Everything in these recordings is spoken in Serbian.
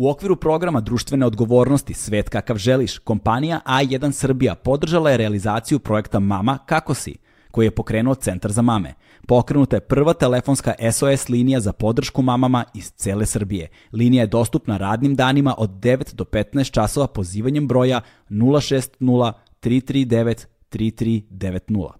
U okviru programa društvene odgovornosti Svet kakav želiš, kompanija A1 Srbija podržala je realizaciju projekta Mama kako si, koji je pokrenuo Centar za mame. Pokrenuta je prva telefonska SOS linija za podršku mamama iz cele Srbije. Linija je dostupna radnim danima od 9 do 15 časova pozivanjem broja 060 339 3390.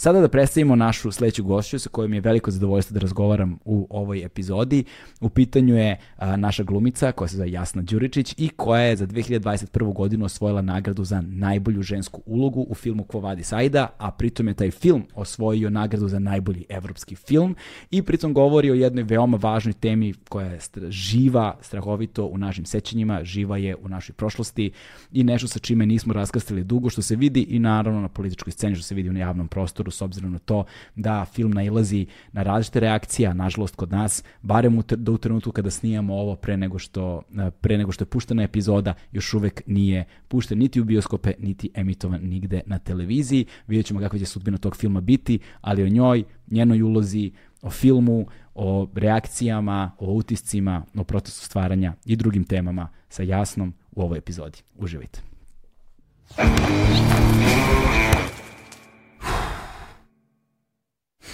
Sada da predstavimo našu sledeću gošću sa kojom je veliko zadovoljstvo da razgovaram u ovoj epizodi. U pitanju je a, naša glumica koja se zove Jasna Đuričić i koja je za 2021. godinu osvojila nagradu za najbolju žensku ulogu u filmu Quo Vadis Aida, a pritom je taj film osvojio nagradu za najbolji evropski film i pritom govori o jednoj veoma važnoj temi koja je živa, strahovito u našim sećanjima, živa je u našoj prošlosti i nešto sa čime nismo raskastili dugo, što se vidi i naravno na političkoj sceni, što se vidi u javnom prostoru prostoru s obzirom na to da film nailazi na različite reakcije, nažalost kod nas, barem u, do u trenutku kada snijamo ovo pre nego, što, e, pre nego što je puštena epizoda, još uvek nije pušten niti u bioskope, niti emitovan nigde na televiziji. Vidjet ćemo kakva će sudbina tog filma biti, ali o njoj, njenoj ulozi, o filmu, o reakcijama, o utiscima, o procesu stvaranja i drugim temama sa jasnom u ovoj epizodi. Uživajte.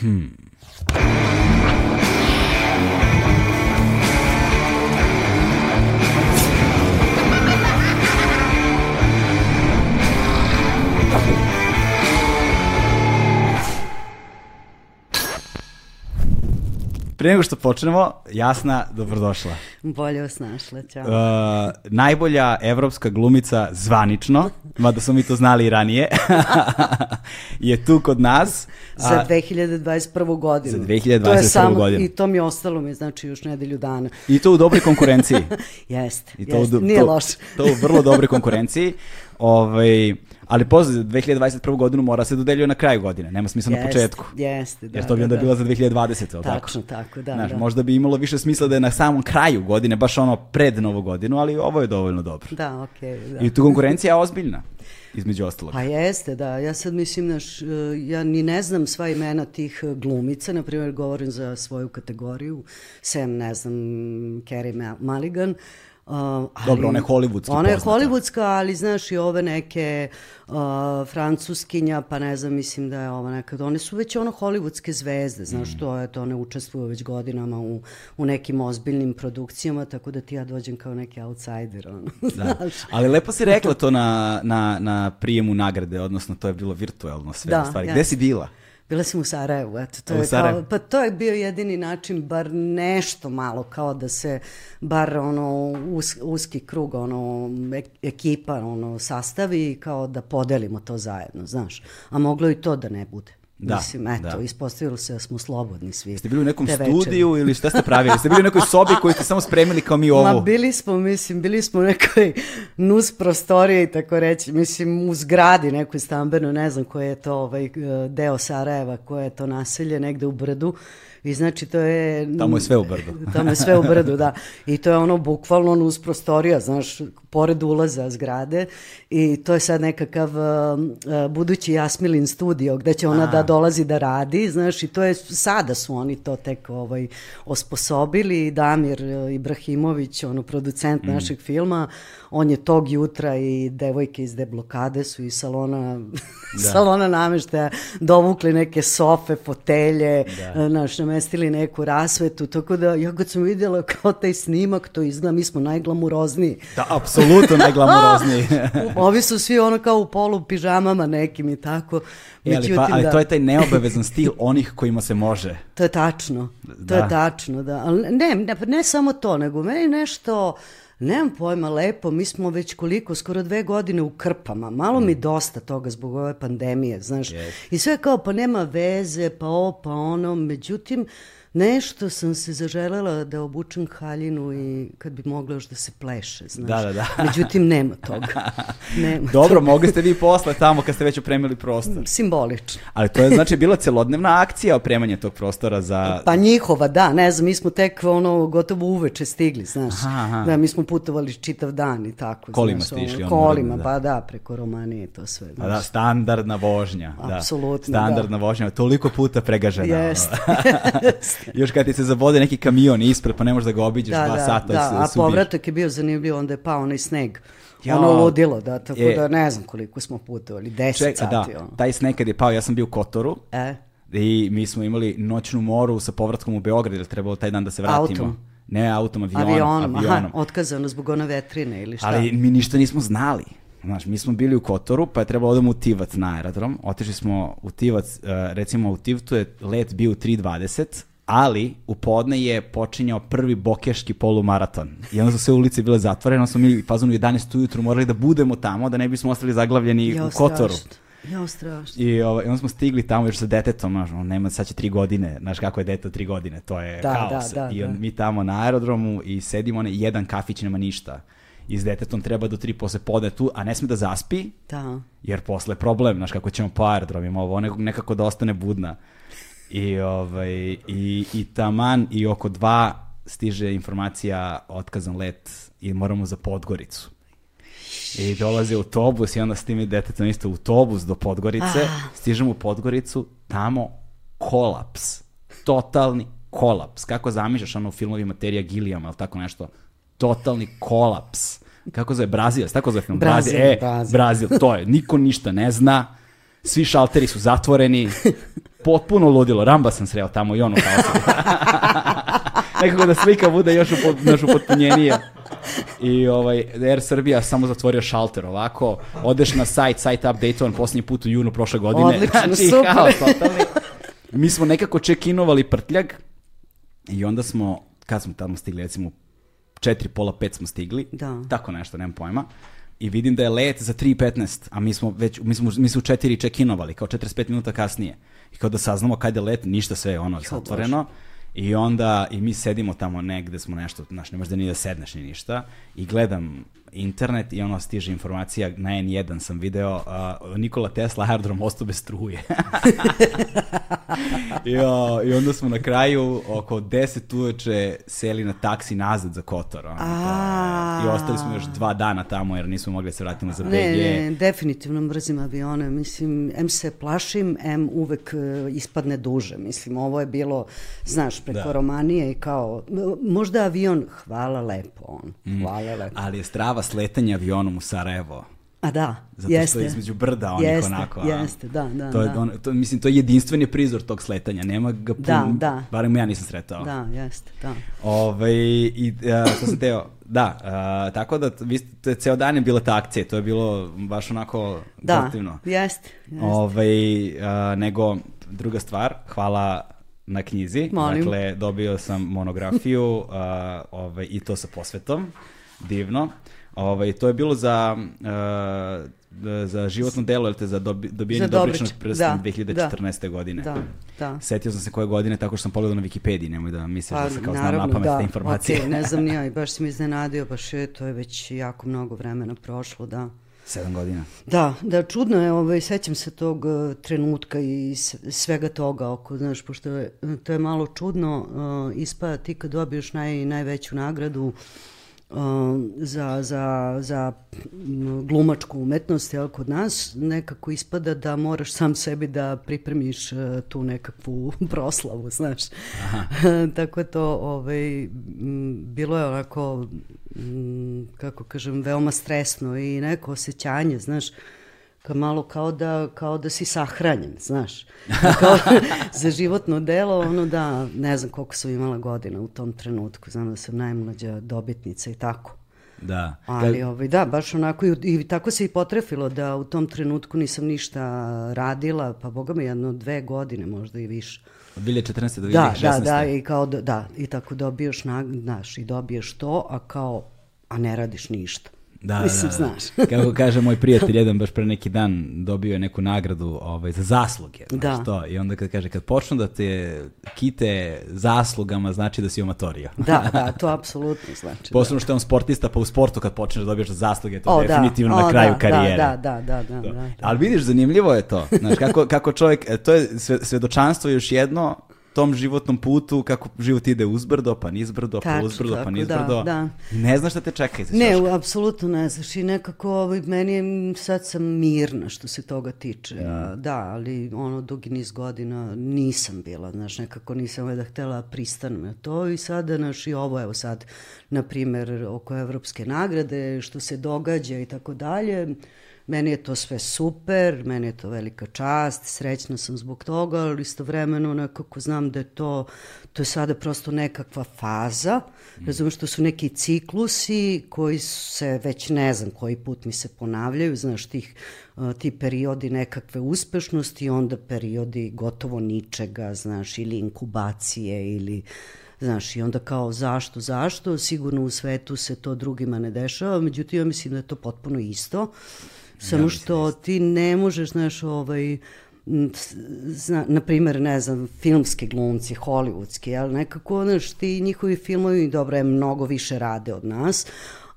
Hmm. Pre nego što počnemo, Jasna, dobrodošla. Bolje vas našla, čao. Uh, najbolja evropska glumica zvanično, mada smo mi to znali i ranije, je tu kod nas. Za 2021. godinu. Za 2021. to je samo, godinu. I to mi ostalo mi, znači, još nedelju dana. I to u dobroj konkurenciji. jeste, jeste, nije to, loše. to u vrlo dobroj konkurenciji. Ovaj, Ali pozdrav, za 2021. godinu mora se dodeljuje na kraju godine, nema smisla jest, na početku. Jeste, da. Jer to bi onda da, bila za 2020. Tako, tako, tako da, Znaš, da. Možda bi imalo više smisla da je na samom kraju godine, baš ono pred novu godinu, ali ovo je dovoljno dobro. Da, okej. Okay, da. I tu konkurencija je ozbiljna između ostalog. Pa jeste, da. Ja sad mislim, naš, ja ni ne znam sva imena tih glumica, na primjer govorim za svoju kategoriju, sem, ne znam, Kerry Mulligan, Uh, ali, Dobro, ona je hollywoodska Ona je hollywoodska, ali znaš i ove neke uh, francuskinja, pa ne znam, mislim da je ova nekad, one su već ono hollywoodske zvezde, znaš, mm. to je, to one učestvuju već godinama u, u nekim ozbiljnim produkcijama, tako da ti ja dođem kao neki outsider, ono, da. znaš. Ali lepo si rekla to na, na, na prijemu nagrade, odnosno to je bilo virtuelno sve da, stvari. Gde si bila? Bila sam u Sarajevu, eto, to je kao, pa to je bio jedini način, bar nešto malo, kao da se, bar ono, us, uski krug, ono, ekipa, ono, sastavi, kao da podelimo to zajedno, znaš. A moglo i to da ne bude. Da, Mislim, eto, da. ispostavilo se da smo slobodni svi. Ste bili u nekom studiju večeri. ili šta ste pravili? Ste bili u nekoj sobi koju ste samo spremili kao mi ovo? Ma bili smo, mislim, bili smo u nekoj nus prostoriji, tako reći, mislim, u zgradi nekoj stambeno, ne znam koje je to ovaj, deo Sarajeva, koje je to naselje, negde u Brdu. I znači to je... Tamo je sve u brdu. tamo je sve u brdu, da. I to je ono bukvalno uz prostorija, znaš, pored ulaza zgrade i to je sad nekakav uh, uh, budući Jasmilin studio gde će ona A. da dolazi da radi, znaš, i to je, sada su oni to tek ovaj, osposobili, Damir uh, Ibrahimović, ono, producent mm. našeg filma, on je tog jutra i devojke iz deblokade su iz salona, da. salona nameštaja dovukli neke sofe, fotelje, da. naš, namestili neku rasvetu, tako da ja kad sam vidjela kao taj snimak, to izgleda, mi smo najglamurozniji. Da, apsolutno najglamurozniji. Ovi su svi ono kao u polu pižamama nekim i tako. E, ali, pa, ali da... to je taj neobavezan stil onih kojima se može. To je tačno, to da. je tačno, da. Ali ne, ne, ne samo to, nego meni nešto Nemam pojma, lepo, mi smo već koliko, skoro dve godine u krpama, malo mm. mi dosta toga zbog ove pandemije, znaš. Yes. I sve kao, pa nema veze, pa ovo, pa ono, međutim, Nešto sam se zaželela da obučem haljinu i kad bi mogla još da se pleše, znaš. Da, da, da. Međutim, nema toga. Nema Dobro, toga. mogli ste vi posle tamo kad ste već opremili prostor. Simbolično. Ali to je znači bila celodnevna akcija opremanje tog prostora za... Pa njihova, da, ne znam, mi smo tek ono gotovo uveče stigli, znaš. Aha, aha. Da, mi smo putovali čitav dan i tako. Kolima znaš, ste išli, ono, Kolima, da. pa da, preko Romanije to sve. Pa da, Znaš. standardna vožnja. da. Apsolutno, Standardna vožnja, toliko puta pregažena. Jeste. Još kad ti se zabode neki kamion ispred, pa ne možeš da ga obiđeš Da, dva da, sata. da, se- a povratak je bio zanimljiv, onda je pao onaj sneg. Ja. Ono ludilo, da, tako E. da ne znam koliko smo putovali, 10 Ček, sati. da, ono. taj sneg kad je pao, ja sam bio u Kotoru E, i mi smo imali noćnu moru sa povratkom u Beograd, jer je trebalo taj dan da se vratimo. Autom? Ne, autom, avionom. avionom, avionom. aha, otkazano zbog one vetrine ili šta? Ali mi ništa nismo znali. Znaš, mi smo bili u Kotoru, pa je trebalo odemo u Tivac na aerodrom. Otišli smo u Tivac, uh, recimo u Tivtu je let bio u 3.20, ali u podne je počinjao prvi bokeški polumaraton. I onda su sve ulice bile zatvorene, onda smo mi fazonu 11 ujutru morali da budemo tamo, da ne bismo ostali zaglavljeni Jao, u Kotoru. Jao, strašno. I, ovaj, i onda smo stigli tamo još sa detetom, znaš, ono, nema, sad će tri godine, znaš kako je dete tri godine, to je Da, haos. da, da, I on, da. mi tamo na aerodromu i sedimo, ne, jedan kafić nema ništa. I s detetom treba do tri posle pode tu, a ne sme da zaspi, Da. jer posle problem, znaš kako ćemo po aerodromima, ovo nekako da ostane budna. I, ovaj, i, i taman i oko dva stiže informacija otkazan let i moramo za Podgoricu. I dolazi autobus i onda s tim i detetom isto autobus do Podgorice, Ah. stižemo u Podgoricu, tamo kolaps. Totalni kolaps. Kako zamišljaš ono u filmovima Terija Gilliama ili tako nešto? Totalni kolaps. Kako zove? Brazil, tako zove film? Brazil, E, Brazil. Brazil, to je. Niko ništa ne zna. Svi šalteri su zatvoreni. Potpuno ludilo. Ramba sam sreo tamo i ono kao Nekako da slika bude još upot, još upotpunjenija. I ovaj, Air Srbija samo zatvorio šalter ovako, odeš na sajt, sajt update-ovan posljednji put u junu prošle godine. Odlično, Znači, super. haos totalni. Mi smo nekako check-inovali prtljag i onda smo, kad smo tamo stigli, recimo četiri, pola pet smo stigli, Da. tako nešto, nemam pojma. I vidim da je let za 3.15, a mi smo već, mi smo, mi smo u 4 check-inovali, kao 45 minuta kasnije. I kao da saznamo kad je let, ništa sve je ono zatvoreno. I onda, i mi sedimo tamo negde smo nešto, znaš, ne možda ni da sedneš ni ništa. I gledam internet i ono stiže informacija, na N1 sam video, uh, Nikola Tesla aerodrom ostao bez struje. I, o, I onda smo na kraju oko 10 uveče seli na taksi nazad za Kotor. Ono, A. I ostali smo još dva dana tamo jer nismo mogli da se vratimo za BG. Ne, ne, definitivno mrzim avione. Mislim, M se plašim, M uvek e, ispadne duže. Mislim, ovo je bilo, znaš, preko Da. Romanije i kao, možda avion, hvala lepo on, Mm. hvala lepo. Ali je strava sletanje avionom u Sarajevo. A da, Zato jeste. što je između brda onih Jeste, onako. a? jeste, da, da, To je, da. on, to, mislim, to je jedinstveni prizor tog sletanja. Nema ga pun, Da, da. barem ja nisam sretao. Da, jeste, da. Ove, i a, što sam teo, da, a, tako da vi ste, ceo dan je bila ta akcija, to je bilo baš onako Da, pozitivno. jeste, jeste. Ove, a, nego, druga stvar, hvala na knjizi. Molim. Dakle, dobio sam monografiju a, ove, i to sa posvetom. Divno. Ove, to je bilo za, a, za životno delo, jel te, za dobi, dobijanje Za dobričnog prsta da, 2014. godine. Da, da. Setio sam se koje godine tako što sam pogledao na Wikipediji, nemoj da misliš Pa, da se kao znam naravno, na pamet da. te informacije. Okej, ne znam ni ja i baš si mi iznenadio, baš je, to je već jako mnogo vremena prošlo, da. Sedam godina. Da, da, čudno je, ovaj, sećam se tog uh, trenutka i svega toga oko, znaš, pošto je, to je malo čudno, uh, ispada ti kad dobiješ naj, najveću nagradu uh, za, za, za mm, glumačku umetnost, jel, kod nas, nekako ispada da moraš sam sebi da pripremiš uh, tu nekakvu proslavu, znaš. Tako je to, ovaj, bilo je onako, kako kažem, veoma stresno i neko osjećanje, znaš, ka malo kao da, kao da si sahranjen, znaš. Kao, za životno delo, ono da, ne znam koliko sam imala godina u tom trenutku, znam da sam najmlađa dobitnica i tako. Da. Ali ovaj, da, baš onako i, i tako se i potrefilo da u tom trenutku nisam ništa radila, pa boga mi jedno dve godine možda i više. Od 2014. do 2016. Da, da, da, i kao da, da, i tako dobiješ, nag, znaš, i dobiješ to, a kao, a ne radiš ništa. Da, Mislim, da, da. znaš. Kako kaže moj prijatelj, jedan baš pre neki dan dobio je neku nagradu ovaj, za zasluge. Znaš Da. to? I onda kad kaže, kad počnu da te kite zaslugama, znači da si omatorio. Da, da, to apsolutno znači. Posebno što je on sportista, pa u sportu kad počneš da dobiješ zasluge, to O, je da. definitivno O, na kraju da, karijere. Da, da, da, da, da, da. Ali vidiš, zanimljivo je to. Znaš, kako, kako čovjek, e, to je sve, svedočanstvo još jedno tom životnom putu, kako život ide uzbrdo, pa nizbrdo, pa Tačno, uzbrdo, pa tako, nizbrdo. da, da. Ne znaš šta te čeka iza Ne, ćoška. apsolutno ne znaš i nekako ovaj, meni je, sad sam mirna što se toga tiče, a, da, ali ono dugi niz godina nisam bila, znaš, nekako nisam htela da pristanem na to i sada, znaš, i ovo, evo sad, na primer, oko evropske nagrade, što se događa i tako dalje, Meni je to sve super, meni je to velika čast, srećna sam zbog toga, ali istovremeno nekako znam da je to, to je sada prosto nekakva faza, razumiješ, to su neki ciklusi koji se već ne znam koji put mi se ponavljaju, znaš, tih, ti periodi nekakve uspešnosti, onda periodi gotovo ničega, znaš, ili inkubacije ili Znaš, i onda kao zašto, zašto, sigurno u svetu se to drugima ne dešava, međutim ja mislim da je to potpuno isto, samo što ti ne možeš, znaš, ovaj, zna, na primjer, ne znam, filmski glumci, hollywoodski, ali nekako, znaš, ti njihovi filmovi, dobro, je mnogo više rade od nas,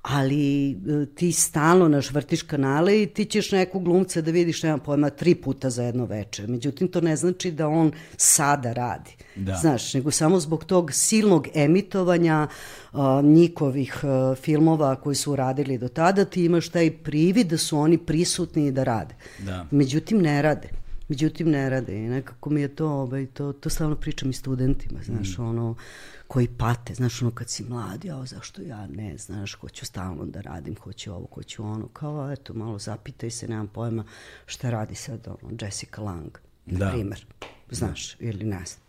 ali e, ti stalno naš vrtiš kanale i ti ćeš nekog glumca da vidiš, nema pojma, tri puta za jedno veče. Međutim, to ne znači da on sada radi. Da. Znaš, nego samo zbog tog silnog emitovanja a, njihovih a, filmova koji su radili do tada, ti imaš taj privid da su oni prisutni i da rade. Da. Međutim, ne rade. Međutim, ne rade i nekako mi je to, ovaj, to, to stalno pričam i studentima, znaš, ono, koji pate, znaš, ono, kad si mlad, ja, zašto ja ne, znaš, hoću stalno da radim, hoću ovo, hoću ono, kao, eto, malo zapitaj se, nemam pojma šta radi sad, ono, Jessica Lang, na Da. primer, znaš, ili ne znam.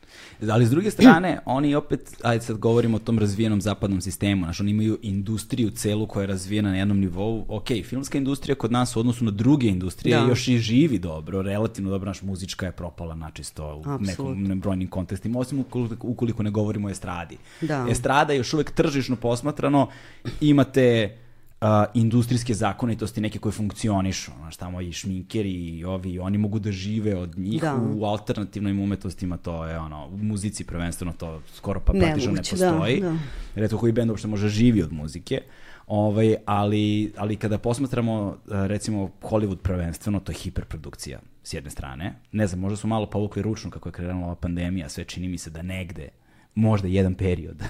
Ali s druge strane, oni opet, ajde sad govorimo o tom razvijenom zapadnom sistemu, znaš, oni imaju industriju celu koja je razvijena na jednom nivou. Ok, filmska industrija kod nas u odnosu na druge industrije Da. još i živi dobro, relativno dobro, naš muzička je propala načisto u nekom nebrojnim kontestima, osim ukoliko, ukoliko ne govorimo o estradi. Da. Estrada još uvek tržišno posmatrano, imate a, industrijske zakonitosti neke koje funkcionišu, znaš, tamo i šminkeri i ovi, i oni mogu da žive od njih Da. u alternativnim umetnostima, to je ono, u muzici prvenstveno to skoro pa praktično ne da, postoji. da. Retko koji bend uopšte može živi od muzike. Ovaj, ali, ali kada posmatramo eh, recimo Hollywood prvenstveno, to je hiperprodukcija s jedne strane. Ne znam, možda su malo povukli ručno kako je krenula ova pandemija, sve čini mi se da negde možda jedan period.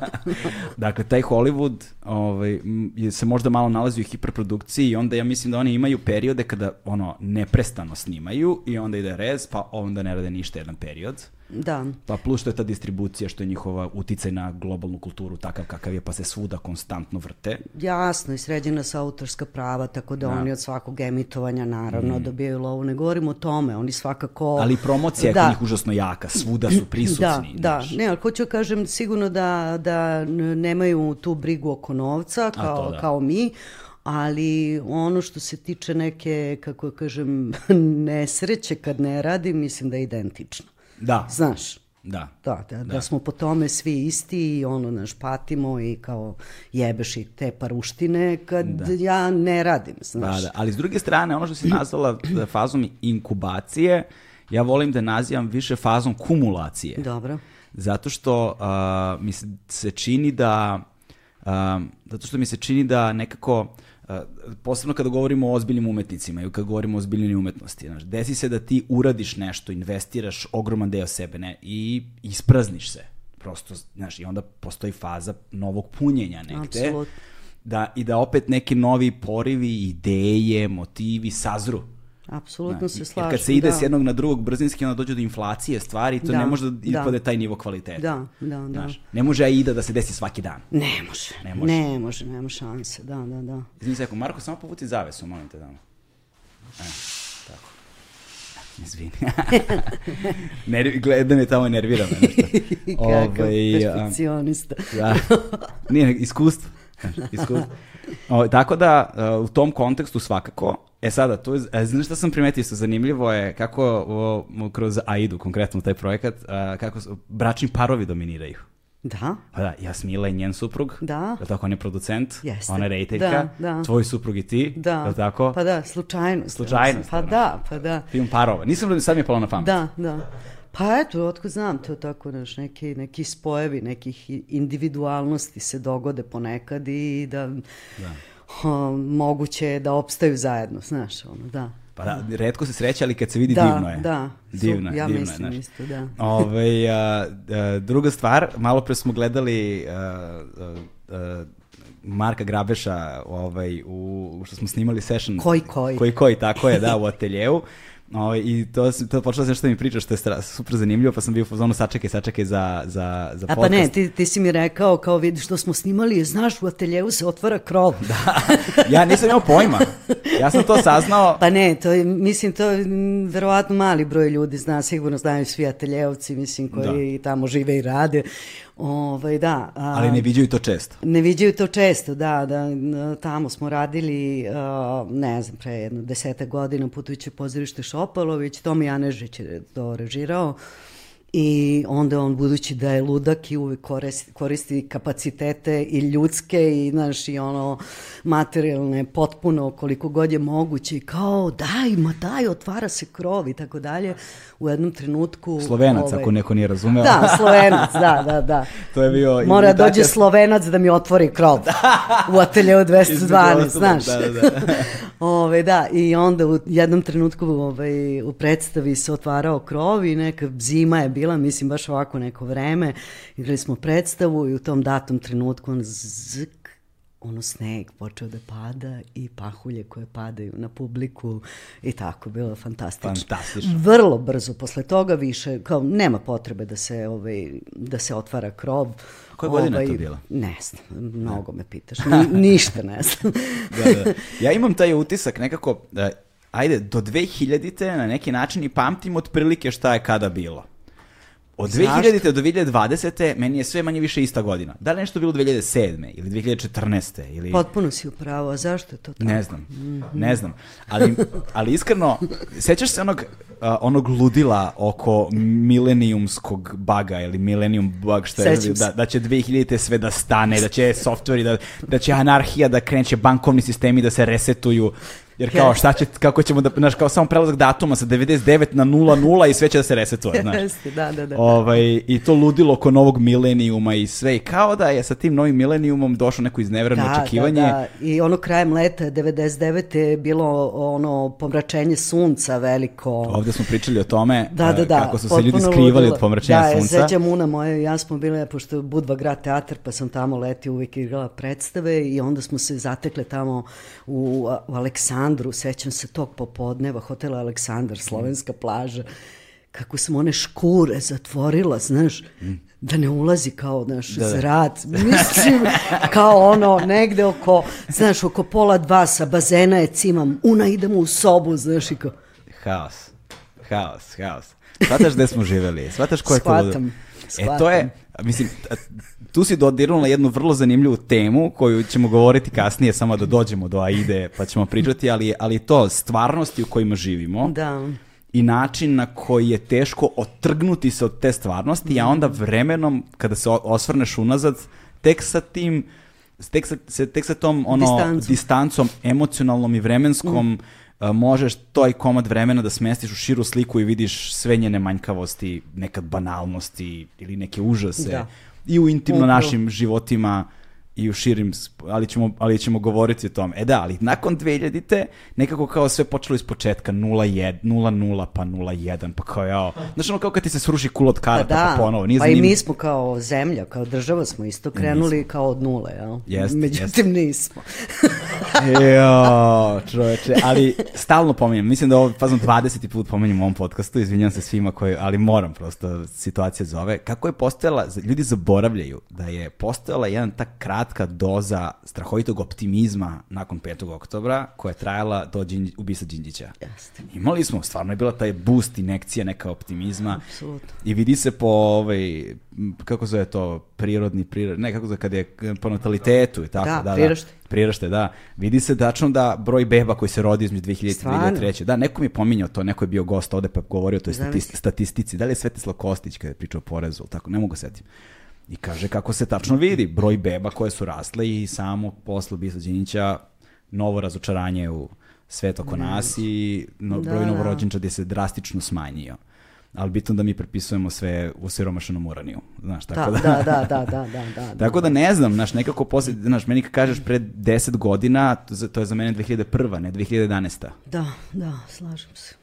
dakle, taj Hollywood ovaj, se možda malo nalazi u hiperprodukciji i onda ja mislim da oni imaju periode kada ono neprestano snimaju i onda ide rez, pa onda ne rade ništa jedan period. Da, Pa plus što je ta distribucija, što je njihova uticaj na globalnu kulturu takav kakav je, pa se svuda konstantno vrte. jasno i sređena su autorska prava, tako da, oni od svakog emitovanja naravno dobijaju lovu. Ne govorimo o tome, oni svakako... Ali promocija je Da. kod njih užasno jaka, svuda su prisutni. Da, da, ne, ali hoću da kažem sigurno da, da nemaju tu brigu oko novca kao, da. kao mi, ali ono što se tiče neke, kako da kažem, nesreće kad ne radi, mislim da je identično. Da, Znaš, da. da, da, da smo po tome svi isti i ono, naš, patimo i kao jebeš i te paruštine kad ja ne radim, znaš. Da, da, ali s druge strane, ono što si nazvala e, fazom inkubacije, ja volim da nazivam više fazom kumulacije. Dobro. Zato što a, mi se, se čini da a, zato što mi se čini da nekako posebno kada govorimo o ozbiljnim umetnicima i kada govorimo o ozbiljnoj umetnosti, znaš, desi se da ti uradiš nešto, investiraš ogroman deo sebe ne, i isprazniš se. Prosto, znaš, i onda postoji faza novog punjenja negde. Apsolutno. Da, I da opet neki novi porivi, ideje, motivi sazru. Apsolutno se Jer slažem. kad se ide da. s jednog na drugog brzinski, onda dođe do inflacije stvari i to Da, ne može da da. ispade taj nivo kvaliteta. Da, da, da. Znaš, ne može AIDA da se desi svaki dan. Ne može, Ne može. ne može, nema šanse, da, da, da. Izvini sekund, Marko, samo povuci zavesu, molim te damo. E, tako. Izvini. Nervi, gledam je tamo i nervira me nešto. Kakav Ovaj, a, perfekcionista. Da. Nije, iskustvo. Iskustvo. O, tako da, uh, u tom kontekstu svakako, e sada, tu e, znaš šta sam primetio isto zanimljivo je kako o, kroz AIDU, konkretno taj projekat, a, kako bračni parovi dominiraju. Da. Pa da, Jasmila i njen suprug. Da. Je tako, on je producent, Jeste. ona je rejteljka, Da, da. tvoj suprug i ti, Da. je tako? Pa da, slučajnost. Slučajnost, Pa ono. da, pa da. Film parova. Nisam, sad mi je palo na pamet. Da, da. Pa eto, otko znam, to je tako, znaš, neki, neki spojevi, nekih individualnosti se dogode ponekad i da, o, moguće je da opstaju zajedno, znaš, ono, da. Pa da, redko se sreće, ali kad se vidi Da, divno je. da, Divno je, ja divno je, mislim znaš. isto, da. Ovaj, a, a, druga stvar, malo pre smo gledali a, a, a, Marka Grabeša ovaj, u, što smo snimali session. Koji koji. Koji koji, tako je, da, u ateljevu. Ovaj, I to, to počelo sam što mi pričaš, što je stra- super zanimljivo, pa sam bio u fazonu sačekaj, sačekaj za, za, za A podcast. pa ne, ti, ti si mi rekao, kao vidiš što smo snimali, znaš, u ateljevu se otvara krov. Da. ja nisam imao pojma. Ja sam to saznao. Pa ne, to je, mislim, to je verovatno mali broj ljudi zna, sigurno znaju svi ateljevci, mislim, koji tamo žive i rade. Ovaj, da. a- Ali ne viđaju to često. Ne viđaju to često, da, da, tamo smo radili, uh, ne znam, pre jedno deseta godina putujuće pozorište Šopalović, Tomi Janežić je to režirao i onda on, budući da je ludak i uvek koristi, koristi kapacitete i ljudske i, znaš, i ono, materijalne, potpuno koliko god je moguće i kao, daj, ma daj, otvara se krov i tako dalje, u jednom trenutku... Slovenac, ovaj, ako neko nije razumeo. Da, Slovenac, da, da, da. To je bio Mora imitacija- dođe Slovenac da mi otvori krov u ateljeu 212, ostalog, znaš. da, da, da. Ove, da, i onda u jednom trenutku ovaj, u predstavi se otvarao krov i neka zima je bila, mislim baš ovako neko vreme. Igrali smo predstavu i u tom datom trenutku on zk, ono sneg počeo da pada i pahulje koje padaju na publiku i tako, bilo je fantastično. Fantastično. Vrlo brzo posle toga više, kao nema potrebe da se, ovaj, da se otvara krov. Koje godine je to Ovaj, bilo? Ne znam, mnogo me pitaš. Ni, ništa ne znam. da, da. Ja imam taj utisak nekako, da, ajde, do 2000-te na neki način i pamtim otprilike šta je kada bilo. Od? 2000. do 2020. meni je sve manje više ista godina. Da li nešto bilo 2007. ili 2014. ili... Potpuno si upravo, a zašto je to tako? Ne znam, ne znam. Ali, ali iskreno, sećaš se onog, a, onog ludila oko milenijumskog baga ili millennium bug što je, da, da će 2000 sve da stane, da će softveri, da, da će anarhija da kreće, bankovni sistemi da se resetuju. Jer kao šta će, kako ćemo da, znaš, kao samo prelazak datuma sa 99 na 00 i sve će da se resetuje, znaš. Da, da, da. Ovaj, I to ludilo oko novog milenijuma i sve. I kao da je sa tim novim milenijumom došlo neko iznevereno očekivanje. Da, da. I ono krajem leta 99. je bilo ono pomračenje sunca veliko. Ovde smo pričali o tome Da, da, e, da. kako su se ljudi skrivali ludilo. od pomračenja da, sunca. Da, sećam Una moja i ja smo bile, pošto je Budva grad teatar, pa sam tamo leti uvijek igrala predstave i onda smo se zatekle tamo u, u Aleksandru, sećam se tog popodneva, hotel Aleksandar, slovenska plaža, kako sam one škure zatvorila, znaš, da ne ulazi kao, znaš, da, zrad. Mislim, kao ono, negde oko, znaš, oko pola dva sa bazena je cimam, Una idemo u sobu, znaš, i kao, Haos. Haos, haos. Shvataš gde smo živeli? Shvataš ko je ludo? E to je, mislim, tu si dodirnula jednu vrlo zanimljivu temu koju ćemo govoriti kasnije, samo da dođemo do Aide pa ćemo pričati, ali, ali to, stvarnosti u kojima živimo da. i način na koji je teško otrgnuti se od te stvarnosti, a onda vremenom, kada se osvrneš unazad, tek sa tim, tek sa, se, tek sa tom ono, Distancom. distancom, emocionalnom i vremenskom, a, možeš toj komad vremena da smestiš u širu sliku i vidiš sve njene manjkavosti, nekad banalnosti ili neke užase. Da. I u intimno Upravo. našim životima i u širim, ali ćemo, ali ćemo govoriti o tome. E da, ali nakon 2000-te nekako kao sve počelo iz početka 0-1, 0-0 pa 0-1, pa kao jao. Znaš ono kao kad ti se sruši kul od Pa karata da, pa ponovo. Nije pa i zanimljivo. mi smo kao zemlja, kao država smo isto krenuli kao od nule, jel? Jeste, Međutim nismo. Jo, čoveče, ali stalno pominjem, mislim da ovo fazom 20. put pominjem u ovom podcastu, izvinjam se svima koji, ali moram prosto, situacija zove. Kako je postojala, ljudi zaboravljaju da je postojala jedan ta kratka doza strahovitog optimizma nakon 5. oktobra, koja je trajala do Đinđ, ubisa Đinđića. Jeste. Imali smo, stvarno je bila taj boost, inekcija neka optimizma. Apsolutno. I vidi se po ovaj, kako zove to, prirodni, prirod, ne kako zove, kad je po natalitetu i tako. Da, da, priraštaj. Priraštaj, da. Vidi se tačno da broj beba koji se rodi između 2000 i Stvarno? 2003. Da, neko mi je pominjao to, neko je bio gost ovde pa govorio o toj statistici. Da li je Svetislav Kostić kada je pričao o porezu, tako, ne mogu setim. I kaže kako se tačno vidi, broj beba koje su rasle i samo posle Bisa Đinića novo razočaranje u svet oko nas i no, Da, broj da. novorođenčadi se drastično smanjio. Ali bitno da mi prepisujemo sve u siromašenom uraniju, znaš, tako Da, da... da, da, da, da, da, da. Tako da ne znam, znaš, nekako posle, znaš, meni kad kažeš pre 10 godina, to je za mene 2001. ne 2011. Da, da, slažem se.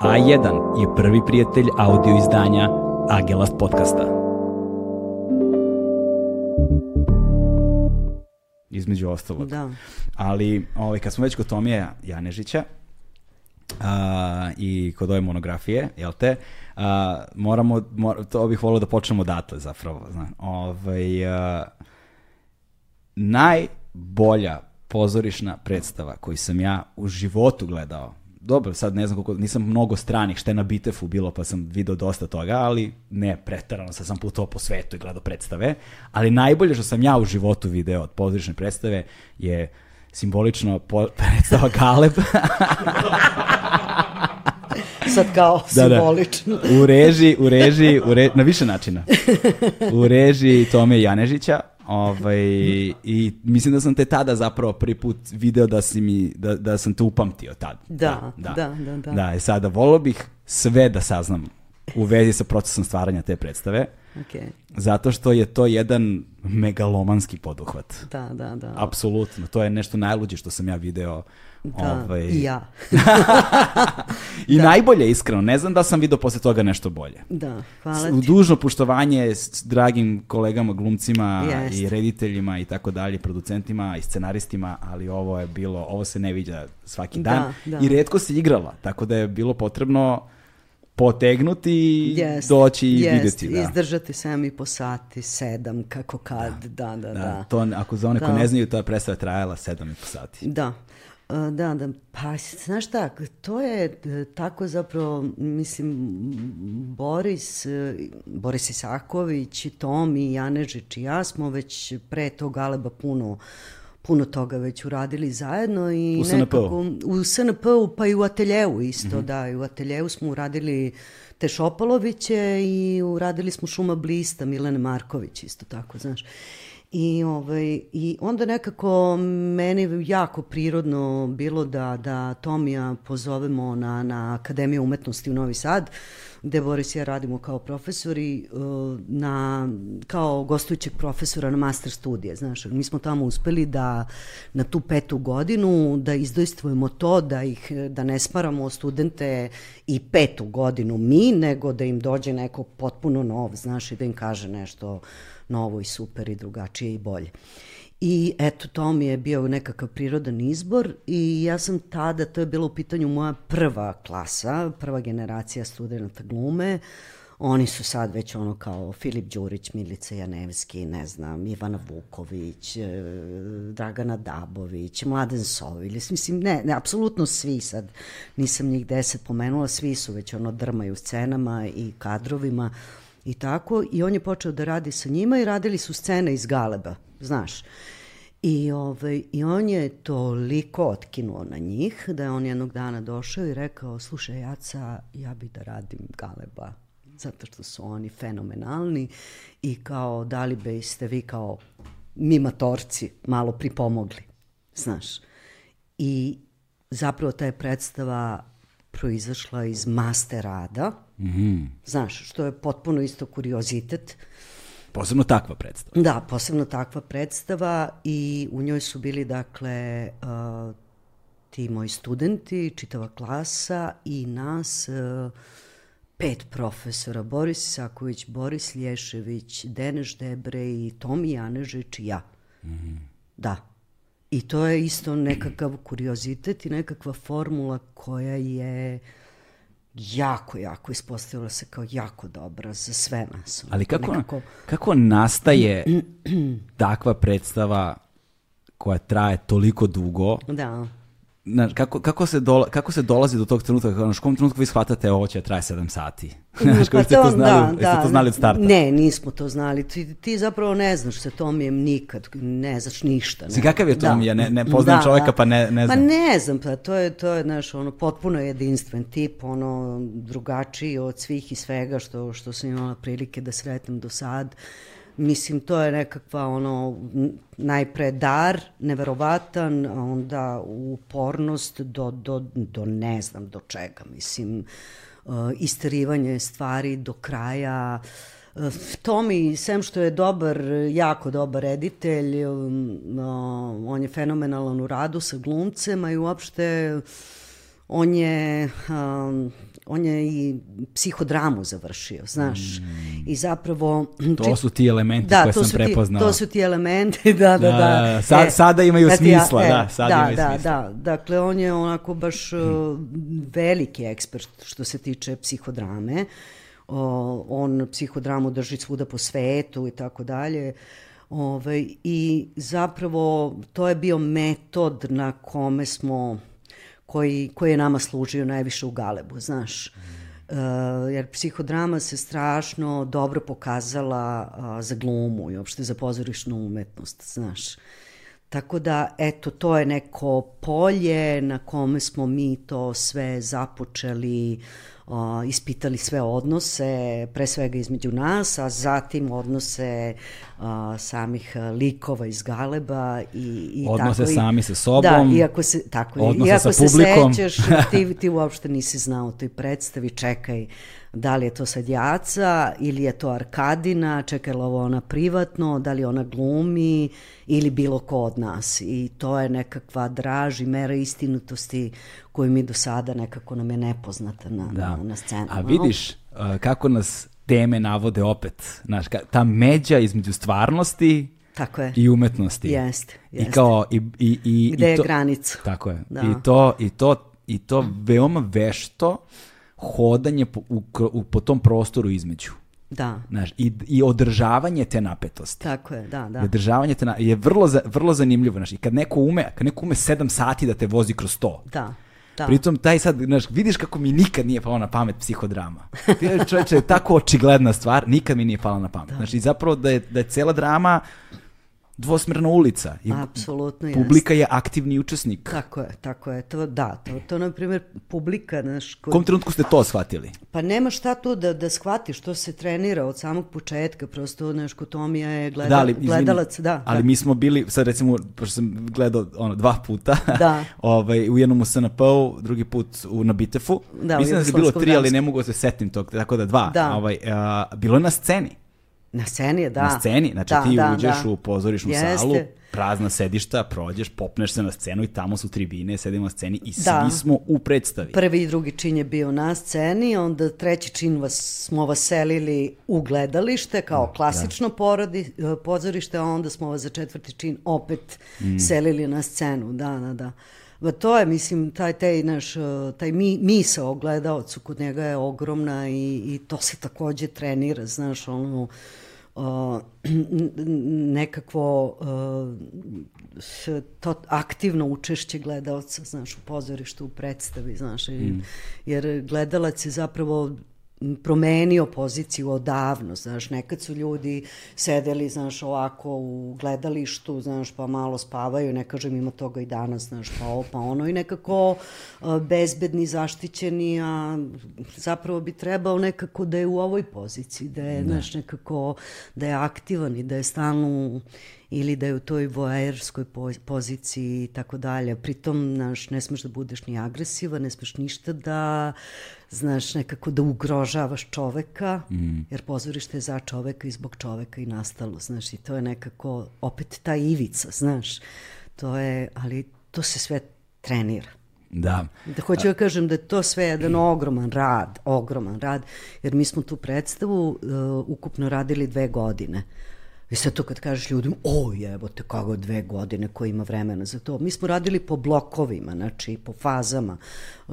A1 je prvi prijatelj audio izdanja Agelast podcasta. Između ostalog. Da. Ali, ovaj, kad smo već kod Tomija Janežića a, i kod ove monografije, jel te, a, moramo, mor, to bih volio da počnemo odatle zapravo. Znam. Ovaj, a, najbolja pozorišna predstava koju sam ja u životu gledao, dobro, sad ne znam koliko, nisam mnogo stranih, šta je na Bitefu bilo, pa sam video dosta toga, ali ne pretarano, sad sam putovao po svetu i gledao predstave, ali najbolje što sam ja u životu video od pozorišne predstave je simbolično po, predstava Galeb Sad kao Da, da. u režiji, u režiji, u re, na više načina. U režiji Tome Janežića, ovaj, i mislim da sam te tada zapravo prvi put video da, si mi, da, da sam te upamtio tad. Da, da, da, da. Da, i sada volio bih sve da saznam u vezi sa procesom stvaranja te predstave, Okay. zato što je to jedan megalomanski poduhvat. Da, da, da. Apsolutno, to je nešto najluđe što sam ja video. Da, ovaj, i ja. I najbolje, iskreno. Ne znam da sam video posle toga nešto bolje. Da, hvala ti. dužno poštovanje s dragim kolegama, glumcima Jest. i rediteljima i tako dalje, producentima i scenaristima, ali ovo je bilo, ovo se ne viđa svaki Da, dan da. i redko se igrala, tako da je bilo potrebno potegnuti i Jest, doći i jest, vidjeti. Da. Izdržati 7 i po sati, 7, kako kad, da, da, da. Da, to, ako za one ko Da. ne znaju, predstava je trajala 7,5 sati. Da. Da, da, pa znaš šta, to je e, tako zapravo, mislim, Boris, e, Boris Isaković, Tomi, Janežić i ja smo već pre tog Galeba puno puno toga već uradili zajedno i U SNP-u? nekako u SNP-u pa i u ateljevu isto, da, i u ateljevu smo uradili te Šopaloviće i uradili smo Šuma Blista, Milene Marković isto tako, znaš. I, ovaj, I onda nekako meni jako prirodno bilo da, da Tomija pozovemo na, na Akademiju umetnosti u Novi Sad, gde Boris i ja radimo kao profesori, uh, na, kao gostujućeg profesora na master studije. Znaš, mi smo tamo uspeli da na tu petu godinu da izdojstvujemo to, da ih da ne smaramo studente i petu godinu mi, nego da im dođe neko potpuno nov, znaš, i da im kaže nešto novo i super i drugačije i bolje. I eto, to mi je bio nekakav prirodan izbor i ja sam tada, to je bilo u pitanju moja prva klasa, prva generacija studenta glume, Oni su sad već ono kao Filip Đurić, Milica Janevski, ne znam, Ivana Vuković, e, Dragana Dabović, Mladen Sovilj, mislim, ne, ne, apsolutno svi sad, nisam njih deset pomenula, svi su već ono drmaju scenama i kadrovima i tako, i on je počeo da radi sa njima i radili su scene iz Galeba, znaš. I, ovaj, I on je toliko otkinuo na njih da je on jednog dana došao i rekao, slušaj Jaca, ja bi da radim Galeba, zato što su oni fenomenalni i kao da li biste vi kao mimatorci malo pripomogli, znaš. I zapravo ta je predstava proizašla iz master rada, mm. znaš, što je potpuno isto kuriozitet, Posebno takva predstava. Da, posebno takva predstava i u njoj su bili, dakle, uh, ti moji studenti, čitava klasa i nas uh, pet profesora, Boris Isaković, Boris Lješević, Deneš Debre i Tomi Janežić i ja. Da. I to je isto nekakav kuriozitet i nekakva formula koja je jako, jako ispostavila se kao jako dobra za sve nas. Ali kako, Nekako- kako nastaje takva predstava koja traje toliko dugo, Da. Znaš, kako, kako, se dola, kako se dolazi do tog trenutka, kako, znaš, kom trenutku vi shvatate ovo će traje 7 sati? Znaš, pa ste to, znali, da, da, to znali od starta? Ne, nismo to znali. Ti, ti zapravo ne znaš sa Tomijem nikad, ne znaš ništa. Ne. kakav je Tomija? Da. Ne, ne poznam da, čoveka, da. pa ne, ne znam. Ma ne znam, pa to je, to je, znaš, ono, potpuno jedinstven tip, ono, drugačiji od svih i svega što, što sam imala prilike da sretnem do sad. Mislim, to je nekakva ono, najpre dar, neverovatan, onda upornost do, do, do ne znam do čega. Mislim, uh, isterivanje stvari do kraja, uh, Tomi, sem što je dobar, jako dobar reditelj, uh, on je fenomenalan u radu sa glumcem, i uopšte on je on je i psihodramu završio, znaš. Mm. I zapravo... To su ti elementi da, koje sam prepoznao. To su ti elementi, da, da, da. da. Sad, e, sada imaju smisla, ja, e, da, sad da, imaju da, smisla. Da, dakle, on je onako baš mm. veliki ekspert što se tiče psihodrame. O, on psihodramu drži svuda po svetu i tako dalje. Ove, I zapravo to je bio metod na kome smo koji, koji je nama služio najviše u Galebu, znaš. Uh, jer psihodrama se strašno dobro pokazala uh, za glumu i uopšte za pozorišnu umetnost, znaš. Tako da, eto, to je neko polje na kome smo mi to sve započeli o, ispitali sve odnose, pre svega između nas, a zatim odnose o, samih likova iz Galeba i, i odnose tako. sami sa sobom. Da, iako se, tako, odnose iako sa publikom. se sećaš, ti, ti uopšte nisi znao toj predstavi, čekaj, da li je to sad Jaca ili je to Arkadina, čekaj li ovo ona privatno, da li ona glumi ili bilo ko od nas. I to je nekakva draž i mera istinitosti koju mi do sada nekako nam je nepoznata na, da. na, na scenu. A vidiš kako nas teme navode opet. Znaš, ta međa između stvarnosti tako je. i umetnosti. Jeste, jeste. I kao, i, i, i, Gde i to, je granica. Tako je. Da. I to, i to, i to veoma vešto hodanje po, u, u, po tom prostoru između. Da. Znaš, i, i održavanje te napetosti. Tako je, da, da. I održavanje te na, je vrlo, vrlo zanimljivo. Znaš, I kad neko ume, kad neko ume sedam sati da te vozi kroz to. Da. Da. Pritom taj sad, znaš, vidiš kako mi nikad nije palo na pamet psihodrama. Čovječe, tako očigledna stvar, nikad mi nije pala na pamet. Da. Znači, zapravo da je, da je cela drama dvosmerna ulica. I Apsolutno, Publika jest. je aktivni učesnik. Tako je, tako je. To, da, to, to na primjer, publika... Naš, kod... U kom trenutku ste to shvatili? Pa nema šta tu da, da shvatiš, to se trenira od samog početka, prosto, znaš, Tomija je gleda, da, ali, gledalac, da. Ali da. mi smo bili, sad recimo, pošto sam gledao ono, dva puta, da. ovaj, u jednom u SNP-u, drugi put u, na Bitefu. Da, Mislim da je bilo tri, ali ne mogu da se setim tog, tako da dva. Da. Ovaj, uh, bilo je na sceni. Na sceni da. Na sceni, znači da, ti da, uđeš da. u pozorišnu Jeste. salu, prazna sedišta, prođeš, popneš se na scenu i tamo su tribine, sedimo na sceni i da. svi smo u predstavi. Prvi i drugi čin je bio na sceni, onda treći čin vas, smo vas selili u gledalište kao da, klasično da. porodi, pozorište, a onda smo vas za četvrti čin opet mm. selili na scenu, da, da, da. Ba to je, mislim, taj, taj naš, taj mi, misa o gledalcu kod njega je ogromna i, i to se takođe trenira, znaš, ono, uh, nekakvo uh, to aktivno učešće gledalca, znaš, u pozorištu, u predstavi, znaš, mm. jer gledalac je zapravo promenio poziciju odavno, znaš, nekad su ljudi sedeli, znaš, ovako u gledalištu, znaš, pa malo spavaju, ne kažem ima toga i danas, znaš, pa ovo, pa ono, i nekako bezbedni, zaštićeni, a zapravo bi trebao nekako da je u ovoj poziciji, da je, ne. znaš, nekako, da je aktivan i da je stalno ili da je u toj voajerskoj poziciji i tako dalje. Pritom, znaš, ne smeš da budeš ni agresivan, ne smeš ništa da, znaš, nekako da ugrožavaš čoveka, mm. jer pozorište je za čoveka i zbog čoveka i nastalo, znaš, i to je nekako opet ta ivica, znaš, to je, ali to se sve trenira. Da. Da hoću da kažem da je to sve jedan ogroman rad, ogroman rad, jer mi smo tu predstavu uh, ukupno radili dve godine. I sad to kad kažeš ljudima, o jebote, kako dve godine, ko ima vremena za to. Mi smo radili po blokovima, znači po fazama.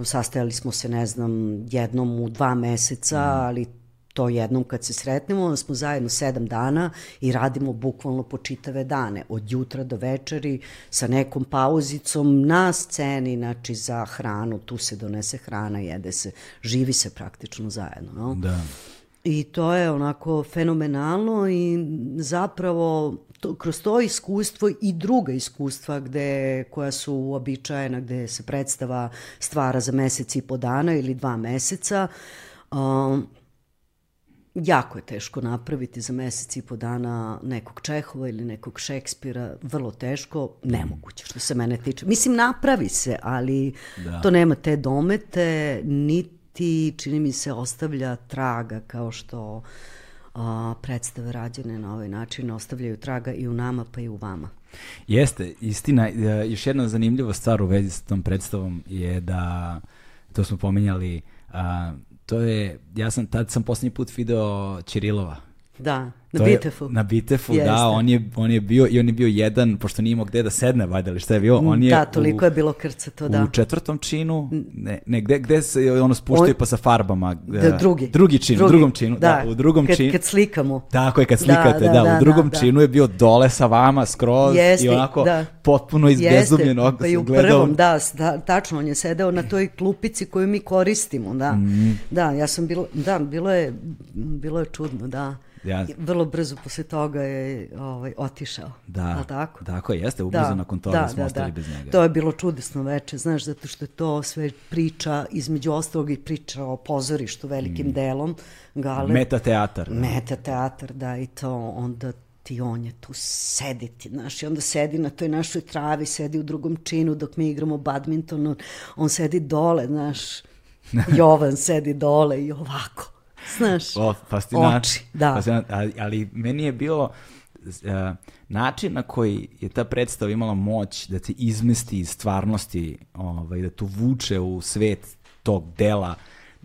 Sastajali smo se, ne znam, jednom u dva meseca, mm. ali to jednom kad se sretnemo, onda smo zajedno sedam dana i radimo bukvalno po čitave dane, od jutra do večeri, sa nekom pauzicom na sceni, znači za hranu, tu se donese hrana, jede se, živi se praktično zajedno. No? Da. I to je onako fenomenalno i zapravo to, kroz to iskustvo i druga iskustva gde, koja su uobičajena, gde se predstava stvara za mesec i po dana ili dva meseca, um, jako je teško napraviti za mesec i po dana nekog Čehova ili nekog Šekspira, vrlo teško, nemoguće što se mene tiče. Mislim, napravi se, ali da. to nema te domete, niti, čini mi se, ostavlja traga kao što a, predstave rađene na ovaj način ostavljaju traga i u nama pa i u vama. Jeste, istina, e, još jedna zanimljiva stvar u vezi s tom predstavom je da, to smo pominjali, a, to je, ja sam, tad sam poslednji put video Čirilova. Da. Na Bitefu. Na Bitefu, Jeste. da, on je, on je bio, i on je bio jedan, pošto nije imao gde da sedne, valjda, ali šta je bio, on je... Da, toliko u, je bilo krca to, da. U četvrtom činu, ne, ne gde, gde se ono spuštaju pa sa farbama. Da, drugi. Drugi čin, drugi. u drugom činu, da, da u drugom kad, činu. Kad slikamo. Tako je, kad da, slikate, da, da, da u drugom da, činu je bio dole sa vama skroz Jeste, i onako da. potpuno izbezumljeno. Jeste, pa i u prvom, da, da, tačno, on je sedeo na toj klupici koju mi koristimo, da. Mm. Da, ja sam bilo, da, bilo je, bilo je čudno, da. Ja... Vrlo brzo posle toga je ovaj, otišao. Da, tako? tako je, jeste, ubrzo da, nakon toga da, smo da, ostali da. bez njega. To je bilo čudesno veče, znaš, zato što je to sve priča, između ostalog i priča o pozorištu velikim mm. delom. Gale, Meta teatar. Meta teatar, da, i to onda ti on je tu sediti, znaš, i onda sedi na toj našoj travi, sedi u drugom činu dok mi igramo badminton, on, on sedi dole, znaš, Jovan sedi dole i ovako Znaš, o, fascinant, oči, da. Fascinant, ali, ali meni je bilo način na koji je ta predstava imala moć da te izmesti iz stvarnosti, ovaj, da tu vuče u svet tog dela,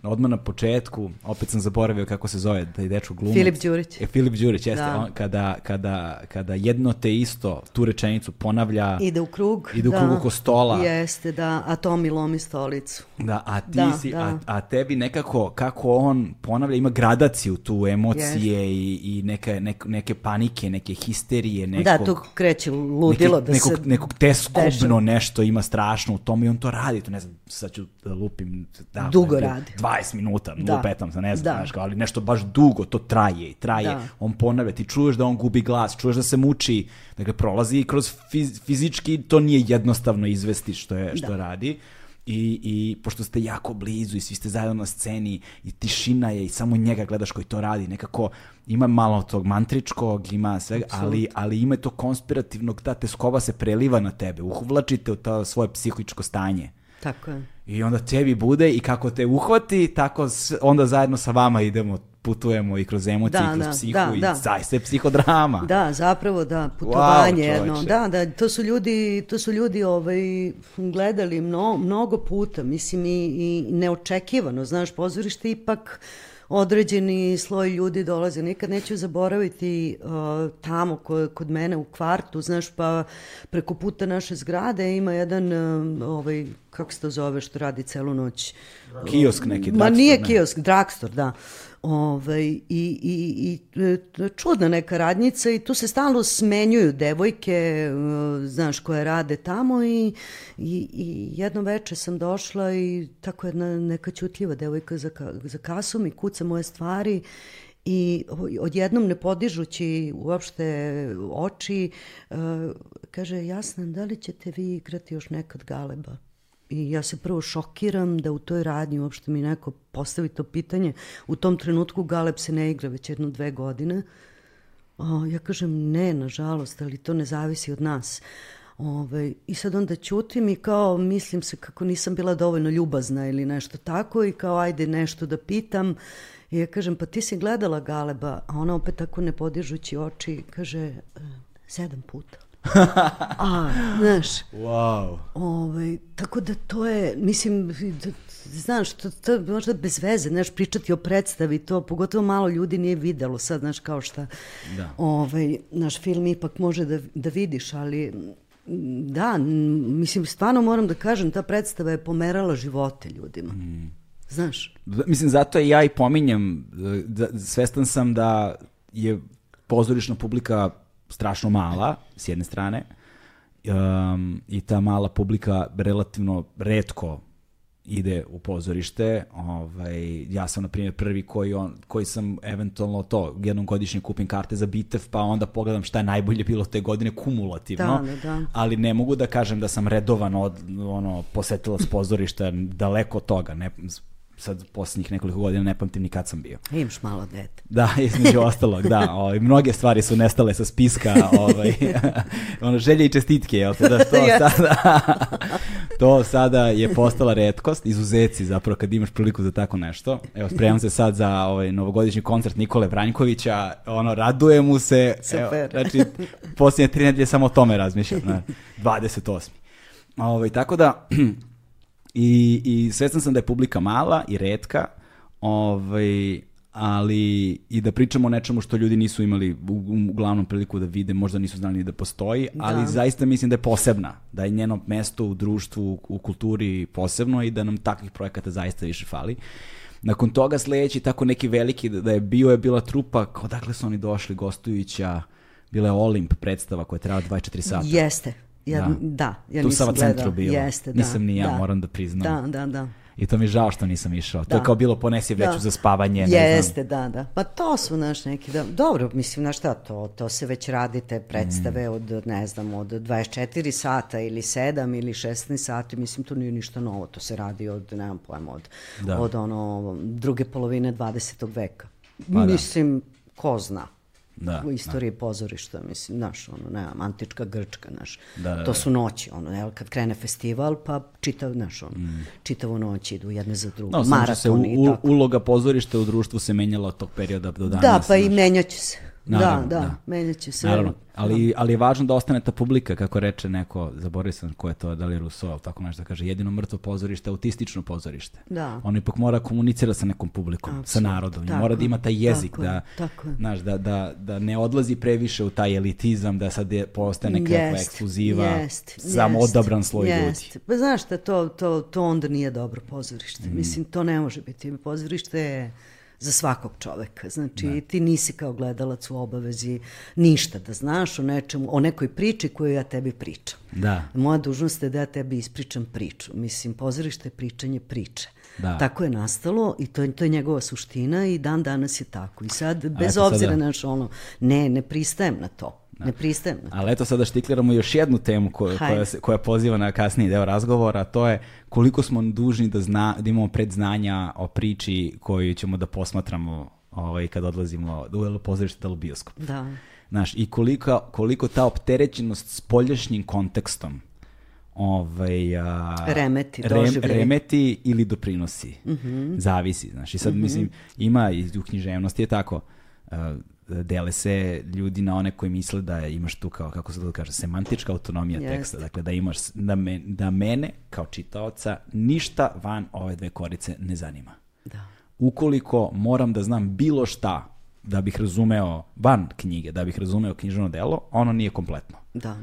odmah na početku, opet sam zaboravio kako se zove, da je dečko glumac. Filip Đurić. E, Filip Đurić, jeste. Da. On, kada, kada, kada jedno te isto, tu rečenicu ponavlja... Ide u krug. Ide u da. krug oko stola. Jeste, da. A to mi lomi stolicu. Da, a ti da, si, da. A, a tebi nekako, kako on ponavlja, ima gradaciju tu emocije i, i neke, neke, neke panike, neke histerije, nekog... Da, tu kreće ludilo neke, da nekog, se... Nekog teskobno dešava. nešto ima strašno u tom i on to radi, to ne znam, sad ću da lupim... Da, Dugo radi. 20 minuta, da. lupetam se, ne znam, da. znaš, ali nešto baš dugo, to traje i traje. Da. On ponavlja, ti čuješ da on gubi glas, čuješ da se muči, dakle, prolazi kroz fiz, fizički, to nije jednostavno izvesti što je, što da. radi. I, I pošto ste jako blizu i svi ste zajedno na sceni i tišina je i samo njega gledaš koji to radi, nekako ima malo tog mantričkog, ima svega, ali, ali ima to konspirativnog, ta teskoba se preliva na tebe, uhvlačite u to svoje psihičko stanje. Tako je. I onda tebi bude i kako te uhvati, tako onda zajedno sa vama idemo putujemo i kroz emocije, da, i kroz da, psihu da, i da. zaista je psihodrama. Da, zapravo da, putovanje wow, jedno. Da, da, to su ljudi, to su ljudi ovaj, gledali mno, mnogo puta, mislim i, i neočekivano, znaš, pozorište ipak određeni sloj ljudi dolaze. Nikad neću zaboraviti uh, tamo ko, kod mene u kvartu, znaš, pa preko puta naše zgrade ima jedan, uh, ovaj, kako se to zove, što radi celu noć? Kiosk neki, Ma nije kiosk, dragstor, da. Ovaj, i, i, i e, čudna neka radnica i tu se stalno smenjuju devojke, e, znaš, koje rade tamo i, i, i jedno veče sam došla i tako jedna neka čutljiva devojka za, za kasom i kuca moje stvari i odjednom ne podižući uopšte oči, uh, kaže, jasno, da li ćete vi igrati još nekad galeba? I ja se prvo šokiram da u toj radnji uopšte mi neko postavi to pitanje. U tom trenutku Galeb se ne igra već jedno dve godine. O, ja kažem ne, nažalost, ali to ne zavisi od nas. Ove, I sad onda ćutim i kao mislim se kako nisam bila dovoljno ljubazna ili nešto tako i kao ajde nešto da pitam. I ja kažem pa ti si gledala Galeba, a ona opet tako ne podižući oči kaže e, sedam puta. A, znaš. Wow. Ovaj, tako da to je, mislim, da, znaš, to, to je možda bez veze, znaš, pričati o predstavi, to pogotovo malo ljudi nije videlo sad, znaš, kao šta, da. ovaj, naš film ipak može da, da vidiš, ali da, mislim, stvarno moram da kažem, ta predstava je pomerala živote ljudima. Mm. Znaš? Mislim, zato ja i pominjem, da, svestan sam da je pozorišna publika strašno mala, s jedne strane, um, i ta mala publika relativno redko ide u pozorište. Ovaj, ja sam, na primjer, prvi koji, on, koji sam eventualno to, jednom godišnje kupim karte za bitev, pa onda pogledam šta je najbolje bilo te godine kumulativno. Da, da. Ali ne mogu da kažem da sam redovan od, ono, posetilac pozorišta, daleko od toga. Ne, sad posljednjih nekoliko godina ne pamtim ni kad sam bio. Imaš malo dete. Da, između ostalog, da. Ovaj, mnoge stvari su nestale sa spiska, ovaj, ono, želje i čestitke, jel te, da to sada, to sada je postala redkost, izuzeci zapravo kad imaš priliku za tako nešto. Evo, spremam se sad za ovaj novogodišnji koncert Nikole Vranjkovića, ono, raduje mu se. Super. Evo, znači, posljednje tri nedelje samo o tome razmišljam, na 28. Ovaj, tako da, I, i svestan sam da je publika mala i redka, ovaj, ali i da pričamo o nečemu što ljudi nisu imali uglavnom priliku da vide, možda nisu znali da postoji, da. ali zaista mislim da je posebna, da je njeno mesto u društvu, u kulturi posebno i da nam takvih projekata zaista više fali. Nakon toga sledeći tako neki veliki da je bio je bila trupa, kao dakle su oni došli gostujuća, bila je Olimp predstava koja je trajala 24 sata. Jeste, Ja, da. da, ja tu nisam sam centru bio. Jeste, da. Nisam ni ja, da. moram da priznam. Da, da, da. I to mi je žao što nisam išao. Da. To je kao bilo ponesi vreću da. za spavanje. Ne Jeste, znam. da, da. Pa to su naš neki, da, dobro, mislim, na šta to, to se već radi te predstave mm. od, ne znam, od 24 sata ili 7 ili 16 sati, mislim, to nije ništa novo, to se radi od, nemam pojma, od, da. od ono, druge polovine 20. veka. Pa da. mislim, da. ko zna da, u istoriji da. pozorišta, mislim, znaš, ono, ne antička Grčka, znaš, da, da, to su noći, ono, jel, kad krene festival, pa čitav, znaš, ono, mm. čitavu noć idu jedne za drugu, no, maratoni i tako. Uloga pozorišta u društvu se menjala od tog perioda do danas. Da, pa znaš. i menjaće se. Naravno, da, da, da, menjaće se. Naravno, ali, ali je važno da ostane ta publika, kako reče neko, zaboravio sam ko je to, da li je Rousseau, ali tako nešto da kaže, jedino mrtvo pozorište, autistično pozorište. Da. On ipak mora komunicira sa nekom publikom, Absolut, sa narodom, tako, mora da ima taj jezik, tako, da, tako. Znaš, da, da, da ne odlazi previše u taj elitizam, da sad je, postane nekakva jest, ekskluziva, jest, samo jest, odabran sloj jest. ljudi. Pa znaš šta, to, to, to onda nije dobro pozorište. Mm. Mislim, to ne može biti. Pozorište je za svakog čoveka. Znači, ne. ti nisi kao gledalac u obavezi ništa da znaš o nečemu, o nekoj priči koju ja tebi pričam. Da. Moja dužnost je da ja tebi ispričam priču. Mislim, pozorište je pričanje priče. Da. Tako je nastalo i to, to je njegova suština i dan danas je tako. I sad, bez obzira sada... na ono, ne, ne pristajem na to. Da. Ne pristajem. Ali eto sada štikliramo još jednu temu koja, koja, se, koja poziva na kasniji deo razgovora, a to je koliko smo dužni da, zna, da imamo predznanja o priči koju ćemo da posmatramo ovaj, kad odlazimo u pozorište u bioskop. Da. Znaš, i koliko, koliko ta opterećenost s poljašnjim kontekstom ovaj, a, remeti, rem, remeti ili doprinosi. Mm -hmm. Zavisi, znaš. I sad, mm -hmm. mislim, ima i u književnosti je tako, uh, dele se ljudi na one koji misle da imaš tu kao, kako se to kaže, semantička autonomija Jest. teksta. Dakle, da imaš, da, me, da mene kao čitaoca ništa van ove dve korice ne zanima. Da. Ukoliko moram da znam bilo šta da bih razumeo van knjige, da bih razumeo knjiženo delo, ono nije kompletno. Da.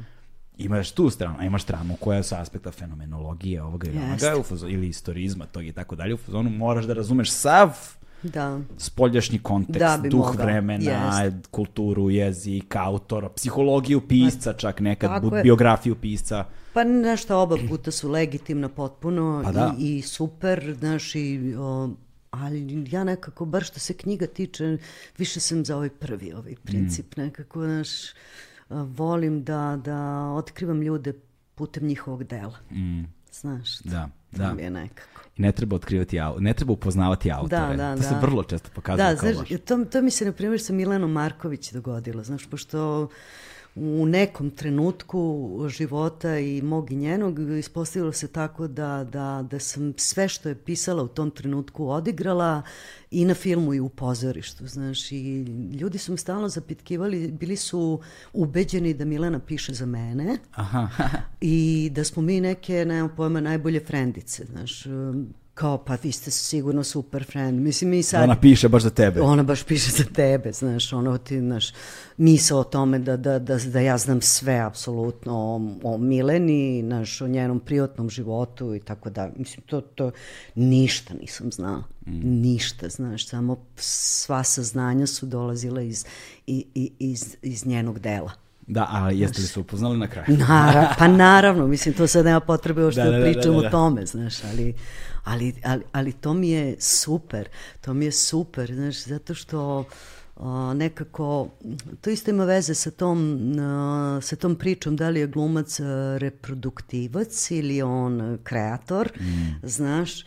Imaš tu stranu, a imaš stranu koja je sa aspekta fenomenologije ovoga i onoga, ili istorizma, tog i tako dalje. U fazonu moraš da razumeš sav da. spoljašnji kontekst, da duh mogao. vremena, Jest. kulturu, jezik, autora, psihologiju pisca čak nekad, bu, biografiju pisca. Pa nešto oba puta su legitimna potpuno pa da. i, i super, znaš, i, o, ali ja nekako, bar što se knjiga tiče, više sam za ovaj prvi ovaj princip, mm. nekako, znaš, volim da, da otkrivam ljude putem njihovog dela. Mm. Znaš, da, da. je nekako. I ne treba otkrivati, ne treba upoznavati autore. Da, da, to da. se vrlo često pokazuje da, kao znaš, to, to mi se, na primjer, sa Milenom Marković dogodilo, znaš, pošto u nekom trenutku života i mog i njenog ispostavilo se tako da, da, da sam sve što je pisala u tom trenutku odigrala i na filmu i u pozorištu, znaš, i ljudi su me stalno zapitkivali, bili su ubeđeni da Milena piše za mene Aha. i da smo mi neke, nemam pojma, najbolje frendice, znaš, kao, pa vi ste sigurno super friend. Mislim, mi sad... Ona piše baš za tebe. Ona baš piše za tebe, znaš, ono ti, znaš, misao o tome da, da, da, da ja znam sve apsolutno o, o Mileni, znaš, o njenom privatnom životu i tako da. Mislim, to, to ništa nisam znala. Mm. Ništa, znaš, samo sva saznanja su dolazila iz, iz, iz, iz njenog dela. Da, a jeste li se upoznali na kraju? Nara, pa naravno, mislim, to sad nema potrebe o što da, da, da, pričam da, da, da. o tome, znaš, ali, ali, ali, ali to mi je super, to mi je super, znaš, zato što o, nekako, to isto ima veze sa tom, a, sa tom pričom da li je glumac reproduktivac ili on kreator, mm. znaš,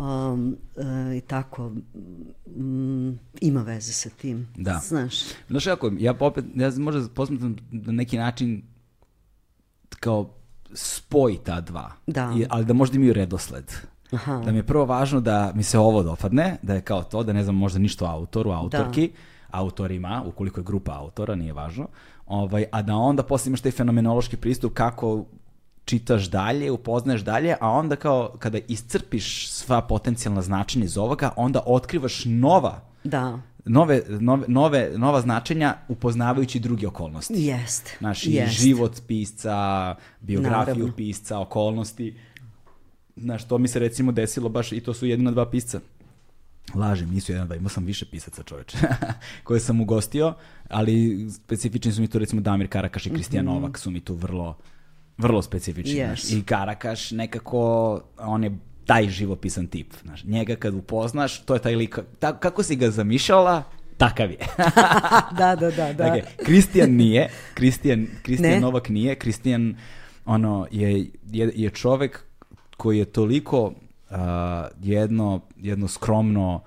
um, uh, i tako um, ima veze sa tim. Da. Znaš. Znaš kako, ja opet, ja možda posmatram na neki način kao spoj ta dva. Da. I, ali da možda imaju redosled. Aha. Da mi je prvo važno da mi se ovo dopadne, da je kao to, da ne znam možda ništa o autoru, autorki, da. autorima, ukoliko je grupa autora, nije važno, ovaj, a da onda posle imaš taj fenomenološki pristup kako čitaš dalje, upoznaješ dalje, a onda kao kada iscrpiš sva potencijalna značenja iz ovoga, onda otkrivaš nova da. nove, nove, nove, nova značenja upoznavajući druge okolnosti. Jest. Znaš, i Jest. život pisca, biografiju Naravno. pisca, okolnosti. Znaš, to mi se recimo desilo baš, i to su jedina dva pisca. Lažem, nisu jedan, dva, imao sam više pisaca čoveče, koje sam ugostio, ali specifični su mi tu recimo Damir Karakaš i Kristijan mm -hmm. Novak su mi tu vrlo vrlo specifični, yes. znaš, i Karakaš nekako, on je taj živopisan tip, znaš, njega kad upoznaš, to je taj lik, ta, kako si ga zamišljala, takav je. da, da, da, da. Dakle, Kristijan nije, Kristijan, Kristijan Novak nije, Kristijan ono, je, je, je čovek koji je toliko uh, jedno, jedno skromno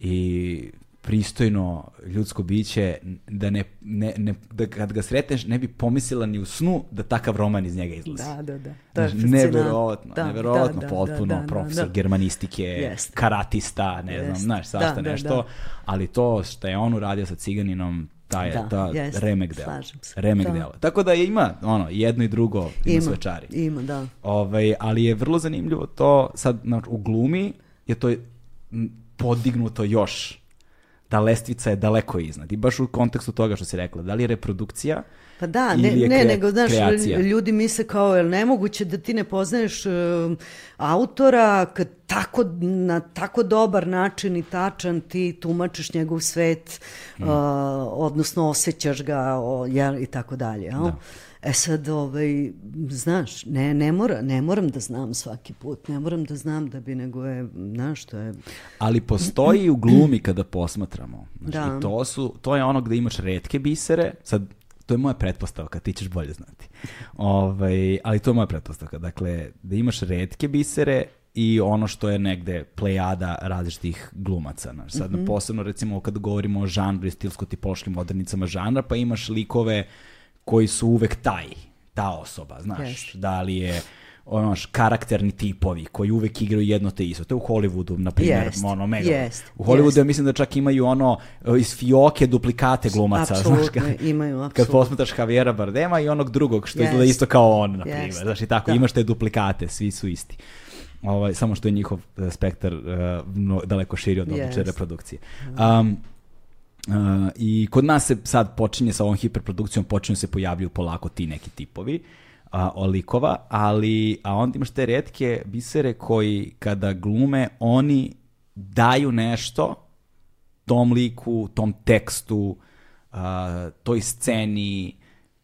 i pristojno ljudsko biće da ne, ne, ne da kad ga sretneš ne bi pomislila ni u snu da takav roman iz njega izlazi. Da, da, da. To je neverovatno, da, neverovatno da, da, potpuno da, da, profesor da, germanistike, Jest. karatista, ne Jest. znam, znaš, svašta da, nešto, da, ali to što je on uradio sa ciganinom ta je da, ta jest, remek dela. Remek da. dela. Tako da ima ono jedno i drugo ima, ima svečari. Ima, da. Ovaj, ali je vrlo zanimljivo to sad na, u glumi je to podignuto još ta lestvica je daleko iznad. I baš u kontekstu toga što si rekla, da li je reprodukcija Pa da, ne, ne, nego, znaš, kreacija. ljudi misle kao, je nemoguće da ti ne poznaješ uh, autora kad tako, na tako dobar način i tačan ti tumačiš njegov svet, mm. uh, odnosno osjećaš ga o, ja, i tako dalje. Jel? Da. E sad, ovaj, znaš, ne, ne, mora, ne moram da znam svaki put, ne moram da znam da bi, nego je, znaš, to je... Ali postoji u glumi kada posmatramo. Znaš, da. I to, su, to je ono gde imaš redke bisere, sad, to je moja pretpostavka, ti ćeš bolje znati. Ovaj, ali to je moja pretpostavka. Dakle, da imaš redke bisere i ono što je negde plejada različitih glumaca. Znaš. Sad, mm -hmm. posebno recimo kad govorimo o žanru i stilsko-tipološkim modernicama žanra, pa imaš likove koji su uvek taj, ta osoba, znaš, yes. da li je ono, karakterni tipovi koji uvek igraju jedno te isto. To je u Hollywoodu, na primjer, yes. ono, mega. Yes. U Hollywoodu yes. ja mislim da čak imaju ono iz fioke duplikate glumaca. Apsolutno, znaš, kad, imaju, apsolutno. Kad posmetaš Javiera Bardema i onog drugog, što yes. izgleda isto kao on, na primjer. Yes. Znaš, i tako, da. imaš te duplikate, svi su isti. Ovaj, samo što je njihov uh, spektar uh, daleko širi od obične yes. reprodukcije. Um, Uh, I kod nas se sad počinje sa ovom hiperprodukcijom, počinju se pojavljuju polako ti neki tipovi uh, likova, ali a onda imaš te redke bisere koji kada glume, oni daju nešto tom liku, tom tekstu, uh, toj sceni,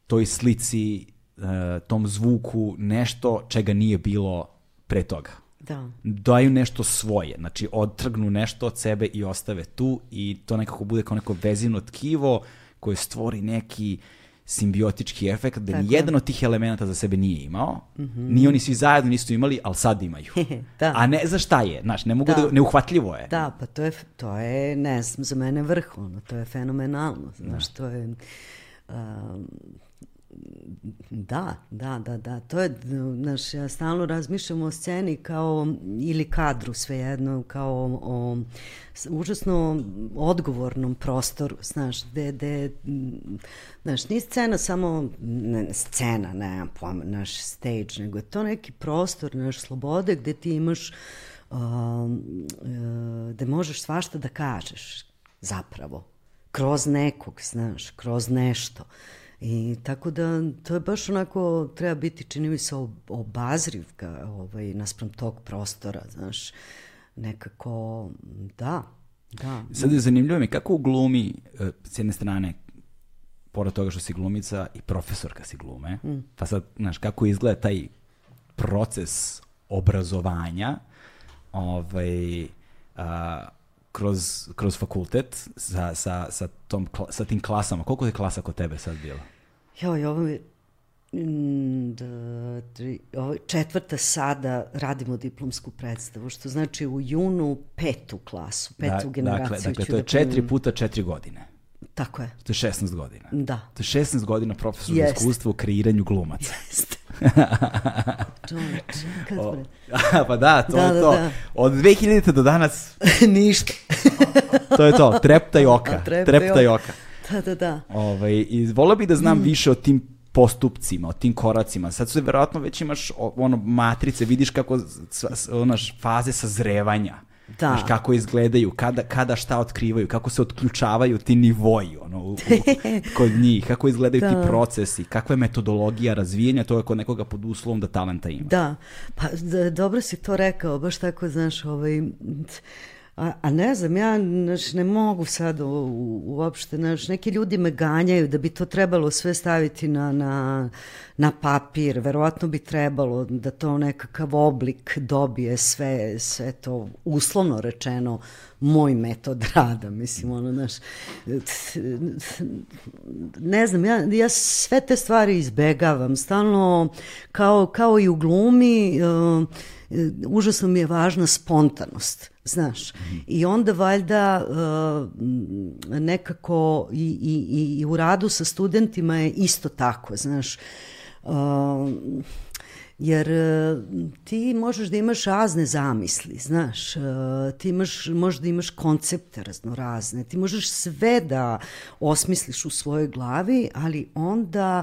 toj slici, uh, tom zvuku, nešto čega nije bilo pre toga. Da. Daju nešto svoje, znači odtrgnu nešto od sebe i ostave tu i to nekako bude kao neko vezino tkivo koje stvori neki simbiotički efekt da ni jedan od tih elemenata za sebe nije imao. Mm -hmm. Ni oni svi zajedno nisu imali, ali sad imaju. da. A ne za šta je, znaš, ne mogu da, da neuhvatljivo je. Da, pa to je, to je, ne znam, za mene vrh, ono, to je fenomenalno, znaš, da. to je... Um, Da, da, da, da. To je, znaš, ja stalno razmišljam o sceni kao, ili kadru svejedno, kao o, o užasno odgovornom prostoru, znaš, gde, gde, znaš, nije scena samo, ne, scena, ne, naš stage, nego je to neki prostor, naš slobode, gde ti imaš uh, da možeš svašta da kažeš zapravo kroz nekog, znaš, kroz nešto. I tako da to je baš onako, treba biti, čini mi se, obazriv ga, ovaj, naspram tog prostora, znaš, nekako, da, da. Sad je zanimljivo mi, kako glumi, e, s jedne strane, pored toga što si glumica i profesorka si glume, mm. pa sad, znaš, kako izgleda taj proces obrazovanja, ovaj, a, kroz, kroz fakultet sa, sa, sa, tom, sa tim klasama. Koliko je klasa kod tebe sad bilo? Joj, ovo je da, tri, ovo, četvrta sada radimo diplomsku predstavu, što znači u junu petu klasu, petu da, generaciju. Dakle, dakle to je da četiri puta četiri godine. Tako je. To je 16 godina. Da. To je 16 godina profesornog iskustva u kreiranju glumaca. Jeste. Čovječ, o, pa da, to da, je da, to. Da. Od 2000. do danas... Ništa. to je to, trepta i oka. Trepta, trepta i oka. Da, da, da. Ovaj, I volio bih da znam mm. više o tim postupcima, o tim koracima. Sad su verovatno već imaš ono matrice, vidiš kako onaš faze sazrevanja Da. Znaš, kako izgledaju, kada, kada šta otkrivaju, kako se otključavaju ti nivoji ono, u, u, kod njih, kako izgledaju da. ti procesi, kakva je metodologija razvijenja, to je kod nekoga pod uslovom da talenta ima. Da, pa dobro si to rekao, baš tako, znaš, ovaj, A, a ne znam, ja naš, ne mogu sad u, uopšte, naš, neki ljudi me ganjaju da bi to trebalo sve staviti na, na, na papir, verovatno bi trebalo da to nekakav oblik dobije sve, sve to uslovno rečeno moj metod rada, mislim, ono, znaš, ne znam, ja, ja sve te stvari izbegavam, stalno, kao, kao i u glumi, uh, užasno mi je važna spontanost, znaš. -hmm. I onda valjda uh, nekako i, i, i u radu sa studentima je isto tako, znaš. Uh, jer ti možeš da imaš razne zamisli, znaš, ti imaš, možeš da imaš koncepte raznorazne, ti možeš sve da osmisliš u svojoj glavi, ali onda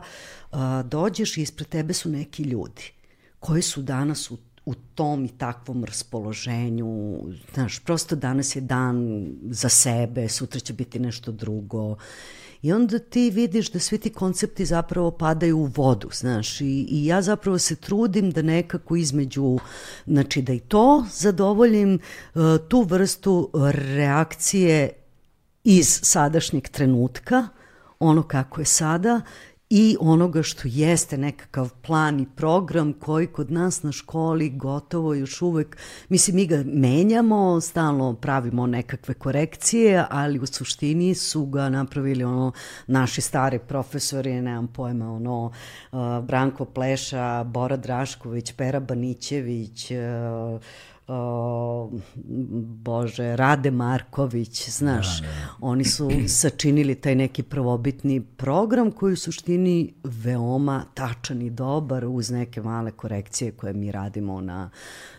dođeš i ispred tebe su neki ljudi koji su danas u u tom i takvom raspoloženju. Znaš, prosto danas je dan za sebe, sutra će biti nešto drugo. I onda ti vidiš da svi ti koncepti zapravo padaju u vodu, znaš, i, i ja zapravo se trudim da nekako između, znači da i to zadovoljim, uh, tu vrstu reakcije iz sadašnjeg trenutka, ono kako je sada, i onoga što jeste nekakav plan i program koji kod nas na školi gotovo još uvek, mislim mi ga menjamo, stalno pravimo nekakve korekcije, ali u suštini su ga napravili ono naši stari profesori, nemam pojma, ono uh, Branko Pleša, Bora Drašković, Pera Banićević, uh, o, Bože, Rade Marković, znaš, da, da. oni su sačinili taj neki prvobitni program koji u suštini veoma tačan i dobar uz neke male korekcije koje mi radimo na,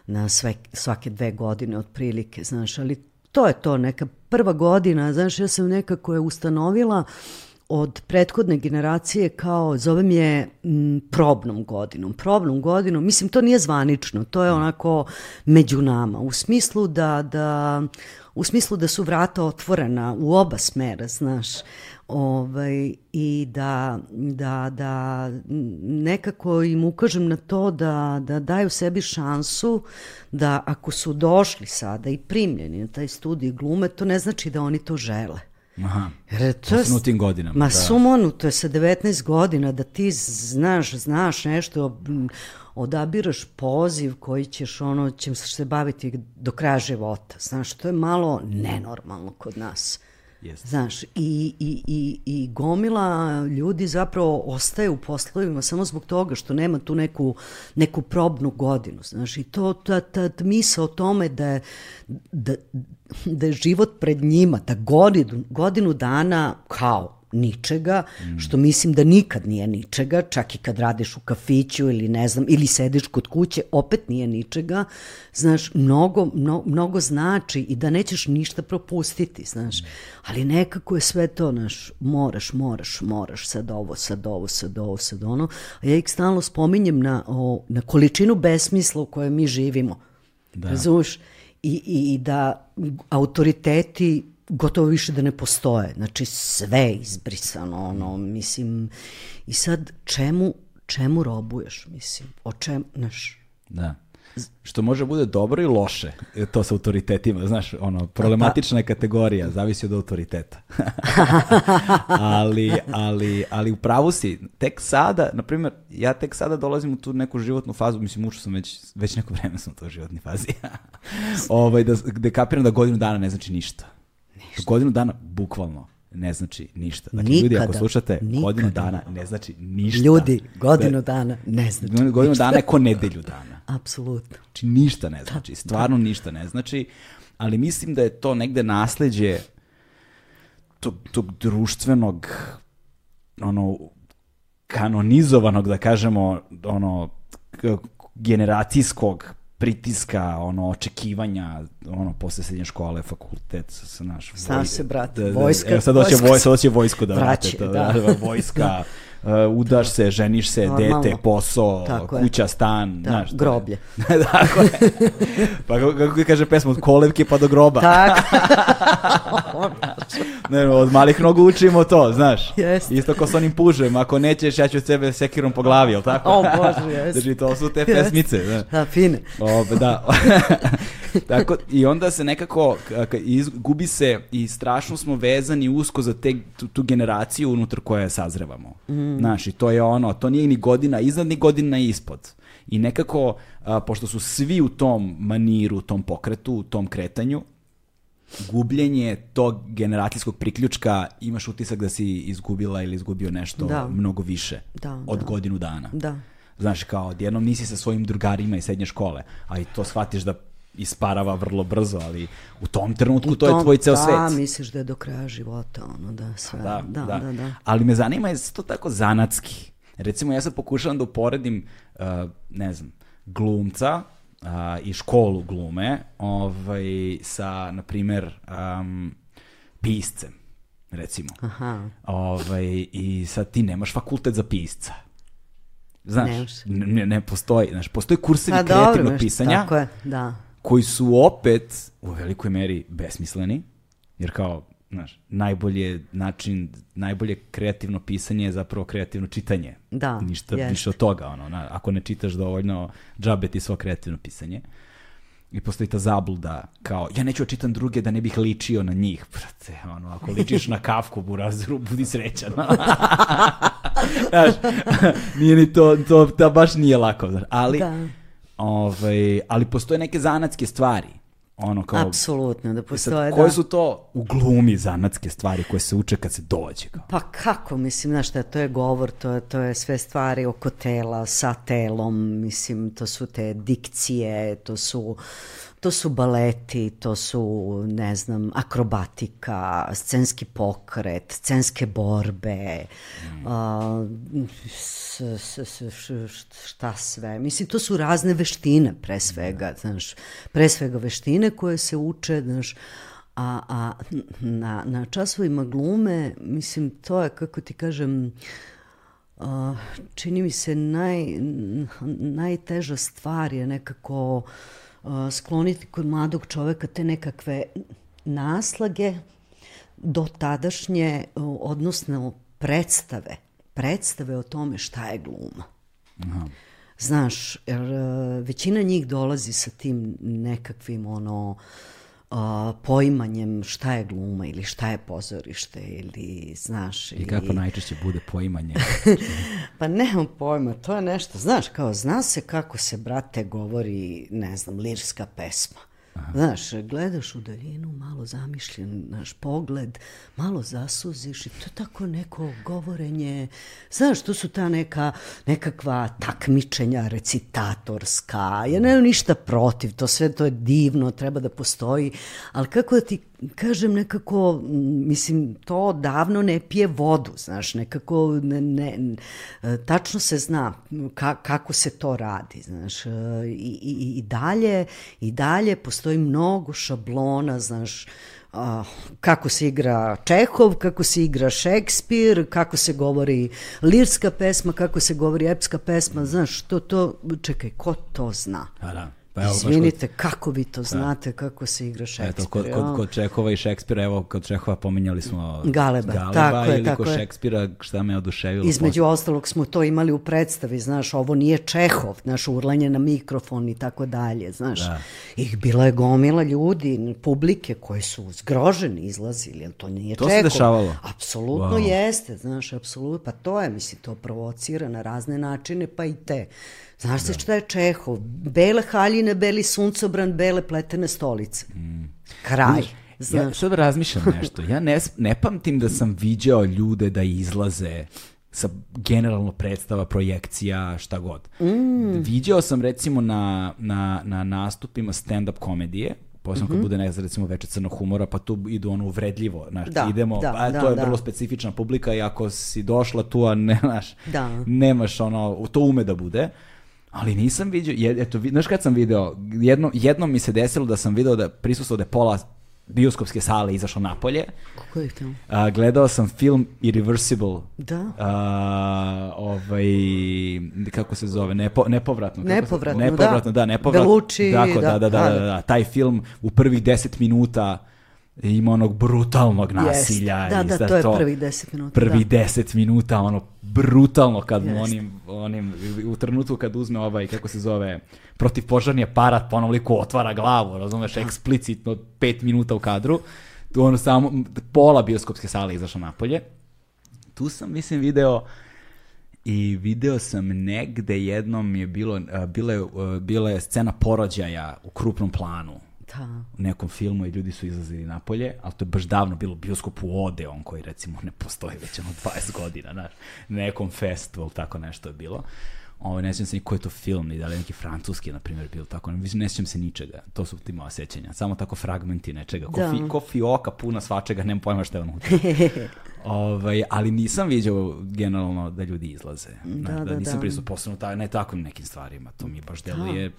na sve, svake dve godine otprilike, znaš, ali to je to, neka prva godina, znaš, ja sam nekako je ustanovila uh, od prethodne generacije kao, zovem je m, probnom godinom. Probnom godinom, mislim, to nije zvanično, to je onako među nama, u smislu da, da u smislu da su vrata otvorena u oba smera, znaš, ovaj, i da, da, da nekako im ukažem na to da, da daju sebi šansu da ako su došli sada i primljeni na taj studij glume, to ne znači da oni to žele Aha, Jer to je, tim godinama. Ma da. sumonu, to je sa 19 godina, da ti znaš, znaš nešto, odabiraš poziv koji ćeš ono, ćem se baviti do kraja života. Znaš, to je malo nenormalno kod nas. Yes. Znaš, i, i, i, i gomila ljudi zapravo ostaje u poslovima samo zbog toga što nema tu neku, neku probnu godinu. Znaš, i to, ta, ta, ta misa o tome da da, da je život pred njima, da godinu, godinu dana kao ničega, što mislim da nikad nije ničega, čak i kad radiš u kafiću ili ne znam, ili sediš kod kuće, opet nije ničega, znaš, mnogo, mnogo, mnogo znači i da nećeš ništa propustiti, znaš, ali nekako je sve to, znaš, moraš, moraš, moraš, sad ovo, sad ovo, sad ovo, sad ono, a ja ih stalno spominjem na, o, na količinu besmisla u kojoj mi živimo, da. razumiješ, i, i, i da autoriteti gotovo više da ne postoje. Znači sve izbrisano, ono, mislim, i sad čemu, čemu robuješ, mislim, o čem, znaš, Da. Što može bude dobro i loše, e, to sa autoritetima, znaš, ono, problematična je kategorija, zavisi od autoriteta. ali, ali, ali u pravu si, tek sada, na primjer, ja tek sada dolazim u tu neku životnu fazu, mislim, ušao sam već, već neko vreme sam u toj životnoj fazi, ovaj, da, gde kapiram da godinu dana ne znači ništa. ništa. Godinu dana, bukvalno, ne znači ništa. Dakle, Nikada, ljudi, ako slušate, nikada. godinu dana ne znači ništa. ljudi, godinu dana, ne znači. Godinu ništa. dana je ko nedelju dana. Apsolutno. Znači ništa ne znači, stvarno ništa ne znači, ali mislim da je to negde nasleđe tog, tog društvenog ono kanonizovanog da kažemo ono generacijskog pritiska, ono, očekivanja, ono, posle srednje škole, fakultet, sa naš... Zna se, brate, da, da, vojska- evo sad hoće, vojska voj, sad hoće vojsku da vrate, to, da. da, vojska, uh, udaš se, ženiš se, Normalno. dete, posao, Tako je. kuća, stan, Da, znaš. je- groblje. Tako je. Pa kako, kaže pesma, od kolevke pa do groba. Tako, Ne, od malih nogu učimo to, znaš. Jeste. Isto ko s onim pužem, ako nećeš, ja ću sebe sekirom po glavi, jel tako? O, Bože, jeste. Znači, to su te pesmice, znaš. da, fine. O, da. Tako, I onda se nekako gubi se i strašno smo vezani usko za te, tu, tu generaciju unutar koje sazrevamo. Mm. Znaš, i to je ono, to nije ni godina iznad, ni godina ispod. I nekako, a, pošto su svi u tom maniru, u tom pokretu, u tom kretanju, gubljenje tog generacijskog priključka, imaš utisak da si izgubila ili izgubio nešto Da. mnogo više Da, od da. godinu dana. Da. Znaš, kao odjednom nisi sa svojim drugarima iz srednje škole, a i to shvatiš da isparava vrlo brzo, ali u tom trenutku U to je tom- tvoj ceo da, svet. misliš da je do kraja života, ono, da, sve. Da, da, da. da. Ali me zanima je to tako zanatski. Recimo, ja sad pokušavam da uporedim, uh, ne znam, glumca uh, i školu glume ovaj, sa, na primer, um, piscem, recimo. Aha. Ovaj, I sad ti nemaš fakultet za pisca. Znaš, Nemaš. ne, ne postoji. Znaš, postoje kursevi Pa dobro, kreativnog znaš, pisanja Tako je, da. Koji su opet u velikoj meri besmisleni, jer kao, znaš, najbolje način, najbolje kreativno pisanje je zapravo kreativno čitanje. Da, Ništa jeste. više od toga, ono, na, ako ne čitaš dovoljno, džabe ti svo kreativno pisanje. I postoji ta zabluda, kao, ja neću da čitam druge da ne bih ličio na njih. Brate, ono, ako ličiš na kafku, burazeru, budi srećan. Znaš, nije ni to, to, to baš nije lako. znaš. Ali, Da. Ovaj, ali postoje neke zanatske stvari. Ono kao, Apsolutno, da E sad, postoje, da. koje su to u glumi zanatske stvari koje se uče kad se dođe? Kao? Pa kako, mislim, znaš šta, to je govor, to je, to je sve stvari oko tela, sa telom, mislim, to su te dikcije, to su, to su baleti, to su, ne znam, akrobatika, scenski pokret, scenske borbe, a, s, s, šta sve. Mislim, to su razne veštine, pre svega, znaš, pre svega veštine koje se uče, znaš, a, a na, na časovima glume, mislim, to je, kako ti kažem, a, čini mi se naj, najteža stvar je nekako a, skloniti kod mladog čoveka te nekakve naslage do tadašnje, odnosno predstave, predstave o tome šta je gluma. Znaš, jer e, većina njih dolazi sa tim nekakvim ono a, poimanjem šta je gluma ili šta je pozorište ili znaš I kako najčešće bude poimanje? pa nemam pojma, to je nešto, znaš, kao zna se kako se, brate, govori, ne znam, lirska pesma. Znaš, gledaš u daljinu, malo zamišljen naš pogled, malo zasuziš i to tako neko govorenje. Znaš, to su ta neka, nekakva takmičenja recitatorska. Ja nemam ništa protiv, to sve to je divno, treba da postoji, ali kako da ti kažem nekako, mislim, to davno ne pije vodu, znaš, nekako ne, ne, e, tačno se zna ka, kako se to radi, znaš, e, i, i, i dalje, i dalje postoji mnogo šablona, znaš, kako se igra Čehov, kako se igra Šekspir, kako se govori lirska pesma, kako se govori epska pesma, znaš, to, to, čekaj, ko to zna? A da. Pa evo, Izvinite, kod... kako vi to da. znate, kako se igra Šekspir? Eto, kod, kod, kod Čekova i Šekspira, evo, kod Čekova pominjali smo Galeba, Galeba tako ili je, tako kod Šekspira, šta me oduševilo. Između posle. ostalog smo to imali u predstavi, znaš, ovo nije Čehov, znaš, urlanje na mikrofon i tako dalje, znaš. Da. I bila je gomila ljudi, publike koji su zgroženi izlazili, ali to nije to Čehov. To se dešavalo? Apsolutno wow. jeste, znaš, apsolutno, pa to je, mislim, to provocira na razne načine, pa i te. Znaš se da. šta je Čehov? Bele haljine, beli suncobran, bele pletene stolice. Mm. Kraj. Znaš. Ja sad razmišljam nešto. Ja ne, ne pamtim da sam viđao ljude da izlaze sa generalno predstava, projekcija, šta god. Mm. Viđao sam recimo na, na, na nastupima stand-up komedije, posebno mm -hmm. kad bude nekada recimo veče crnog humora, pa tu idu ono uvredljivo, znaš, da, idemo, da, a, da, to je da. vrlo specifična publika i ako si došla tu, a ne, znaš, da. nemaš ono, to ume da bude, ali nisam vidio, eto, znaš kad sam video, jedno, jedno mi se desilo da sam video da prisustvo da je pola bioskopske sale izašao napolje. Kako je film? A, gledao sam film Irreversible. Da. A, ovaj, kako se zove, Nepo, nepovratno. Nepovratno, se, nepovratno, da. da nepovratno. Belucci, Dako, da, da, da, da, da, da, taj film u prvih deset minuta ima onog brutalnog nasilja. Yes. Da, da, to je prvih deset minuta. Prvih da. deset minuta, ono, brutalno kad mu onim, onim, u trenutku kad uzme ovaj, kako se zove, protivpožarni aparat, pa ono otvara glavu, razumeš, eksplicitno pet minuta u kadru, tu ono samo, pola bioskopske sale izašla napolje. Tu sam, mislim, video i video sam negde jednom je bilo, bila je, bila je scena porođaja u krupnom planu da. u nekom filmu i ljudi su izlazili napolje, ali to je baš davno bilo bioskop u Odeon koji recimo ne postoji već ono 20 godina, znaš, nekom festival, tako nešto je bilo. Ovo, ne sjećam se ni koji je to film, ni da li neki francuski, na primjer, bilo tako. Ne, ne sjećam se ničega. To su ti moja sećanja. Samo tako fragmenti nečega. Ko, da. fi, ko fioka puna svačega, nema pojma šta je unutra. ovaj, ali nisam viđao generalno da ljudi izlaze. Da, da, da, nisam da. prisuo posebno ta, ne tako nekim stvarima. To mi baš deluje... Da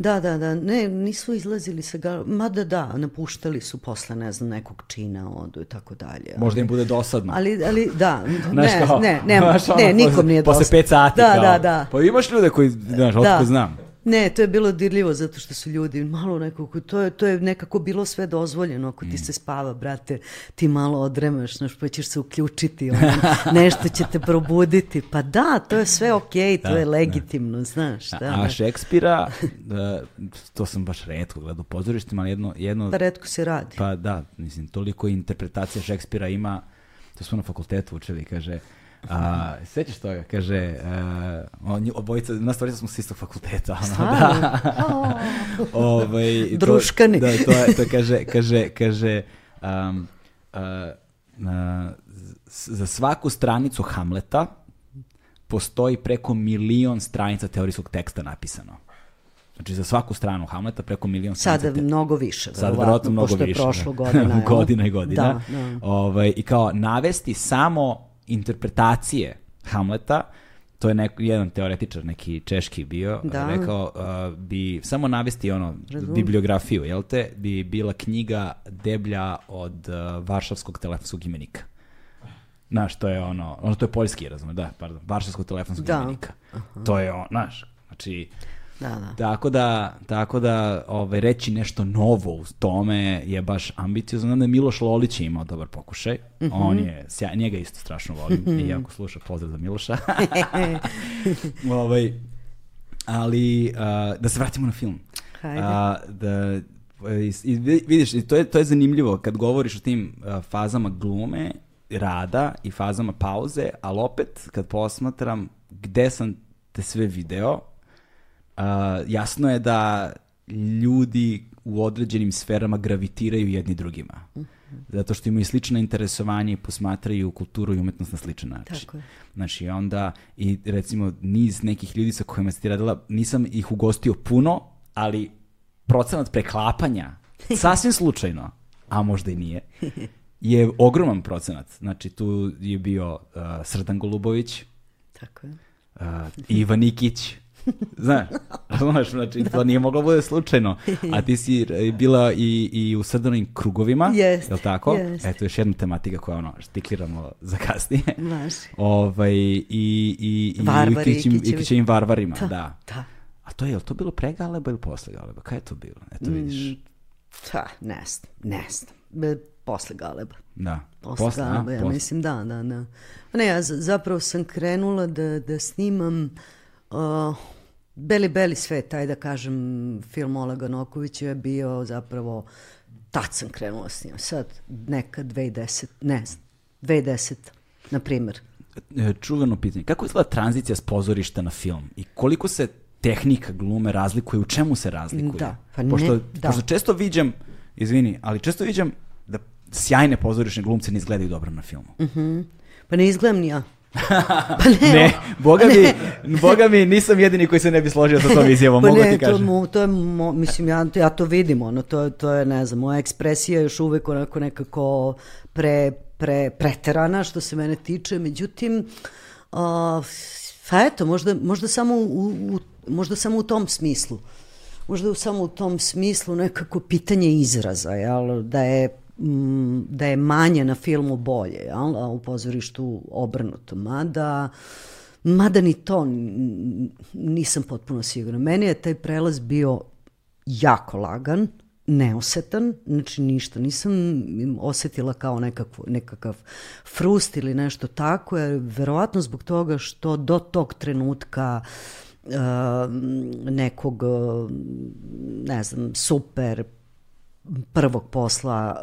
Da, da, da, ne, nisu izlazili sa gal... Mada da, napuštali su posle, ne znam, nekog čina, odu i tako dalje. Možda im bude dosadno. Ali, ali da, ne, ne, ne, ne, nikom nije dosadno. Posle pet sati, da, kao. Da, da, Pa imaš ljude koji, znaš, da. otko znam. Ne, to je bilo dirljivo zato što su ljudi malo nekako, to je, to je nekako bilo sve dozvoljeno. Ako ti mm. se spava, brate, ti malo odremaš, znaš, pa ćeš se uključiti, ono, nešto će te probuditi. Pa da, to je sve okej, okay, to da, je da. legitimno, da. znaš. Da, a, a Šekspira, da, to sam baš redko gledao u pozorištima, ali jedno, jedno... Pa redko se radi. Pa da, mislim, toliko interpretacija Šekspira ima, to smo na fakultetu učili, kaže, A, sećaš toga, kaže, uh, on, obojica, nas tvorica smo s istog fakulteta. Ono, da. ovaj, Druškani. To, da, to, je, to kaže, kaže, kaže, um, uh, uh, za svaku stranicu Hamleta postoji preko milion stranica teorijskog teksta napisano. Znači za svaku stranu Hamleta preko milion stranica. Sada mnogo više, Sada verovatno mnogo više. Pošto je prošlo godina. godina i godina. Da, da. Ovaj, I kao navesti samo interpretacije Hamleta, to je neko, jedan teoretičar, neki češki bio, da. rekao, uh, bi samo navesti ono, Razum. bibliografiju, jel te, bi bila knjiga deblja od uh, Varšavskog telefonskog imenika. Znaš, to je ono, ono to je poljski, razume, da, pardon, Varšavskog telefonskog da. imenika. Aha. To je ono, znaš, znači, Da, da. Tako da, tako da ovaj, reći nešto novo u tome je baš ambiciozno. Znam da je Miloš Lolić imao dobar pokušaj. Mm -hmm. On je, njega isto strašno volim. Mm -hmm. I ako sluša, pozdrav za Miloša. ovaj, ali, uh, da se vratimo na film. Hajde. Uh, da, i, vidiš, to je, to je zanimljivo kad govoriš o tim uh, fazama glume, rada i fazama pauze, ali opet kad posmatram gde sam te sve video, uh, jasno je da ljudi u određenim sferama gravitiraju jedni drugima. Mhm. Zato što imaju slična interesovanja i posmatraju kulturu i umetnost na sličan način. Tako je. Znači, onda i recimo niz nekih ljudi sa kojima si ti radila, nisam ih ugostio puno, ali procenat preklapanja, sasvim slučajno, a možda i nije, je ogroman procenat. Znači, tu je bio uh, Srdan Golubović, Tako je. Uh, Ivan Nikić, Znaš, razumeš, znači da. to nije moglo bude slučajno. A ti si bila i, i u srdanim krugovima, jest, je li tako? Jest. Eto još jedna tematika koja ono, štikliramo za kasnije. Znaš. Ovaj, I, i, i Varvari, u Ikićim, Ikićevim varvarima, da. da. A to je, je to bilo pre Galeba ili posle Galeba? Kaj je to bilo? Eto vidiš. Mm, ta, ne znam, ne znam. Posle Galeba. Da. Posle, Posle, a? Galeba, ja Posle. mislim, da, da, da. Ne, ja zapravo sam krenula da, da snimam uh, Beli, beli svet, taj da kažem, film Olega Nokovića je bio zapravo, tad sam krenula s njim, sad neka 2010, ne znam, 2010, na primjer. E, Čuveno pitanje. Kako izgleda tranzicija s pozorišta na film? I koliko se tehnika glume razlikuje? U čemu se razlikuje? Da, pa ne- pošto, da. pošto često viđam, izvini, ali često viđam da sjajne pozorišne glumce ne izgledaju dobro na filmu. Pa ne izgledam ni ja. Pa ne, Ne, boga pa mi, boga mi, nisam jedini koji se ne bi složio sa tom izjavom, Pa mogu ne, ti to, kažem. mo- to je, mo- mislim, ja, ja to vidim, ono, to, to je, ne znam, moja ekspresija je još uvek onako nekako pre, pre, preterana što se mene tiče, međutim, a, pa eto, možda, možda, samo u, u, možda samo u tom smislu. Možda samo u tom smislu nekako pitanje izraza, jel, da je da je manje na filmu bolje, jel? a u pozorištu obrnuto. Mada, mada ni to nisam potpuno sigurna. Meni je taj prelaz bio jako lagan, neosetan, znači ništa, nisam osetila kao nekakvu, nekakav frust ili nešto tako, jer verovatno zbog toga što do tog trenutka uh, nekog, ne znam, super prvog posla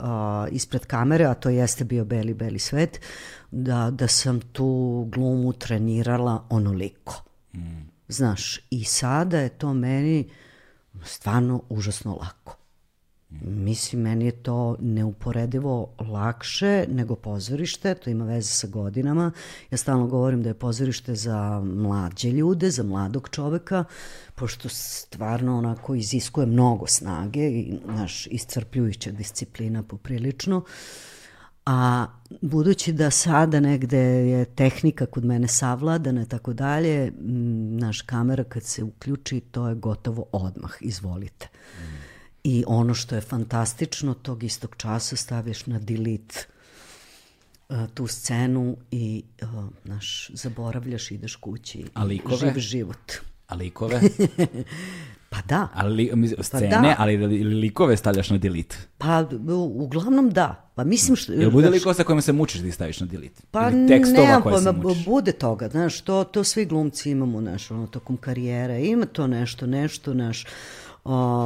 uh, ispred kamere, a to jeste bio Beli, Beli svet, da, da sam tu glumu trenirala onoliko. Znaš, i sada je to meni stvarno užasno lako. Mislim, meni je to neuporedivo lakše nego pozorište, to ima veze sa godinama. Ja stalno govorim da je pozorište za mlađe ljude, za mladog čoveka, pošto stvarno onako iziskuje mnogo snage i naš iscrpljujuća disciplina poprilično. A budući da sada negde je tehnika kod mene savladana i tako dalje, naš kamera kad se uključi, to je gotovo odmah, izvolite. I ono što je fantastično, tog istog časa staviš na delete uh, tu scenu i uh, naš, zaboravljaš, ideš kući A i likove? živ život. A likove? Pa da, Ali, li- scene, da. ali li- likove stavljaš na delete. pa uglavnom da. Pa mislim što... Jel bude likova sa kojima se mučiš da staviš na delete? Pa Ili tekstova koje se pojma, mučiš? bude toga, znaš, to, to svi glumci imamo, znaš, ono, tokom karijere, ima to nešto, nešto, znaš, o,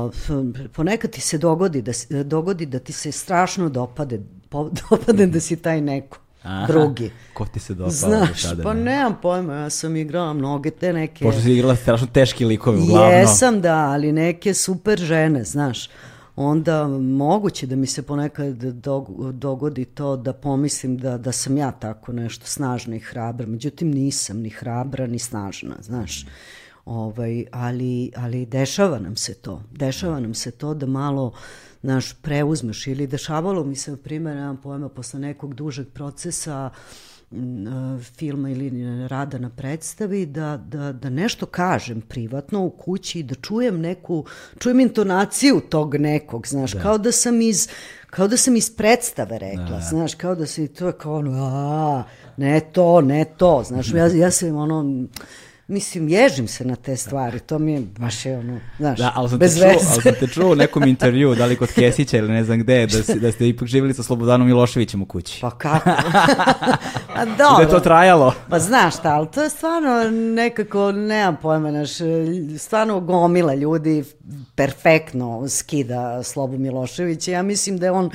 f- ponekad ti se dogodi da, dogodi da ti se strašno dopade, po, dopade da si taj neko, Aha, drugi. Ko ti se dopao do Znaš, sada? pa ne? nemam pojma, ja sam igrala mnoge te neke... Pošto si igrala strašno teški likove, uglavnom. Jesam, da, ali neke super žene, znaš. Onda moguće da mi se ponekad dog- dogodi to da pomislim da, da sam ja tako nešto snažna i hrabra. Međutim, nisam ni hrabra ni snažna, znaš. Ovaj, ali, ali dešava nam se to. Dešava nam se to da malo naš preuzmeš ili dešavalo mi se, na primjer, nemam pojma, posle nekog dužeg procesa filma ili rada na predstavi, da, da, da nešto kažem privatno u kući i da čujem neku, čujem intonaciju tog nekog, znaš, kao da sam iz kao da sam iz predstave rekla, znaš, kao da se to je kao ono, a, ne to, ne to, znaš, ja, ja sam ono, mislim, ježim se na te stvari, to mi je baš je ono, znaš, Da, ali sam, te bez čuo, veze. ali sam te čuo u nekom intervju, da li kod Kesića ili ne znam gde, da, si, da ste ipak živjeli sa Slobodanom Miloševićem u kući. Pa kako? A da dobro. je to trajalo. Pa znaš šta, ali to je stvarno nekako, nemam pojma, naš, stvarno gomila ljudi perfektno skida Slobu Miloševića. Ja mislim da je on,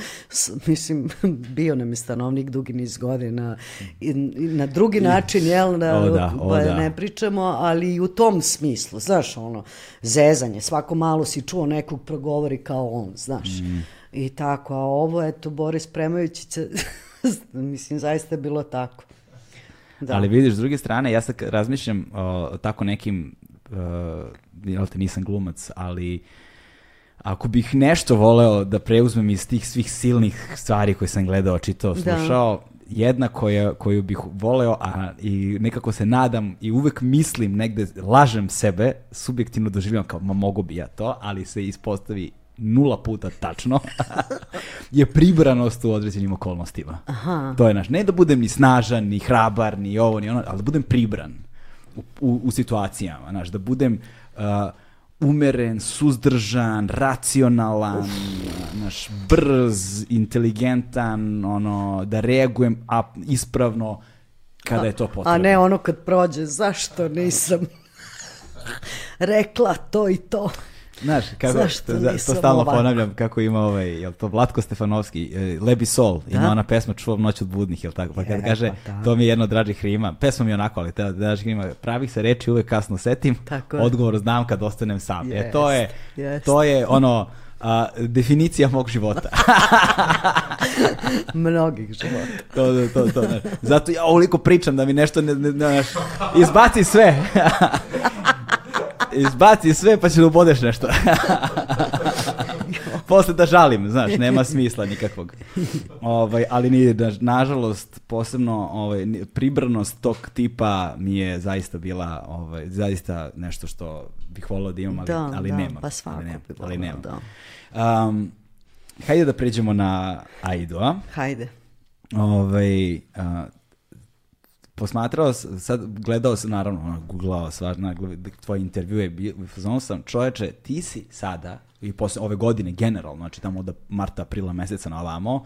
mislim, bio nam je stanovnik dugi niz godina i, i na drugi način, jel, da, O da, o pa da. ne pričamo, ali i u tom smislu, znaš, ono, zezanje, svako malo si čuo nekog progovori kao on, znaš. Mm. I tako, a ovo, eto, Boris Premović, mislim, zaista je bilo tako. Da. Ali vidiš, s druge strane, ja sad razmišljam o tako nekim, uh, jel te nisam glumac, ali ako bih nešto voleo da preuzmem iz tih svih silnih stvari koje sam gledao, čitao, Da. Jedna koja, koju bih voleo, a i nekako se nadam i uvek mislim negde, lažem sebe, subjektivno doživljavam kao, ma mogu bi ja to, ali se ispostavi nula puta tačno, je pribranost u određenim okolnostima. Aha. To je naš, ne da budem ni snažan, ni hrabar, ni ovo, ni ono, ali da budem pribran u, u, u situacijama, znaš, da budem uh, umeren, suzdržan, racionalan, naš brz, inteligentan, ono, da reagujem a, ispravno kada je to potrebno. A ne ono kad prođe, zašto nisam rekla to i to. Znaš, kako, Zašto to, to stalno ovako? ponavljam kako ima ovaj, jel to Vlatko Stefanovski, e, Lebi Sol, ima Da. ona pesma Čuvam noć od budnih, jel tako? Pa kad Je, kaže, pa da. to mi je jedno od dražih rima, pesma mi je onako, ali te dražih rima, pravih se reči uvek kasno setim, Tako je. odgovor znam kad ostanem sam. E, to je, Jest, jest. to je ono, a, definicija mog života. Mnogih života. to, to, to, to. Zato ja ovoliko pričam da mi nešto ne, ne, znaš, izbaci sve. izbaci sve pa će da ubodeš nešto. Posle da žalim, znaš, nema smisla nikakvog. Ovaj, ali ni, na- nažalost, posebno ovaj, pribranost tog tipa mi je zaista bila ovaj, zaista nešto što bih volio da imam, ali, Da, ali da, nemam. pa svako ali nemam, bi ali voleo, nemam. da. Um, hajde da pređemo na Aidu, a? Hajde. Ovaj, a, posmatrao sad gledao sam, naravno, ono, googlao svaš, na, tvoj intervju je bio, u fazonu sam, čoveče, ti si sada, i posle ove godine generalno, znači tamo od marta, aprila meseca na ovamo,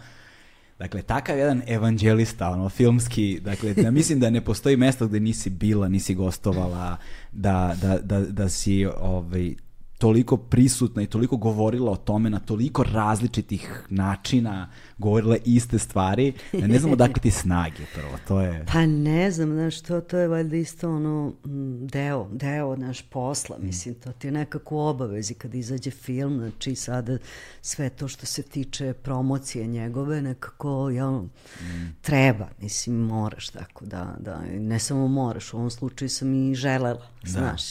Dakle, takav jedan evanđelista, ono, filmski, dakle, da mislim da ne postoji mesto gde nisi bila, nisi gostovala, da, da, da, da si, ovaj, toliko prisutna i toliko govorila o tome na toliko različitih načina, govorila iste stvari, da ne znam odakle ti snage prvo, to je... Pa ne znam, znaš, to, to je valjda isto ono mm, deo, deo naš posla, Mm. mislim, to ti je nekako u obavezi kad izađe film, znači sada sve to što se tiče promocije njegove, nekako, jel, Mm. treba, mislim, moraš tako da, da, ne samo moraš, u ovom slučaju sam i želela, znaš.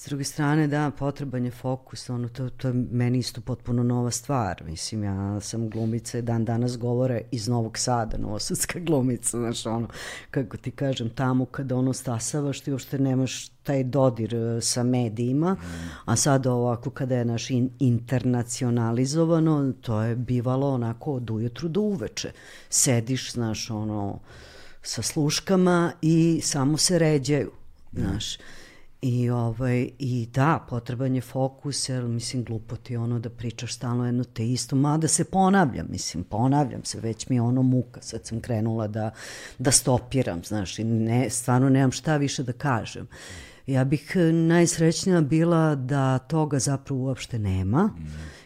S druge strane, da, potreban je fokus, ono, to, to je meni isto potpuno nova stvar. Mislim, ja sam glumica i dan danas govore iz Novog Sada, novosadska glumica, znaš, ono, kako ti kažem, tamo kada ono stasavaš, ti uopšte nemaš taj dodir e, sa medijima, a sad ovako kada je naš in, internacionalizovano, to je bivalo onako od ujutru do uveče. Sediš, znaš, ono, sa sluškama i samo se ređaju, znaš. I, ovaj, I da, potreban je fokus, jer mislim glupo ti ono da pričaš stalno jedno te isto, mada se ponavljam, mislim, ponavljam se, već mi je ono muka, sad sam krenula da, da stopiram, znaš, i ne, stvarno nemam šta više da kažem. Ja bih eh, najsrećnija bila da toga zapravo uopšte nema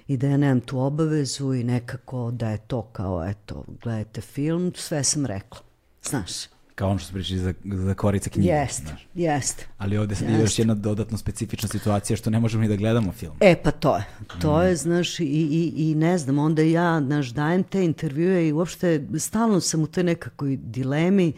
i da ja nemam tu obavezu i nekako da je to kao, eto, gledajte film, sve sam rekla, znaš. Kao ono što su pričali za, za korice knjige. Jeste, znaš. jeste. Ali ovde sad je još jedna dodatno specifična situacija što ne možemo ni da gledamo film. E, pa to je. To je, znaš, i, i, i ne znam, onda ja, znaš, dajem te intervjue i uopšte stalno sam u toj nekakvoj dilemi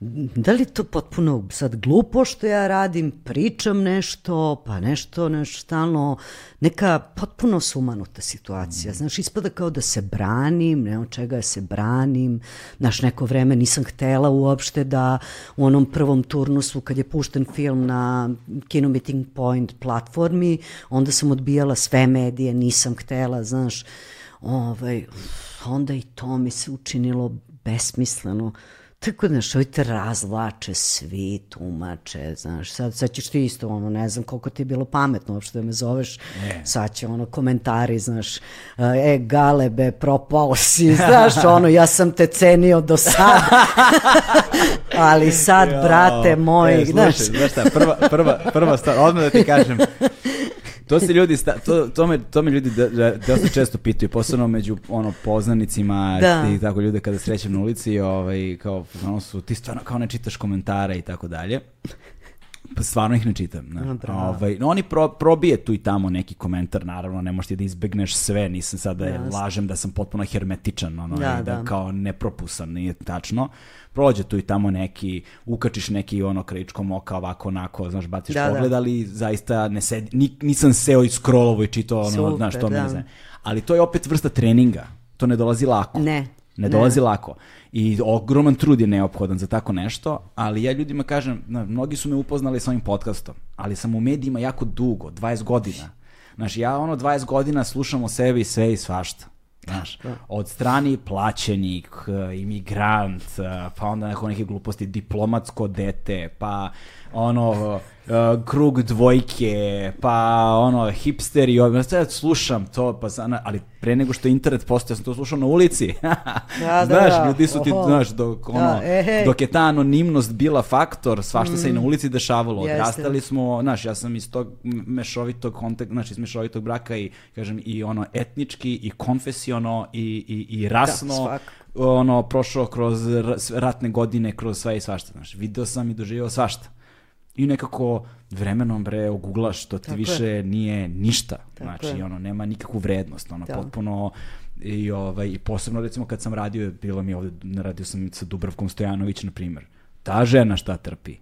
da li to potpuno sad glupo što ja radim, pričam nešto, pa nešto, nešto stalno, neka potpuno sumanuta situacija. Znaš, ispada kao da se branim, ne od čega se branim. Znaš, neko vreme nisam htela uopšte da u onom prvom turnusu kad je pušten film na Kino Meeting Point platformi, onda sam odbijala sve medije, nisam htela, znaš, ovaj, onda i to mi se učinilo besmisleno. Tako da, znaš, ovi te razvlače svi, tumače, znaš, sad, sad ćeš ti isto, ono, ne znam koliko ti je bilo pametno uopšte da me zoveš, sad će ono komentari, znaš, e, galebe, propao si, znaš, ono, ja sam te cenio do sada, ali sad, brate moj, e, slušaj, znaš, znaš šta, prva, prva, prva stvar, odmah da ti kažem, to se ljudi, sta, to, to, me, to me ljudi da, da, dosta često pitaju, posebno među ono, poznanicima Da. i tako ljude kada srećem na ulici, ovaj, kao, ono su, ti stvarno kao ne čitaš komentare i tako dalje. Pa stvarno ih ne čitam. Ne? A, bravo. Ovaj, no, oni pro, probije tu i tamo neki komentar, naravno, ne možeš ti da izbegneš sve, nisam sad da je lažem da sam potpuno hermetičan, ono, Da, da, da. kao nepropusan, nije tačno. Prođe tu i tamo neki, ukačiš neki ono krajičkom oka ovako onako, znaš, baciš Da, da. pogled, ali zaista ne sedi, ni, nisam seo i scrollovo i čitao ono, Super, znaš, to me da. ne znam. Ali to je opet vrsta treninga, to ne dolazi lako. Ne, Ne ne. dolazi lako. I ogroman trud je neophodan za tako nešto, ali ja ljudima kažem, na, mnogi su me upoznali sa ovim podcastom, ali sam u medijima jako dugo, 20 godina. Znaš, ja ono 20 godina slušam o sebi sve i svašta. Znaš, od strani plaćenik, imigrant, pa onda neko neke gluposti, diplomatsko dete, pa ono, uh, krug dvojke, pa ono, hipsteri, ono, sad slušam to, pa zna, ali pre nego što je internet postao, sam to slušao na ulici. Da, znaš, da, da. ljudi su ti, Oho. znaš, dok, ono, Da, e, hej. dok je ta anonimnost bila faktor, svašta se i na ulici dešavalo. Mm. Odrastali smo, znaš, ja sam iz tog mešovitog kontek, znači iz mešovitog braka i, kažem, i ono, etnički, i konfesiono, i, i, i rasno, svakako. ono, prošao kroz ratne godine, kroz sve i svašta, znaš, video sam i doživio svašta. I nekako vremenom bre oguglaš što ti Tako je. više nije ništa. Tako znači je. ono nema nikakvu vrednost, ono Da. potpuno i ovaj i posebno recimo kad sam radio bilo mi ovde radio sam sa Dubravkom Stojanović na primer. Ta žena šta trpi?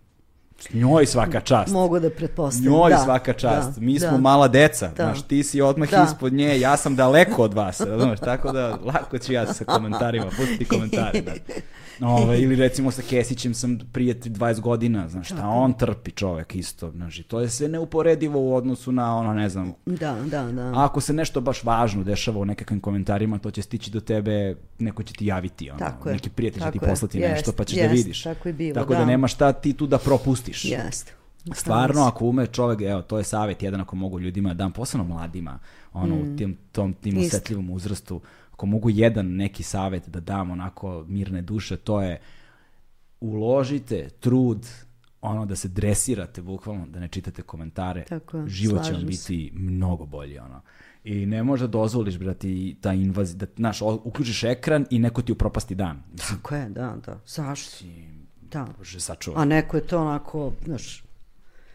Njoj svaka čast. Mogu da pretpostavim. Njoj da, svaka čast. da, Mi smo da. mala deca. Da. Znaš, ti si odmah Da. ispod nje, ja sam daleko od vas. Razumeš? Tako da lako ću ja sa komentarima, pustiti komentare. Da. Ove, ili recimo sa Kesićem sam prijatelj 20 godina, znaš, šta on trpi čovek isto. Znaš, i to je sve neuporedivo u odnosu na ono, ne znam, Da, da, da. a ako se nešto baš važno dešava u nekakvim komentarima, to će stići do tebe, neko će ti javiti, ono, Tako neki prijatelj će ti poslati Jest, nešto, pa ćeš da jest, vidiš. tako je bilo, Tako da. da. nema šta ti tu da propustiš. Jeste. Stvarno, ako ume čovek, evo, to je savjet jedan ako mogu ljudima da dam, posebno mladima, ono, u tim, tom, tim Mm. Isto. osetljivom uzrastu, ako mogu jedan neki savjet da dam onako mirne duše, to je uložite trud ono da se dresirate bukvalno, da ne čitate komentare, Tako život će vam slažem se. biti mnogo bolji ono. I ne možeš da dozvoliš, brati, ta invazija, da, znaš, uključiš ekran i neko ti upropasti dan. Tako je, da, da. Zašto? Da. Bože, sačuvaj. A neko je to onako, znaš,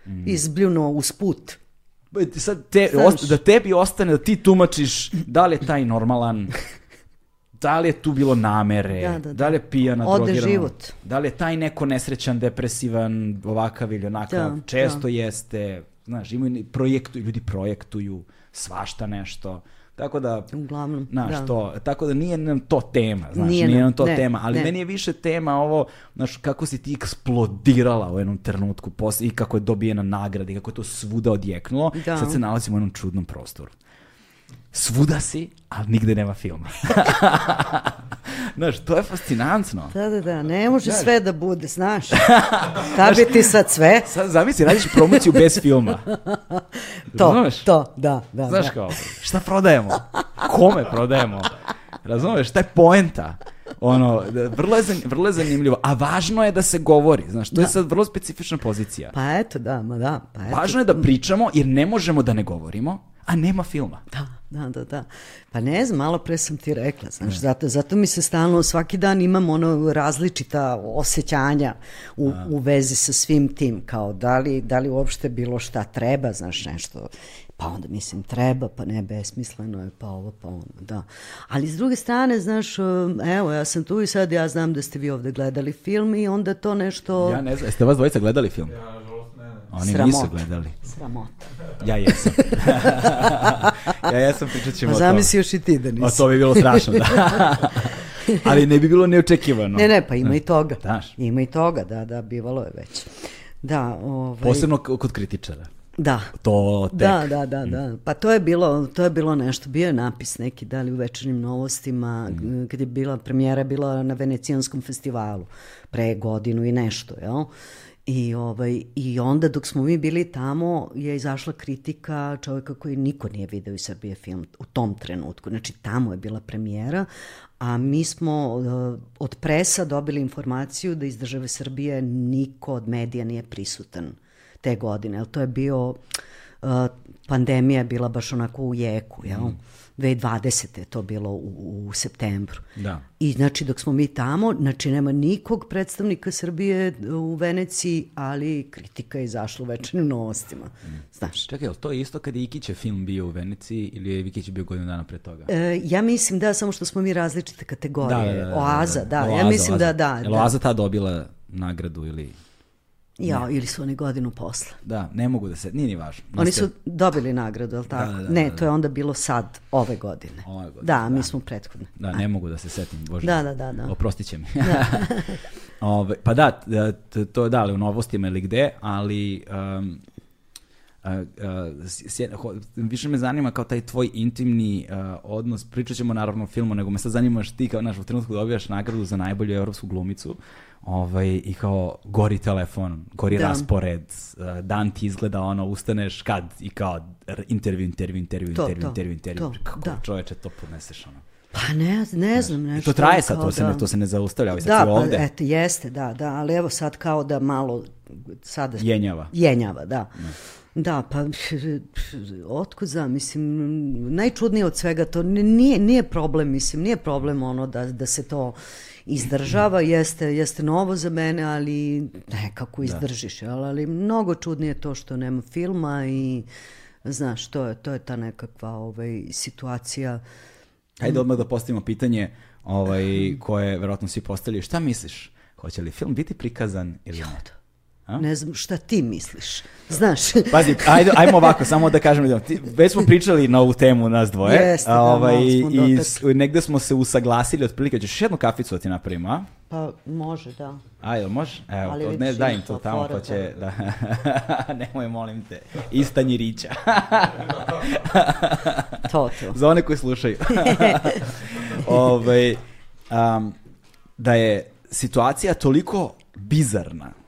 Mm. izbljuno uz put. Ba, ti Sad te, osta- da tebi ostane da ti tumačiš da li je taj normalan, da li je tu bilo namere, Da, da, da. li je pijana, Ode drogirana, život. da li je taj neko nesrećan, depresivan, ovakav ili onakav, Da, često da. jeste, znaš, imaju, projektuju, ljudi projektuju svašta nešto, tako da, Uglavnom, Znaš, da. to, tako da nije nam to tema, znaš, Nije nije, nam, nam to ne, tema, ali ne. meni je više tema ovo, znaš, kako si ti eksplodirala u jednom trenutku posle i kako je dobijena nagrada i kako je to svuda odjeknulo, Da. sad se nalazimo u jednom čudnom prostoru. Svuda si, ali nigde nema filma. znaš, to je fascinantno. Da, da, da, ne može sve da bude, znaš. Da bi ti sad sve, Sad zamisli, radiš promociju bez filma. to, Razumeš? to, da, da. Znaš da. kao, šta prodajemo? Kome prodajemo? Razumeš, šta je poenta? Ono, da, vrlo je, vrlo je zanimljivo. A važno je da se govori, znaš, to je sad vrlo specifična pozicija. Pa eto, da, ma da, pa eto. Važno je da pričamo, jer ne možemo da ne govorimo, a nema filma. Da, da, da, da. Pa ne znam, malo pre sam ti rekla, znaš, zato, zato mi se stalno, svaki dan imam ono različita osjećanja u, u vezi sa svim tim, kao da li, da li uopšte bilo šta treba, znaš, nešto, pa onda mislim treba, pa ne, besmisleno je, pa ovo, pa ono, da. Ali s druge strane, znaš, um, evo, ja sam tu i sad ja znam da ste vi ovde gledali film i onda to nešto Ja ne znam, jeste vas dvojica gledali film? Ja, nažalost, ne, ne. Oni Sramota. nisu gledali. sramota. Ja jesam. ja jesam, pričat ćemo Pa o tome. zamisli još i ti da O, nisi. to bi bilo strašno, da. Ali ne bi bilo neočekivano. Ne, ne, pa ima i toga. Znaš. Ima i toga, da, da, bivalo je već. Da, ovaj, Posebno kod kritičara. Da. To tek. Da, da, da, da. Pa to je bilo, to je bilo nešto, bio je napis neki, da li u večernjim novostima, Mhm. kad je bila premijera bila na Venecijanskom festivalu pre godinu i nešto, jel? I, ovaj, I onda dok smo mi bili tamo je izašla kritika čovjeka koji niko nije video iz Srbije film u tom trenutku. Znači tamo je bila premijera, a mi smo uh, od presa dobili informaciju da iz države Srbije niko od medija nije prisutan te godine. Jel, to je bio, uh, pandemija je bila baš onako u jeku, jel? 2020. je to bilo u, u septembru. Da. I znači dok smo mi tamo, znači nema nikog predstavnika Srbije u Veneciji, ali kritika je izašla u večernim novostima. Znaš. Čekaj, je li to isto kad je Ikićev film bio u Veneciji ili je Ikić bio godinu dana pre toga? E, ja mislim da, samo što smo mi različite kategorije. Oaza, da. ja Oaza, mislim Oaza. da, da. Jel da. Oaza ta dobila nagradu ili... Ja, ili su oni godinu posle. Da, ne mogu da se... Nije ni važno. Oni Niste- su dobili nagradu, je li tako? da, da, ne, da, to je onda bilo sad, ove godine. Ove godine, Da, mi da. smo prethodne. Da, ne mogu da se setim, bože. Da, da, da, da. Oprostit će mi. Ove, pa da, to je da, ali u novostima ili gde, ali um, Uh, više me zanima kao taj tvoj intimni uh, odnos, pričat ćemo naravno o filmu, nego me sad zanimaš ti kao, znaš, u trenutku dobijaš nagradu za najbolju evropsku glumicu, ovaj, i kao gori telefon, gori da. raspored, uh, dan ti izgleda ono, ustaneš kad i kao intervju, intervju, intervju, to, intervju, to, intervju, intervju, to, kako da. čoveče to podneseš ono. Pa ne, ne znam nešto. I to traje sad, to se, ne, to se ne zaustavlja, ali sad da, si ovde. Da, eto, jeste, da, da, ali evo sad kao da malo sada... Jenjava. Jenjava, da. Ne. Da, pa otkud za, mislim, najčudnije od svega to nije, nije problem, mislim, nije problem ono da, da se to izdržava, jeste, jeste novo za mene, ali nekako da. izdržiš, da. ali mnogo čudnije to što nema filma i znaš, to je, to je ta nekakva ovaj, situacija. Hajde odmah da postavimo pitanje ovaj, koje verovatno svi postavljaju. Šta misliš? Hoće li film biti prikazan ili ne? A? Ne znam šta ti misliš. Znaš. Pazi, ajde, ajmo ovako, samo da kažem, ti, već smo pričali na ovu temu nas dvoje. Jeste, da, ovaj, I s, negde smo se usaglasili, otprilike, ćeš jednu kaficu da ti napravimo, a? Pa može, da. Ajde, može? Evo, Ali ne, daj im to tamo, pa će, da. Nemoj, molim te. Istanji rića. to, to. Za one koji slušaju. ovaj, um, da je situacija toliko bizarna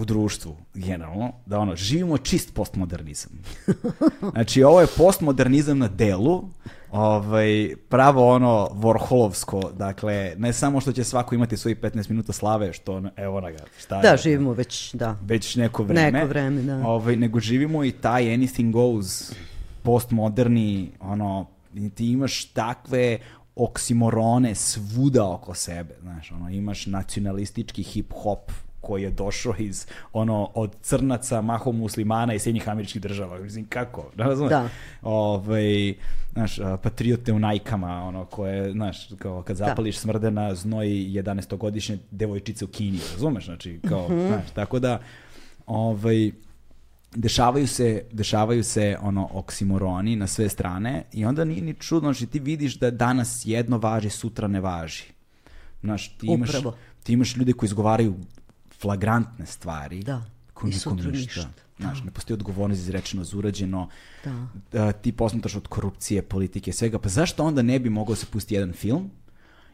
u društvu generalno, da ono, živimo čist postmodernizam. Znači, ovo je postmodernizam na delu, ovaj, pravo ono Vorholovsko, dakle, ne samo što će svako imati svoji 15 minuta slave, što, evo na ga, šta Da, je, živimo već, da. Već neko vreme. Neko vreme, da. Ovaj, nego živimo i taj anything goes, postmoderni, ono, ti imaš takve oksimorone svuda oko sebe, znaš, ono, imaš nacionalistički hip-hop koji je došao iz ono od crnaca, mahom muslimana i Sjednjih američkih država. Mislim kako, razumeš? Da. Ovaj znaš, patriote u najkama, ono koje, znaš, kao kad da. zapališ da. smrdena znoj 11-godišnje devojčice u Kini, razumeš? Znači, kao, mm -hmm. znaš, tako da ovaj dešavaju se, dešavaju se ono oksimoroni na sve strane i onda nije ni čudno, znači ti vidiš da danas jedno važi, sutra ne važi. Znaš, ti imaš, Upravo. ti imaš ljude koji izgovaraju flagrantne stvari da. koji nikom ništa. ništa. Znaš, da. ne postoji odgovornost izrečeno, zurađeno, da. da. ti posmetaš od korupcije, politike, svega, pa zašto onda ne bi mogao da se pustiti jedan film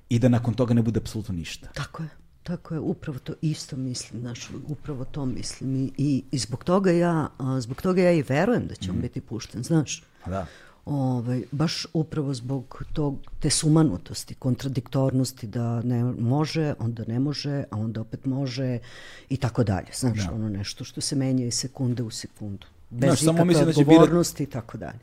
i da nakon toga ne bude apsolutno ništa? Tako je. Tako je, upravo to isto mislim, znaš, upravo to mislim i, i, i zbog toga ja, zbog toga ja i verujem da će on mm. biti pušten, znaš. Da ovaj, baš upravo zbog tog, te sumanutosti, kontradiktornosti da ne može, onda ne može, a onda opet može i tako dalje. Znaš, da. ono nešto što se menja iz sekunde u sekundu. Bez znaš, samo mislim da će odgovornosti i tako dalje.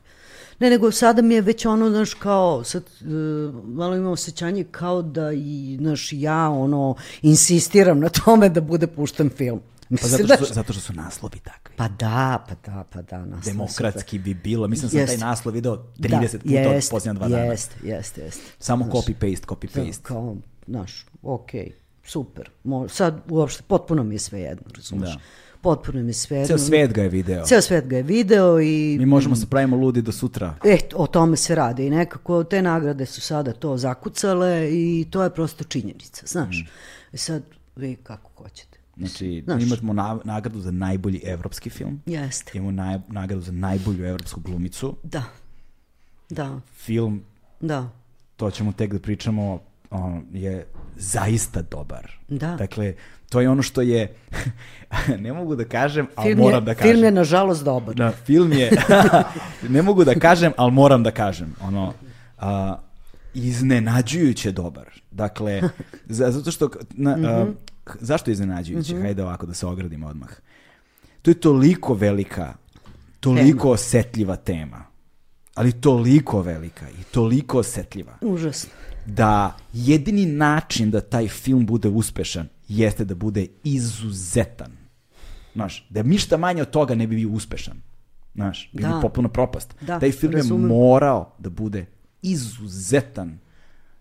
Ne, nego sada mi je već ono, znaš, kao, sad, uh, malo imam osjećanje kao da i, znaš, ja, ono, insistiram na tome da bude pušten film. Pa zato što, su, zato što su naslovi takvi. Pa da, pa da, pa da. Demokratski bi bilo. Mislim da sam taj naslov video 30 da, puta jest, od posljednja dva dana. Jeste, jeste, jeste. Samo copy-paste, copy-paste. Kao, znaš, okej, okay, super. Mo, sad uopšte, potpuno mi je sve jedno, razumiješ? Da. Potpuno mi sve. Ceo svet ga je video. Ceo svet ga je video i... Mi možemo se pravimo ludi do sutra. E, o tome se radi i nekako te nagrade su sada to zakucale i to je prosto činjenica, znaš. Mm. Sad, vi kako hoćete. Znači, Znaš. imamo na, nagradu za najbolji evropski film. Jeste. Imamo naj, nagradu za najbolju evropsku glumicu. Da. Da. Film, da. to ćemo tek da pričamo, on, je zaista dobar. Da. Dakle, to je ono što je, ne mogu da kažem, ali film moram je, da kažem. Film je nažalost dobar. Da, film je, ne mogu da kažem, ali moram da kažem. Ono, a, iznenađujuće dobar. Dakle, zato što na, a, zašto je iznenađujuće? -hmm. Hajde ovako da se ogradimo odmah. To je toliko velika, toliko tema. osetljiva tema. Ali toliko velika i toliko osetljiva. Užasno. Da jedini način da taj film bude uspešan jeste da bude izuzetan. Znaš, da ništa manje od toga ne bi bio uspešan. Znaš, bi da. popuno propast. Da, taj film razumem. je morao da bude izuzetan.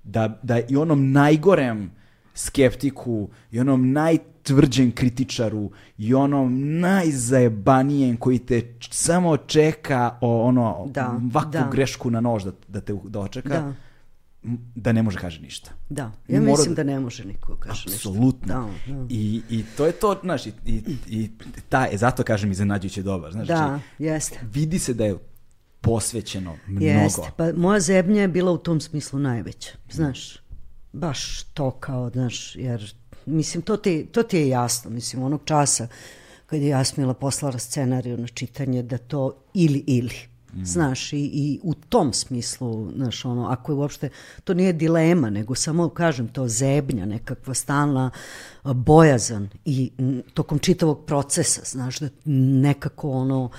Da, da i onom najgorem skeptiku i onom najtvrđem kritičaru i onom najzajebanijem koji te samo čeka o ono da, ovakvu da. grešku na nož da, da te dočeka. Da. da ne može kaže ništa. Da, ja mora... mislim da ne može niko kaže ništa. Apsolutno. Da, da. I, I to je to, znaš, i, i, i ta, e, zato kažem iznenađujuće dobar. Znaš, da, znači, jeste. Vidi se da je posvećeno mnogo. Jeste, pa moja zebnja je bila u tom smislu najveća, znaš, baš to kao, znaš, jer, mislim, to ti, to ti je jasno, mislim, onog časa kad je Jasmila poslala scenariju na čitanje da to ili ili. Mm. Znaš, i, i u tom smislu, znaš, ono, ako je uopšte, to nije dilema, nego samo, kažem, to zebnja, nekakva stalna bojazan i tokom čitavog procesa, znaš, da nekako ono,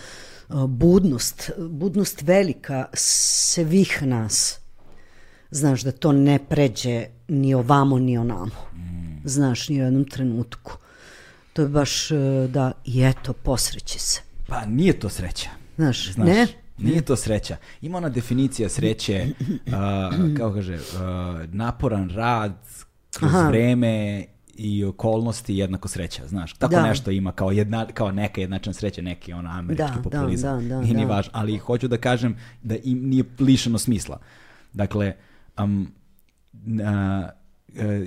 budnost, budnost velika svih nas, znaš, da to ne pređe ni ovamo, ni onamo, mm. znaš, ni u jednom trenutku. To je baš, e, da, i eto, posreće se. Pa nije to sreća. Znaš, znaš ne? Nije to sreća. Ima ona definicija sreće, uh, kao kaže, uh, naporan rad kroz Aha. vreme i okolnosti jednako sreća, znaš. Tako da. nešto ima kao, jedna, kao neka jednačna sreća, neki ono američki da, populizam. Da, da, da, nije da. ni važno, ali hoću da kažem da im nije lišeno smisla. Dakle, um, uh,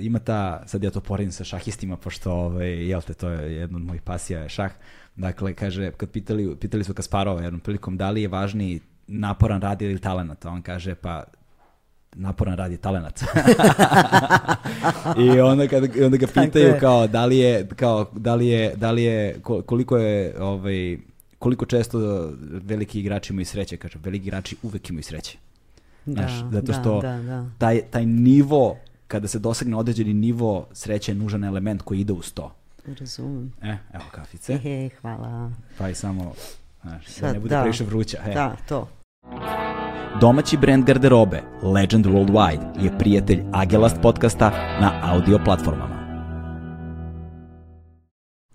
ima ta, sad ja to poredim sa šahistima, pošto, ovaj, jel te, to je jedna od mojih pasija je šah, Dakle, kaže, kad pitali, pitali su Kasparova jednom prilikom da li je važniji naporan rad ili talenat, on kaže, pa naporan rad je talenat. I onda, kad, onda ga pitaju kao da li je, kao, da li je, da li je koliko je ovaj, koliko često veliki igrači imaju sreće, kaže, veliki igrači uvek imaju sreće. Da, Znaš, zato što da, da, da. Taj, taj nivo, kada se dosegne određeni nivo, sreće je nužan element koji ide uz to. Razumem. E, evo kafice. E, hvala. Pa i samo, znaš, Sad, da ne bude da. previše vruća. E. Da, to. Domaći brand garderobe Legend Worldwide je prijatelj Agelast podcasta na audio platformama.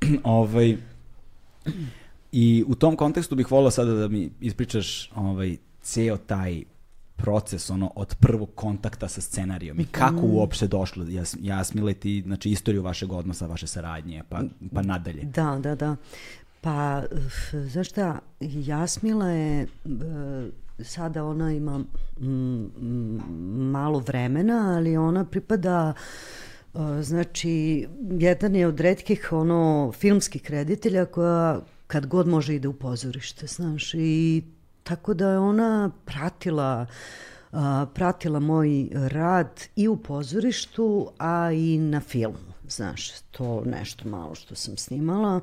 ovaj, I u tom kontekstu bih volio sada da mi ispričaš ovaj, ceo taj proces ono od prvog kontakta sa scenarijom i kako mm. uopšte došlo jas, Jasmile ti znači istoriju vašeg odnosa, vaše saradnje pa, pa nadalje. Da, da, da. Pa, znaš šta, Jasmila je, e, sada ona ima malo vremena, ali ona pripada e, Znači, jedan je od redkih ono, filmskih reditelja koja kad god može ide u pozorište, znaš, i Tako da je ona pratila a, pratila moj rad i u pozorištu, a i na filmu. Znaš, to nešto malo što sam snimala.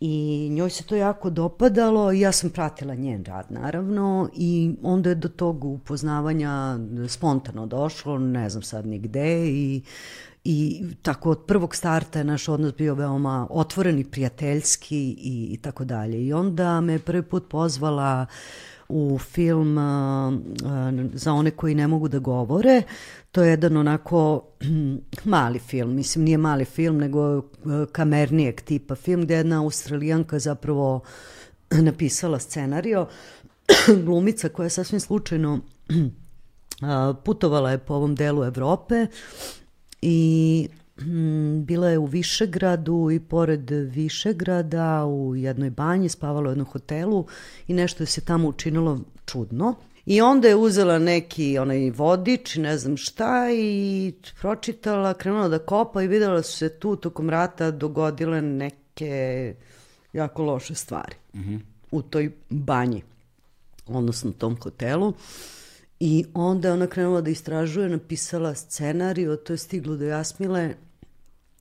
I njoj se to jako dopadalo ja sam pratila njen rad naravno i onda je do tog upoznavanja spontano došlo, ne znam sad ni gde i i tako od prvog starta je naš odnos bio veoma otvoren i prijateljski i, i tako dalje. I onda me prvi put pozvala u film za one koji ne mogu da govore. To je jedan onako mali film, mislim nije mali film, nego uh, kamernijeg tipa film gde jedna australijanka zapravo napisala scenario. Glumica koja je sasvim slučajno putovala je po ovom delu Evrope i bila je u Višegradu i pored Višegrada u jednoj banji, spavala u jednom hotelu i nešto je se tamo učinilo čudno. I onda je uzela neki onaj vodič, ne znam šta, i pročitala, krenula da kopa i videla su se tu tokom rata dogodile neke jako loše stvari mm -hmm. u toj banji, odnosno tom hotelu. I onda je ona krenula da istražuje, napisala scenariju, to je stiglo do Jasmile,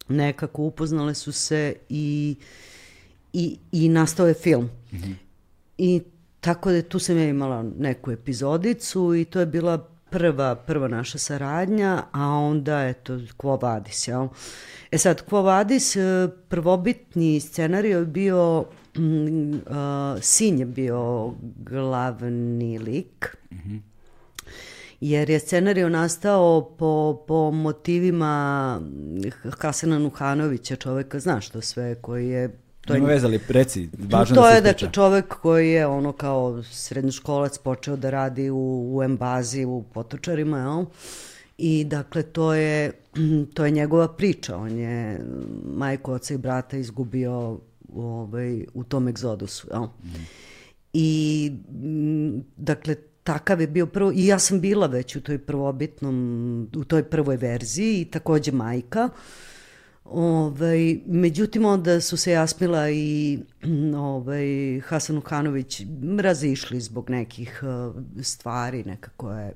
nekako upoznale su se i, i, i nastao je film. Mm -hmm. I tako da tu sam ja imala neku epizodicu i to je bila prva, prva naša saradnja, a onda, eto, Quo Vadis, jel? E sad, Quo Vadis, e, prvobitni scenarij je bio, uh, sin je bio glavni lik, mm -hmm jer je scenario nastao po, po motivima Hasana Nuhanovića, čoveka, znaš to sve, koji je To Nema veze, ali reci, važno to da je da čovek koji je ono kao srednjoškolac počeo da radi u, u embazi u Potočarima, jel? I dakle, to je, to je njegova priča. On je majko, oca i brata izgubio ovaj, u tom egzodusu, jel? Mm. I, dakle, takav je bio prvo, i ja sam bila već u toj prvobitnom, u toj prvoj verziji i takođe majka. Ovaj, međutim, onda su se Jasmila i ovaj, Hasan Ukanović razišli zbog nekih uh, stvari, nekako je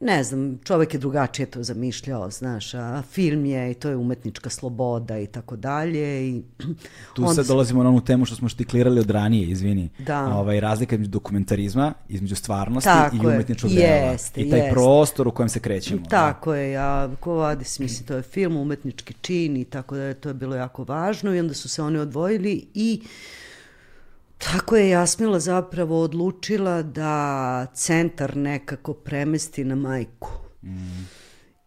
ne znam, čovek je drugačije to zamišljao, znaš, a film je i to je umetnička sloboda i tako dalje. I tu onda... sad dolazimo na onu temu što smo štiklirali od ranije, izvini. Da. Ovaj, razlika između dokumentarizma, između stvarnosti tako i umetničkog dela. Jeste, I taj jeste. prostor u kojem se krećemo. Da. Tako da. je, ja, ko Vadis, mislim, to je film, umetnički čin i tako da je to je bilo jako važno i onda su se oni odvojili i Tako je Jasmila zapravo odlučila da centar nekako premesti na majku. Mm.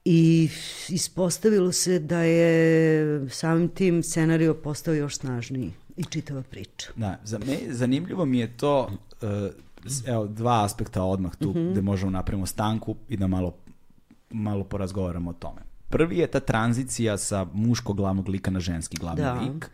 I ispostavilo se da je samim tim scenario postao još snažniji i čitava priča. Da, za me, zanimljivo mi je to, uh, evo, dva aspekta odmah tu, mm -hmm. gde možemo napravimo stanku i da malo, malo porazgovaramo o tome. Prvi je ta tranzicija sa muškog glavnog lika na ženski glavni da. lik.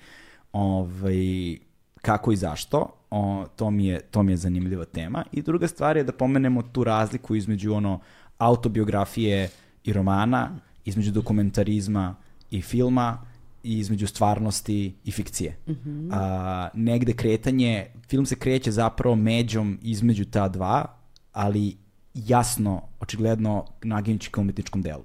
Ovaj, kako i zašto, o, to, mi je, to mi je zanimljiva tema. I druga stvar je da pomenemo tu razliku između ono autobiografije i romana, između dokumentarizma i filma, i između stvarnosti i fikcije. Mm -hmm. A, negde kretanje, film se kreće zapravo međom između ta dva, ali jasno, očigledno naginjući ka umetničkom delu.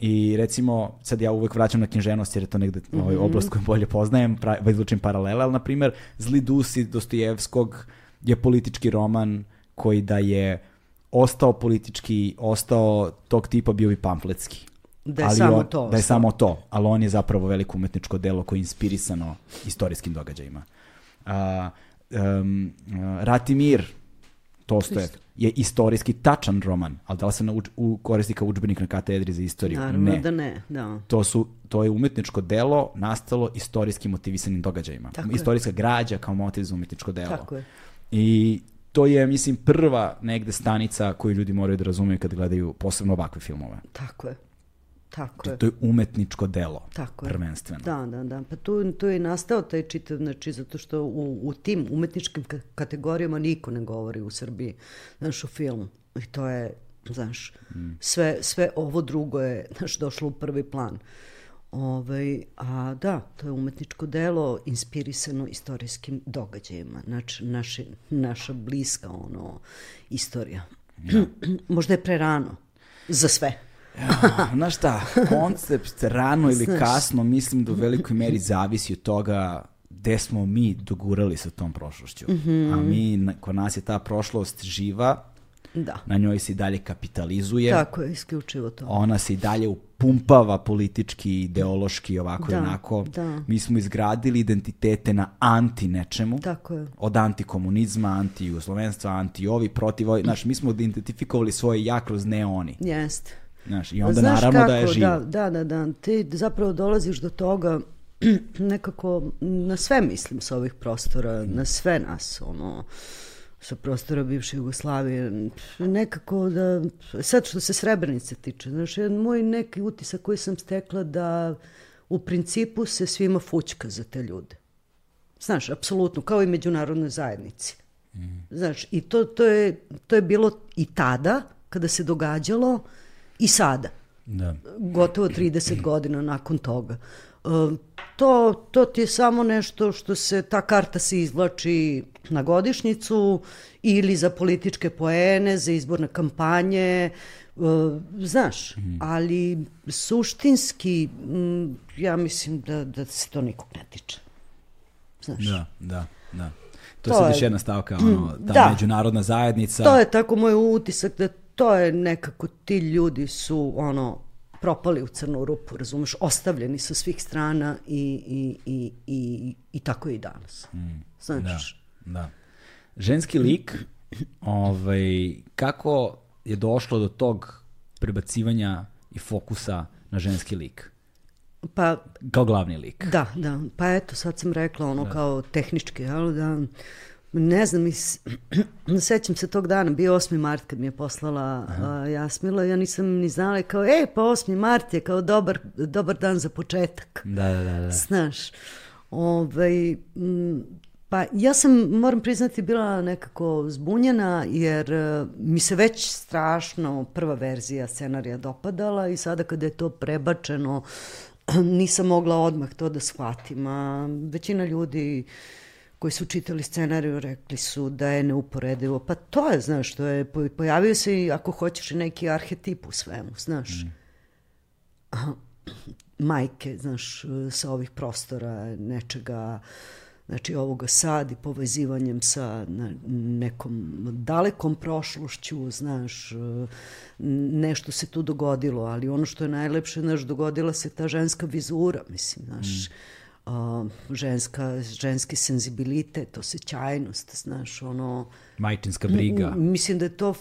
I recimo, sad ja uvek vraćam na književnost jer je to negde mm -hmm. ovaj, oblast koju bolje poznajem, pra, izlučim paralele, ali na primer Zli dusi Dostojevskog je politički roman koji da je ostao politički, ostao tog tipa bio bi pamfletski. Da je ali samo on, to. Da je samo to, ali on je zapravo veliko umetničko delo koje je inspirisano istorijskim događajima. Uh, um, uh, Ratimir, Tostojev, je istorijski tačan roman, ali da li se na uč, u, koristi kao učbenik na katedri za istoriju? Naravno ne. da ne, da. To, su, to je umetničko delo nastalo istorijski motivisanim događajima. Tako Istorijska je. građa kao motiv za umetničko delo. Tako je. I to je, mislim, prva negde stanica koju ljudi moraju da razumeju kad gledaju posebno ovakve filmove. Tako je. Tako je. To je umetničko delo, Tako prvenstveno. Je. Da, da, da. Pa tu, tu je nastao taj čitav, znači, zato što u, u tim umetničkim kategorijama niko ne govori u Srbiji, znaš, u filmu. I to je, znaš, mm. sve, sve ovo drugo je, znaš, došlo u prvi plan. Ovaj, a da, to je umetničko delo inspirisano istorijskim događajima. Znači, naši, naša bliska ono, istorija. Ja. Možda je prerano za sve. Ja, znaš šta, koncept rano ili znaš. kasno mislim da u velikoj meri zavisi od toga gde smo mi dogurali sa tom prošlošću. Mm -hmm. A mi, kod nas je ta prošlost živa, da. na njoj se i dalje kapitalizuje. Tako je, isključivo to. Ona se i dalje upumpava politički, ideološki, ovako da, i onako. Da. Mi smo izgradili identitete na anti nečemu. Tako je. Od antikomunizma, anti-jugoslovenstva, anti-ovi, protiv ovi. Znaš, mi smo identifikovali svoje ja kroz ne oni. Jeste. Znaš, i onda Znaš naravno kako, da je živo. Da, da, da, da. Ti zapravo dolaziš do toga nekako na sve mislim sa ovih prostora, na sve nas, ono, sa prostora bivše Jugoslavije, nekako da, sad što se Srebrenice tiče, znaš, moj neki utisak koji sam stekla da u principu se svima fućka za te ljude. Znaš, apsolutno, kao i međunarodnoj zajednici. Mm. Znaš, i to, to, je, to je bilo i tada, kada se događalo, i sada. Da. Gotovo 30 godina nakon toga. E, to, to ti je samo nešto što se, ta karta se izvlači na godišnicu ili za političke poene, za izborne kampanje, e, znaš, mm. ali suštinski ja mislim da, da se to nikog ne tiče. Znaš. Da, da, da. To, to je sad još jedna stavka, ono, ta da. međunarodna zajednica. To je tako moj utisak da to je nekako, ti ljudi su ono, propali u crnu rupu, razumeš, ostavljeni sa svih strana i, i, i, i, i tako je i danas. Mm, Znaš? Da, da. Ženski lik, ovaj, kako je došlo do tog prebacivanja i fokusa na ženski lik? Pa, kao glavni lik. Da, da. Pa eto, sad sam rekla ono da. kao tehnički, ali da ne znam, is, sećam se tog dana, bio 8. mart kad mi je poslala uh, Jasmila, ja nisam ni znala kao, e, pa 8. mart je kao dobar, dobar dan za početak. Da, da, da. da. Znaš, ovaj, Pa ja sam, moram priznati, bila nekako zbunjena jer uh, mi se već strašno prva verzija scenarija dopadala i sada kada je to prebačeno nisam mogla odmah to da shvatim. A većina ljudi koji su čitali scenariju rekli su da je neuporedivo. Pa to je, znaš, to je, pojavio se i ako hoćeš neki arhetip u svemu, znaš. Mm. Majke, znaš, sa ovih prostora, nečega, znači ovoga sad i povezivanjem sa nekom dalekom prošlošću, znaš, nešto se tu dogodilo, ali ono što je najlepše, znaš, dogodila se ta ženska vizura, mislim, znaš, mm uh, ženska, ženski senzibilitet, osjećajnost, znaš, ono... Majčinska briga. Mislim da je to,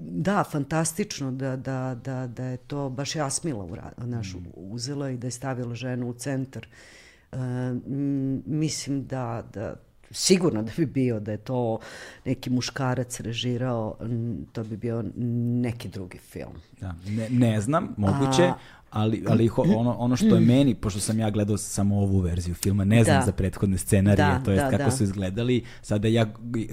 da, fantastično da, da, da, da je to baš Jasmila ura, naš, mm. uzela i da je stavila ženu u centar. Uh, mislim da, da sigurno da bi bio da je to neki muškarac režirao, to bi bio neki drugi film. Da, ne, ne znam, moguće, A, ali, ali ono, ono što je meni, pošto sam ja gledao samo ovu verziju filma, ne znam da. za prethodne scenarije, da, to jest da, kako da. su izgledali, sada ja,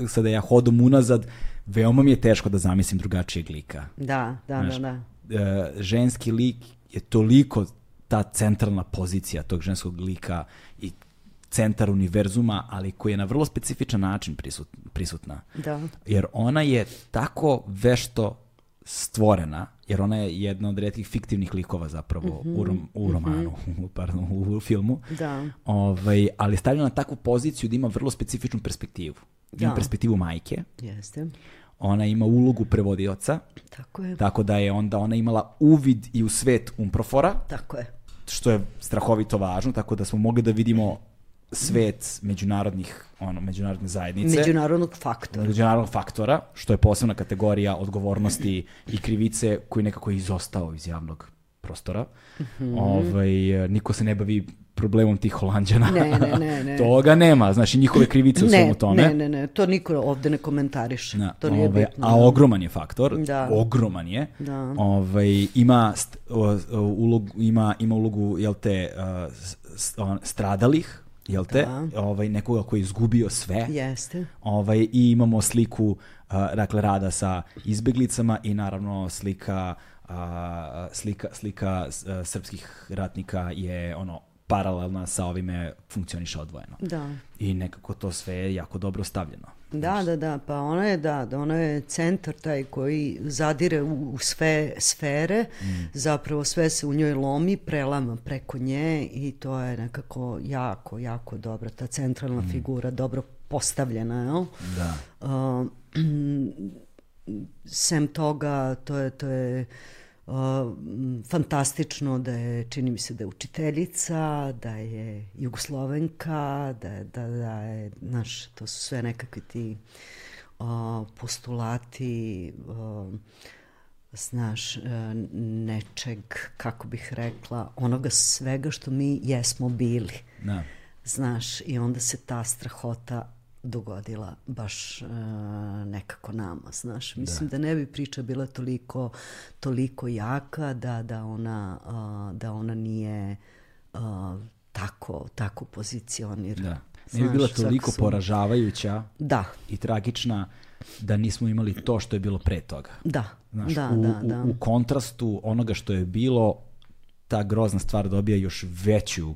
sada ja hodom unazad, veoma mi je teško da zamislim drugačijeg lika. Da, da, Znaš, da, da. Uh, ženski lik je toliko ta centralna pozicija tog ženskog lika i centar univerzuma, ali koji je na vrlo specifičan način prisut, prisutna. Da. Jer ona je tako vešto stvorena, jer ona je jedna od redkih fiktivnih likova zapravo mm -hmm. u, rom, u mhm. romanu, mm -hmm. pardon, u, filmu. Da. Ovaj, ali stavljena na takvu poziciju da ima vrlo specifičnu perspektivu. Da. Ima perspektivu majke. Jeste. Ona ima ulogu prevodioca. Tako je. Tako da je onda ona imala uvid i u svet Umprofora. Tako je. Što je strahovito važno, tako da smo mogli da vidimo svet međunarodnih ono međunarodne zajednice međunarodnog faktora međunarodnog faktora što je posebna kategorija odgovornosti i krivice koji nekako je izostao iz javnog prostora. Mm -hmm. ovaj, niko se ne bavi problemom tih Holandjana. Ne, ne, ne. ne. Toga nema, znači njihove krivice u svemu tome. Ne, ne, ne, to niko ovde ne komentariše. Da, to nije ovaj, bitno. A ogroman je faktor, da. ogroman je. Da. Ovaj, ima, st, ulogu, ima, ima ulogu, jel te, uh, stradalih, jel te? Da. Ovaj, nekoga koji je izgubio sve. Jeste. Ovaj, I imamo sliku, uh, dakle, rada sa izbeglicama i naravno slika a, slika, slika uh, srpskih ratnika je ono paralelna sa ovime funkcioniše odvojeno. Da. I nekako to sve je jako dobro stavljeno. Da, da, da, pa ona je, da, da ona je centar taj koji zadire u, u sve sfere, mm. zapravo sve se u njoj lomi, prelama preko nje i to je nekako jako, jako dobra, ta centralna mm. figura, dobro postavljena, jel? Da. Uh, sem toga, to je, to je Uh, fantastično da je, čini mi se da je učiteljica, da je jugoslovenka, da, je, da, da je, znaš, to su sve nekakvi ti uh, postulati, uh, znaš, uh, nečeg, kako bih rekla, onoga svega što mi jesmo bili. Da. Znaš, i onda se ta strahota dogodila baš uh, nekako nama, znaš. Mislim da. da ne bi priča bila toliko, toliko jaka da, da, ona, uh, da ona nije uh, tako, tako pozicionirana. Da. Ne bi bila toliko su... poražavajuća da. i tragična da nismo imali to što je bilo pre toga. Da, Znaš, da, u, da, da. U, u kontrastu onoga što je bilo, ta grozna stvar dobija još veću uh,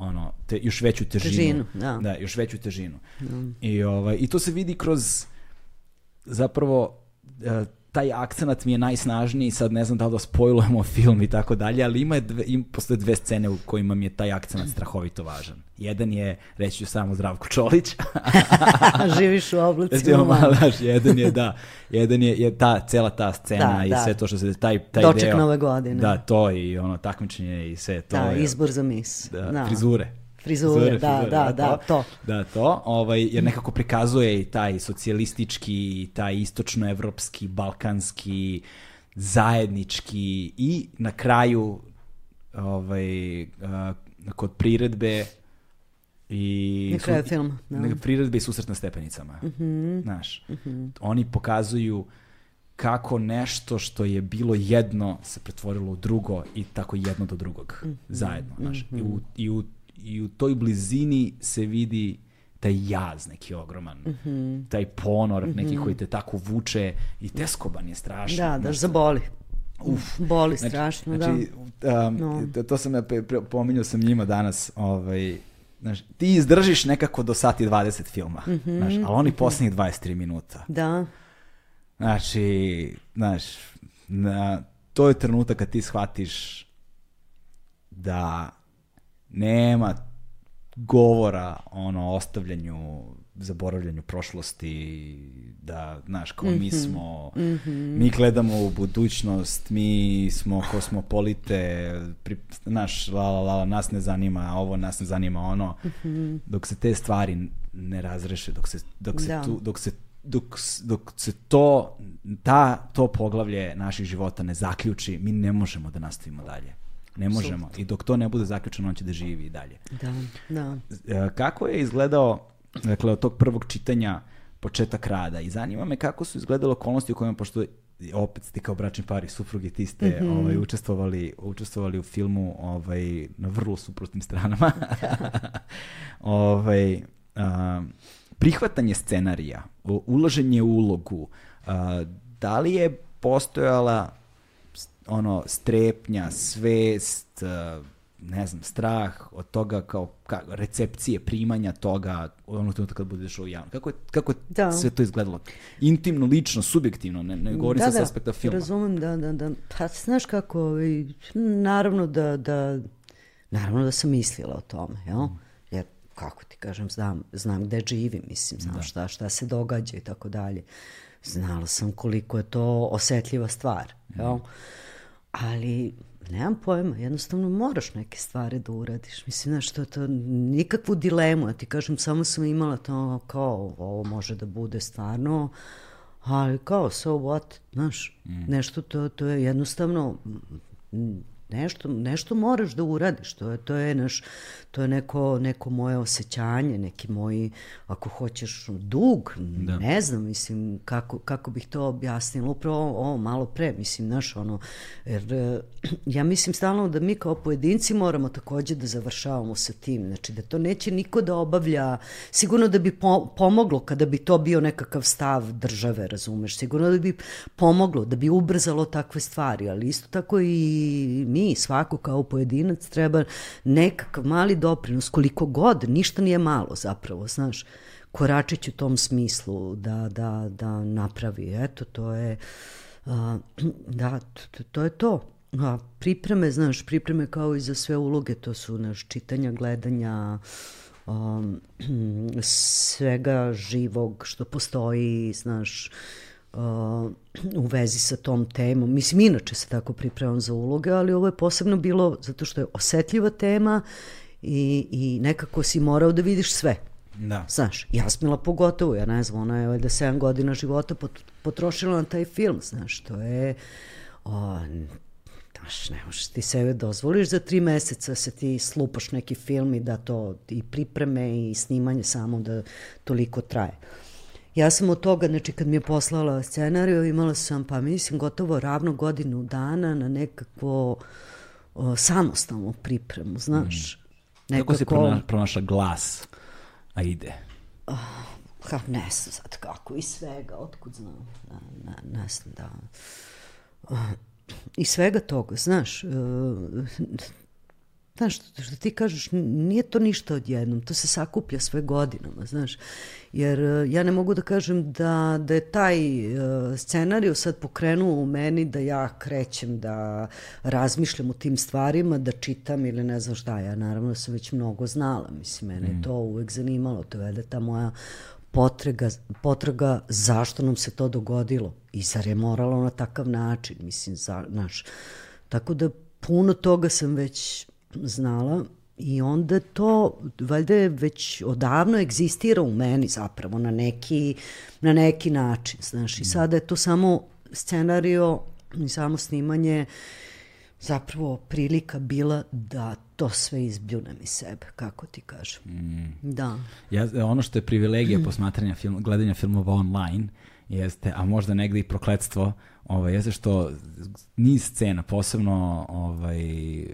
ono, te, još veću težinu. Težinu, da. Da, još veću težinu. Da. I, ovaj, I to se vidi kroz zapravo uh, taj akcenat mi je najsnažniji, sad ne znam da li da spojlujemo film i tako dalje, ali ima, dve, ima, postoje dve scene u kojima mi je taj akcenat strahovito važan. Jedan je, reći ću samo Zdravko Čolić. Živiš u oblicima. Znaš, jedan je, da, jedan je, je ta, cela ta scena da, i da. sve to što se, taj, taj Doček deo. nove godine. Da, to i ono takmičenje i sve to. Da, je, izbor za mis. Da, da. frizure. Frizure, frizure, da, frizure, da, da, to. Da, to, ovaj, jer nekako prikazuje i taj socijalistički, taj istočnoevropski, balkanski, zajednički i na kraju ovaj, kod priredbe i na kraju filma, da. priredbe i susret na stepenicama. Mm -hmm. Znaš, mm -hmm. oni pokazuju kako nešto što je bilo jedno se pretvorilo u drugo i tako jedno do drugog mm -hmm. zajedno. Znaš. Mm -hmm. I, u, I u i u toj blizini se vidi taj jaz neki ogroman, mm -hmm. taj ponor mm -hmm. neki koji te tako vuče i teskoban je strašno. Da, da, zaboli. Uf. Boli znači, strašno, znači, da. Um, no. to, sam ja pominjao sam njima danas, ovaj, znaš, ti izdržiš nekako do sati 20 filma, mm -hmm, znaš, ali oni mm -hmm. poslednjih 23 minuta. Da. Znači, znaš, na, to je trenutak kad ti shvatiš da nema govora ono ostavljanju zaboravljanju prošlosti da znaš kao mm -hmm. mi mhm. smo mm -hmm. mi gledamo u budućnost mi smo kosmopolite pri, znaš la la la nas ne zanima ovo nas ne zanima ono mm -hmm. dok se te stvari ne razreše dok se dok se da. tu dok se dok, dok se to ta to poglavlje naših života ne zaključi mi ne možemo da nastavimo dalje Ne možemo. Absolut. I dok to ne bude zaključeno, on će da živi i dalje. Da, da. E, kako je izgledao, dakle, od tog prvog čitanja početak rada i zanima me kako su izgledale okolnosti u kojima, pošto opet ti kao bračni pari, suprugi, ti ste mm -hmm. ovaj, učestvovali, učestvovali u filmu ovaj, na vrlo suprotnim stranama. ovaj, a, prihvatanje scenarija, ulaženje u ulogu, a, da li je postojala ono strepnja, svest, uh, ne znam, strah od toga kao ka, recepcije, primanja toga ono trenutka kad budeš u javno. Kako je, kako je da. sve to izgledalo? Intimno, lično, subjektivno, ne, ne govorim da, sa da, aspekta filma. Razumem, da, da, da. Pa znaš kako, ovaj, naravno da, da, naravno da sam mislila o tome, jel? Mm. Jer, kako ti kažem, znam, znam gde živim, mislim, znam da. šta, šta se događa i tako dalje. Znala sam koliko je to osetljiva stvar, jel? Mm ali nemam pojma, jednostavno moraš neke stvari da uradiš. Mislim, znaš, to, to nikakvu dilemu, ja ti kažem, samo sam imala to kao, ovo može da bude stvarno, ali kao, so what, znaš, mm. nešto to, to je jednostavno, nešto, nešto moraš da uradiš, to je, to je, naš, to je neko, neko moje osjećanje, neki moji, ako hoćeš, dug, da. ne znam, mislim, kako, kako bih to objasnila, upravo ovo malo pre, mislim, znaš, ono, jer eh, ja mislim stalno da mi kao pojedinci moramo takođe da završavamo sa tim, znači da to neće niko da obavlja, sigurno da bi po, pomoglo kada bi to bio nekakav stav države, razumeš, sigurno da bi pomoglo, da bi ubrzalo takve stvari, ali isto tako i mi, svako kao pojedinac, treba nekakav mali doprinos, koliko god, ništa nije malo zapravo, znaš, koračić u tom smislu da, da, da napravi. Eto, to je, a, da, to, to je to. A, pripreme, znaš, pripreme kao i za sve uloge, to su, naš, čitanja, gledanja, um, svega živog što postoji, znaš, uh, u vezi sa tom temom. Mislim, inače se tako pripremam za uloge, ali ovo je posebno bilo zato što je osetljiva tema i, i nekako si morao da vidiš sve. Da. Znaš, Jasmila pogotovo, ja ne znam, ona je da 7 godina života potrošila na taj film, znaš, to je, o, znaš, ne možeš ti sebe dozvoliš za tri meseca se ti slupaš neki film i da to i pripreme i snimanje samo da toliko traje. Ja sam od toga, znači kad mi je poslala scenariju, imala sam, pa mislim, gotovo ravno godinu dana na nekakvo o, samostalnu pripremu, znaš. Mm. Nekako... Kako si pronašla glas? A ide. Uh, ha, ne znam sad kako, i svega, otkud znam, da, ne, ne znam da... Uh, I svega toga, znaš, uh, Znaš, što, što ti kažeš, nije to ništa odjednom, to se sakuplja sve godinama, znaš. Jer e, ja ne mogu da kažem da, da je taj uh, scenariju sad pokrenuo u meni da ja krećem da razmišljam o tim stvarima, da čitam ili ne znam šta. Ja naravno sam već mnogo znala, mislim, mene mm. je to uvek zanimalo, to je da ta moja potraga, potraga zašto nam se to dogodilo i zar je moralo na takav način, mislim, za, znaš. Tako da puno toga sam već znala i onda to valjda je već odavno egzistira u meni zapravo na neki, na neki način, znaš, i mm. sada je to samo scenario i samo snimanje zapravo prilika bila da to sve izbljunem iz sebe, kako ti kažem. Mm. Da. Ja, ono što je privilegija mm. posmatranja film, gledanja filmova online jeste, a možda negde i prokledstvo, ovaj, jeste što niz scena, posebno ovaj, uh,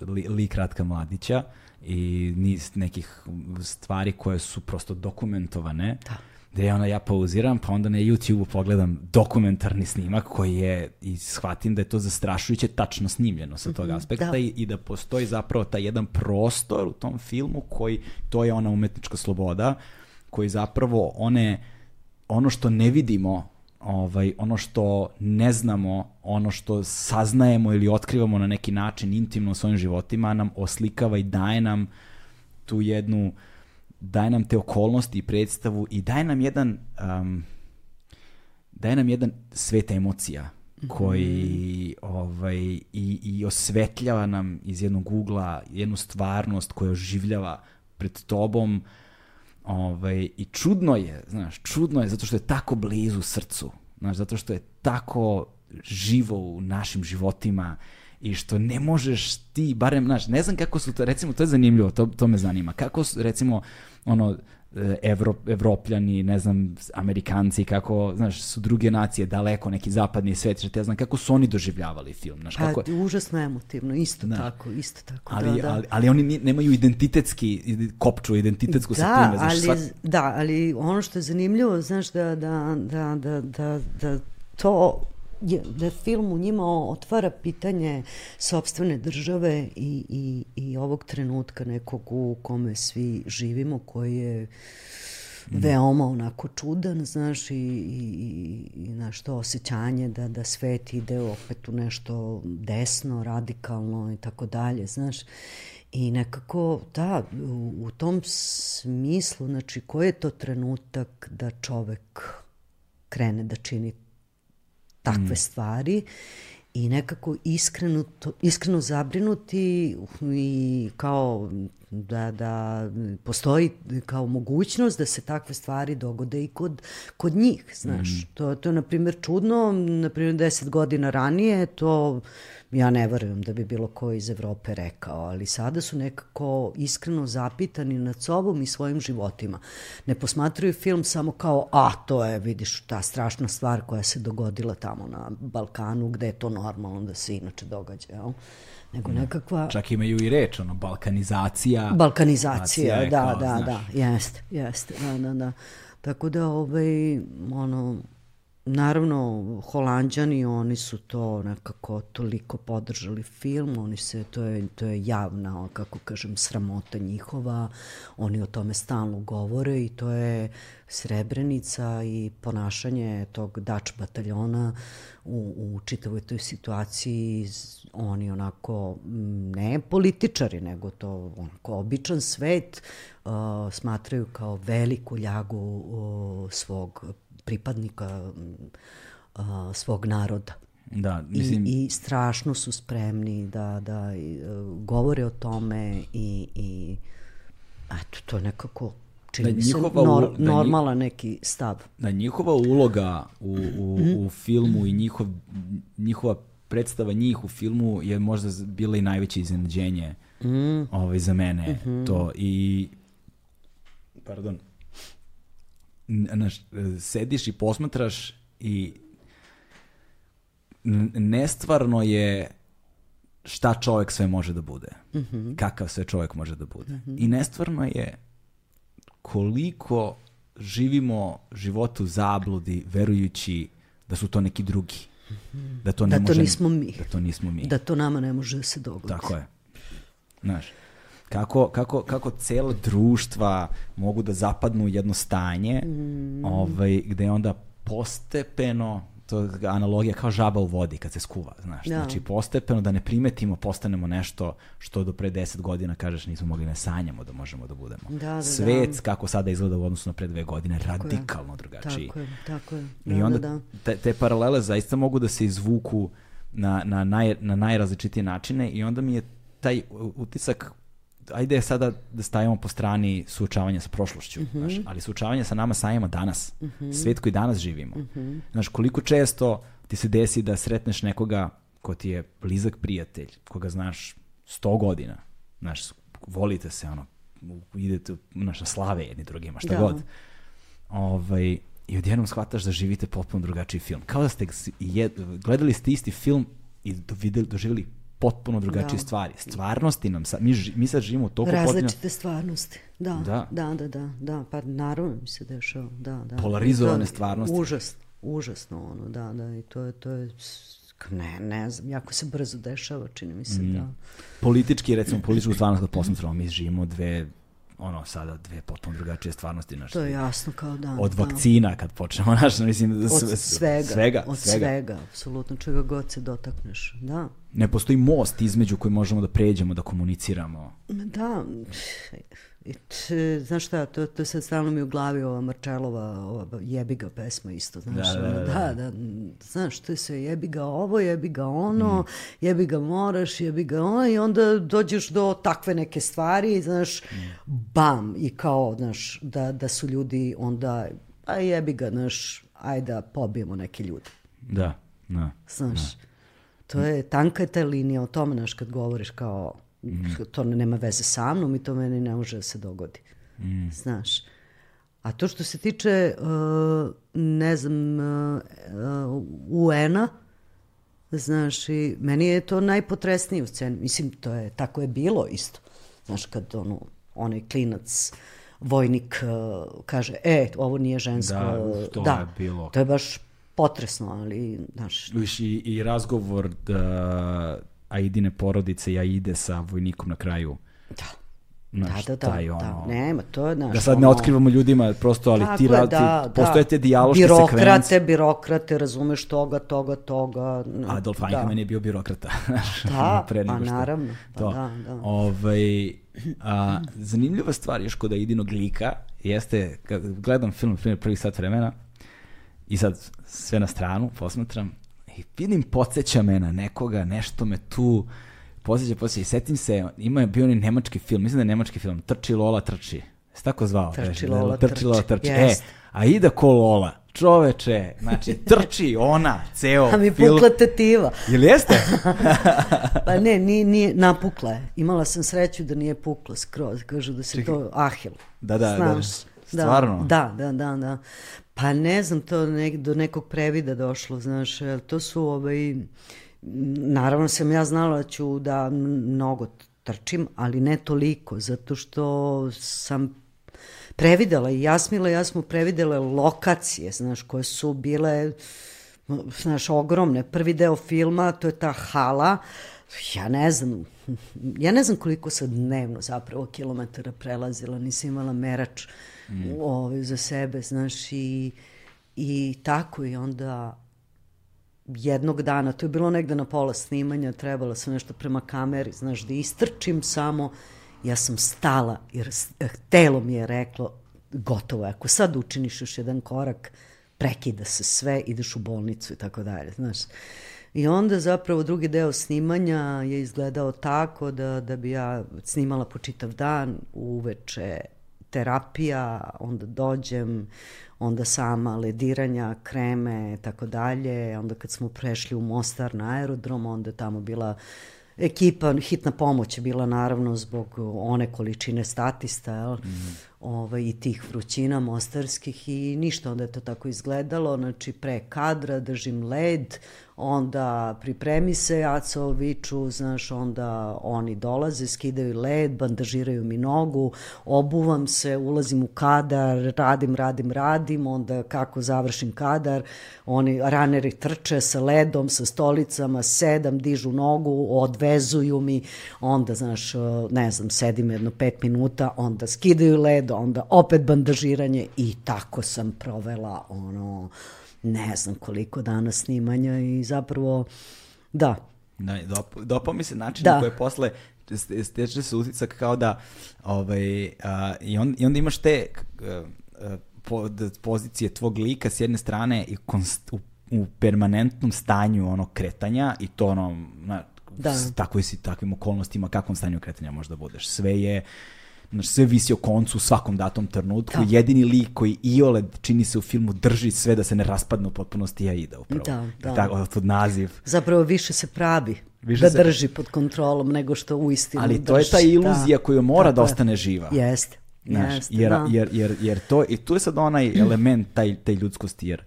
li, lik Ratka Mladića i niz nekih stvari koje su prosto dokumentovane. Da gde ona ja pauziram, pa onda na YouTube-u pogledam dokumentarni snimak koji je, i shvatim da je to zastrašujuće tačno snimljeno sa tog mhm, aspekta da. I, i da postoji zapravo taj jedan prostor u tom filmu koji, to je ona umetnička sloboda, koji zapravo one, ono što ne vidimo ovaj, ono što ne znamo, ono što saznajemo ili otkrivamo na neki način intimno u svojim životima nam oslikava i daje nam tu jednu daje nam te okolnosti i predstavu i daje nam jedan um, daje nam jedan svet emocija koji mm -hmm. ovaj, i, i osvetljava nam iz jednog ugla jednu stvarnost koja oživljava pred tobom ovaj, i čudno je, znaš, čudno je zato što je tako blizu srcu, znaš, zato što je tako živo u našim životima i što ne možeš ti, barem, znaš, ne znam kako su to, recimo, to je zanimljivo, to, to me zanima, kako su, recimo, ono, Evro, Evropljani, ne znam, Amerikanci, kako, znaš, su druge nacije daleko, neki zapadni svet, što ja znam, kako su oni doživljavali film, znaš, kako... Pa, užasno emotivno, isto da. tako, isto tako, ali, da, da. Ali, ali oni nemaju identitetski, kopču, identitetsku da, sa time, znaš, ali, sva... Da, ali ono što je zanimljivo, znaš, da, da, da, da, da, da to je, da film u njima otvara pitanje sobstvene države i, i, i ovog trenutka nekog u kome svi živimo, koji je mm. veoma onako čudan, znaš, i, i, i naš to osjećanje da, da svet ide opet u nešto desno, radikalno i tako dalje, znaš. I nekako, da, u, u tom smislu, znači, koji je to trenutak da čovek krene da čini takve mm. stvari i nekako iskreno, to, iskreno zabrinuti i kao da, da postoji kao mogućnost da se takve stvari dogode i kod, kod njih, znaš. Mm. To, to je, na primjer, čudno, na primjer, deset godina ranije, to ja ne verujem da bi bilo ko iz Evrope rekao, ali sada su nekako iskreno zapitani nad sobom i svojim životima. Ne posmatraju film samo kao, a, to je, vidiš, ta strašna stvar koja se dogodila tamo na Balkanu, gde je to normalno da se inače događa, jel? nego da. nekakva... Čak imaju i reč, ono, balkanizacija. Balkanizacija, da, kao, da, znaš. da, jeste, jeste, da, da, da. Tako da, ovaj, ono, Naravno, Holandjani, oni su to nekako toliko podržali film, oni se, to je, to je javna, kako kažem, sramota njihova, oni o tome stalno govore i to je Srebrenica i ponašanje tog Dač bataljona u, u čitavoj toj situaciji, oni onako, ne političari, nego to onako običan svet, uh, smatraju kao veliku ljagu uh, svog pripadnika a, svog naroda. Da, mislim... I, I strašno su spremni da, da i, uh, govore o tome i, i eto, to je nekako čini da mi se nor, da normalan njih, neki stav. Da njihova uloga u, u, mm. u filmu i njihov, njihova predstava njih u filmu je možda bila i najveće iznenađenje mm. ovaj, za mene. Mm -hmm. To i pardon, naš, sediš i posmatraš i nestvarno je šta čovjek sve može da bude. Mm -hmm. Kakav sve čovjek može da bude. Mm -hmm. I nestvarno je koliko živimo život u zabludi verujući da su to neki drugi. -hmm. Da to ne da može, to nismo mi. Da to nismo mi. Da to nama ne može da se dogoditi. Tako je. Znaš kako, kako, kako cela društva mogu da zapadnu u jedno stanje mm. ovaj, gde onda postepeno to je analogija kao žaba u vodi kad se skuva, znaš. Da. Znači, postepeno da ne primetimo, postanemo nešto što do pre 10 godina, kažeš, nismo mogli ne sanjamo da možemo da budemo. Da, da, Svet, da. kako sada izgleda u odnosu na pre dve godine, tako radikalno je. drugačiji. Tako je, tako je. Da, I onda da, da. Te, te paralele zaista mogu da se izvuku na, na, naj, na najrazličitije načine i onda mi je taj utisak ajde sada da stavimo po strani suočavanja sa prošlošću, mm -hmm. znaš, ali suočavanje sa nama samima danas, mm -hmm. svet koji danas živimo. Mm -hmm. Znaš, koliko često ti se desi da sretneš nekoga ko ti je blizak prijatelj, koga znaš 100 godina, znaš, volite se, ono, idete znaš, na slave jedni drugima, šta da. god. Ovaj, I odjednom shvataš da živite potpuno drugačiji film. Kao da ste jed, gledali ste isti film i dovideli, doživjeli potpuno drugačije Da. stvari. Stvarnosti nam sad, mi, ži- mi sad živimo toliko Različite potpuno stvarnosti. Da, Da. da, da, da, da, pa naravno mi se dešava, da, da. Polarizovane je stvarnosti. Užas, užasno ono, da, da, i to je, to je, ne, ne znam, jako se brzo dešava, čini mi se, Mm. da. politički, recimo političku stvarnost kad posmatramo, mi živimo dve ono sada dve potpuno drugačije stvarnosti naše. To je jasno kao dan. Od da. vakcina kad počnemo, znaš, mislim, Od sve- svega, svega, od svega. svega, apsolutno, čega god se dotakneš, da. Ne postoji most između koji možemo da pređemo, da komuniciramo. Da, znaš šta, to, to sad stalno mi u glavi ova Marčelova ova jebiga pesma isto, znaš, Da, da, ono, da. da, da, znaš, to je sve jebiga ovo, jebiga ono, jebiga moraš, jebiga ono, i onda dođeš do takve neke stvari, znaš, bam, i kao, znaš, da, da su ljudi onda, a jebiga, znaš, ajde da pobijemo neke ljude. Da, da. Znaš, to je tanka je ta linija o tome, znaš, kad govoriš kao, to nema veze sa mnom i to meni ne može da se dogodi. Znaš. A to što se tiče, uh, ne znam, uh, uh, UN-a, znaš, i meni je to najpotresnije u sceni. Mislim, to je, tako je bilo isto. Znaš, kad ono, onaj klinac, vojnik uh, kaže, e, ovo nije žensko. Da, uf, to da, je bilo. To je baš potresno, ali, znaš, Viš, i, i razgovor da, Aidine porodice i Aide sa vojnikom na kraju. da. Znaš, da, da, da, taj ono- da, nema, to je, znaš, Da sad ne ono- otkrivamo ljudima, prosto, ali Tako ti, ra- ti da, postoje da. te dijaloške birokrate, sekvence. birokrate, razumeš toga, toga, toga. no, Adolf da. Eichmann je bio birokrata. Da, pre nego pa što- naravno, pa to. da, da. Ovaj, a, zanimljiva stvar još kod Aidinog lika jeste, kad gledam film, primjer, prvi sat vremena, i sad sve na stranu posmatram, i vidim, podsjeća me na nekoga, nešto me tu podsjeća, podsjeća, i setim se, ima je bio onaj nemački film, mislim da je nemački film, Trči Lola trči. Se tako zvao? Trči Lola Trči trči, Lola trči. jest. E, a ida ko Lola. Čoveče, znači, trči ona, ceo A mi film. pukla tetiva. Jel jeste? Pa ne, nije, nije, napukla je. Imala sam sreću da nije pukla skroz. Kažu da se to ahil. Da, da, da, Znaš, stvarno? Da, da, da, da. Pa ne znam, to nek, do nekog previda došlo, znaš, to su ovaj, naravno sam ja znala da ću da mnogo trčim, ali ne toliko, zato što sam previdela i Jasmila i ja smo previdele lokacije, znaš, koje su bile, znaš, ogromne. Prvi deo filma, to je ta hala, ja ne znam, ja ne znam koliko sam dnevno zapravo kilometara prelazila, nisam imala merač mm. ovaj, za sebe, znaš, i, i tako i onda jednog dana, to je bilo negde na pola snimanja, trebala sam nešto prema kameri, znaš, da istrčim samo, ja sam stala, jer eh, telo mi je reklo, gotovo ako sad učiniš još jedan korak, prekida se sve, ideš u bolnicu i tako dalje, znaš. I onda zapravo drugi deo snimanja je izgledao tako da, da bi ja snimala po čitav dan, uveče terapija, onda dođem, onda sama lediranja, kreme, tako dalje. Onda kad smo prešli u Mostar na aerodrom, onda je tamo bila ekipa, hitna pomoć je bila naravno zbog one količine statista jel? Mm. Ovaj, i tih vrućina mostarskih i ništa, onda je to tako izgledalo, znači pre kadra držim led, onda pripremi se, Aco viču, znaš, onda oni dolaze, skidaju led, bandažiraju mi nogu, obuvam se, ulazim u kadar, radim, radim, radim, onda kako završim kadar, oni raneri trče sa ledom, sa stolicama, sedam, dižu nogu, odvezuju mi, onda, znaš, ne znam, sedim jedno pet minuta, onda skidaju led, onda opet bandažiranje i tako sam provela, ono, ne znam koliko dana snimanja i zapravo, da, Da, dop, dopao mi se način Da. na koji posle ste- steče se utisak kao da ovaj, a, i, on, i onda imaš te a, a, po, pozicije tvog lika s jedne strane i konst, u, u permanentnom stanju ono kretanja i to ono na, Da. s takvoj si, takvim okolnostima kakvom stanju kretanja možda budeš. Sve je Znaš, sve visi o koncu u svakom datom trenutku. Da. Jedini lik koji iole čini se u filmu drži sve da se ne raspadne u potpunosti je Aida upravo. Da, da. Tako, pod naziv. zapravo više se pravi Više da se- drži pod kontrolom nego što uistinu Ali drži. to je ta iluzija da. koju mora da je. ostane živa. Jeste, Znaš, jeste, jer, da. jer, jer, jer to, i tu je sad onaj element taj, taj ljudskosti, jer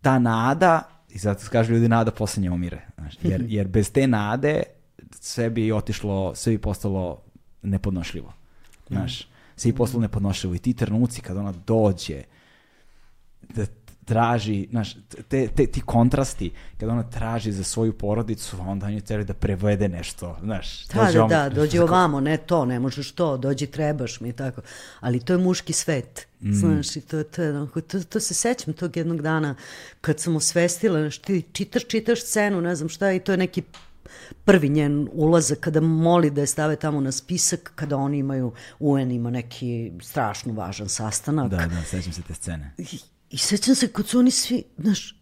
ta nada, i zato se kaže ljudi nada poslednje umire, znaš, jer, jer bez te nade sve bi otišlo, sve bi postalo nepodnošljivo. Znaš, sve bi postalo nepodnošljivo i ti trenuci kad ona dođe, da traži, znaš, te, te, ti kontrasti, kada ona traži za svoju porodicu, onda on je treba da prevede nešto, znaš. Da, da, da, dođi ovamo, ne to, ne možeš to, dođi trebaš mi i tako. Ali to je muški svet, mm. znaš, i to, to, to, to se sećam tog jednog dana kad sam osvestila, znaš, ti čitaš, čitaš scenu, ne znam šta, i to je neki prvi njen ulazak kada moli da je stave tamo na spisak kada oni imaju UN ima neki strašno važan sastanak. Da, da, sećam se te scene. I, I sećam se kad su oni svi, znaš,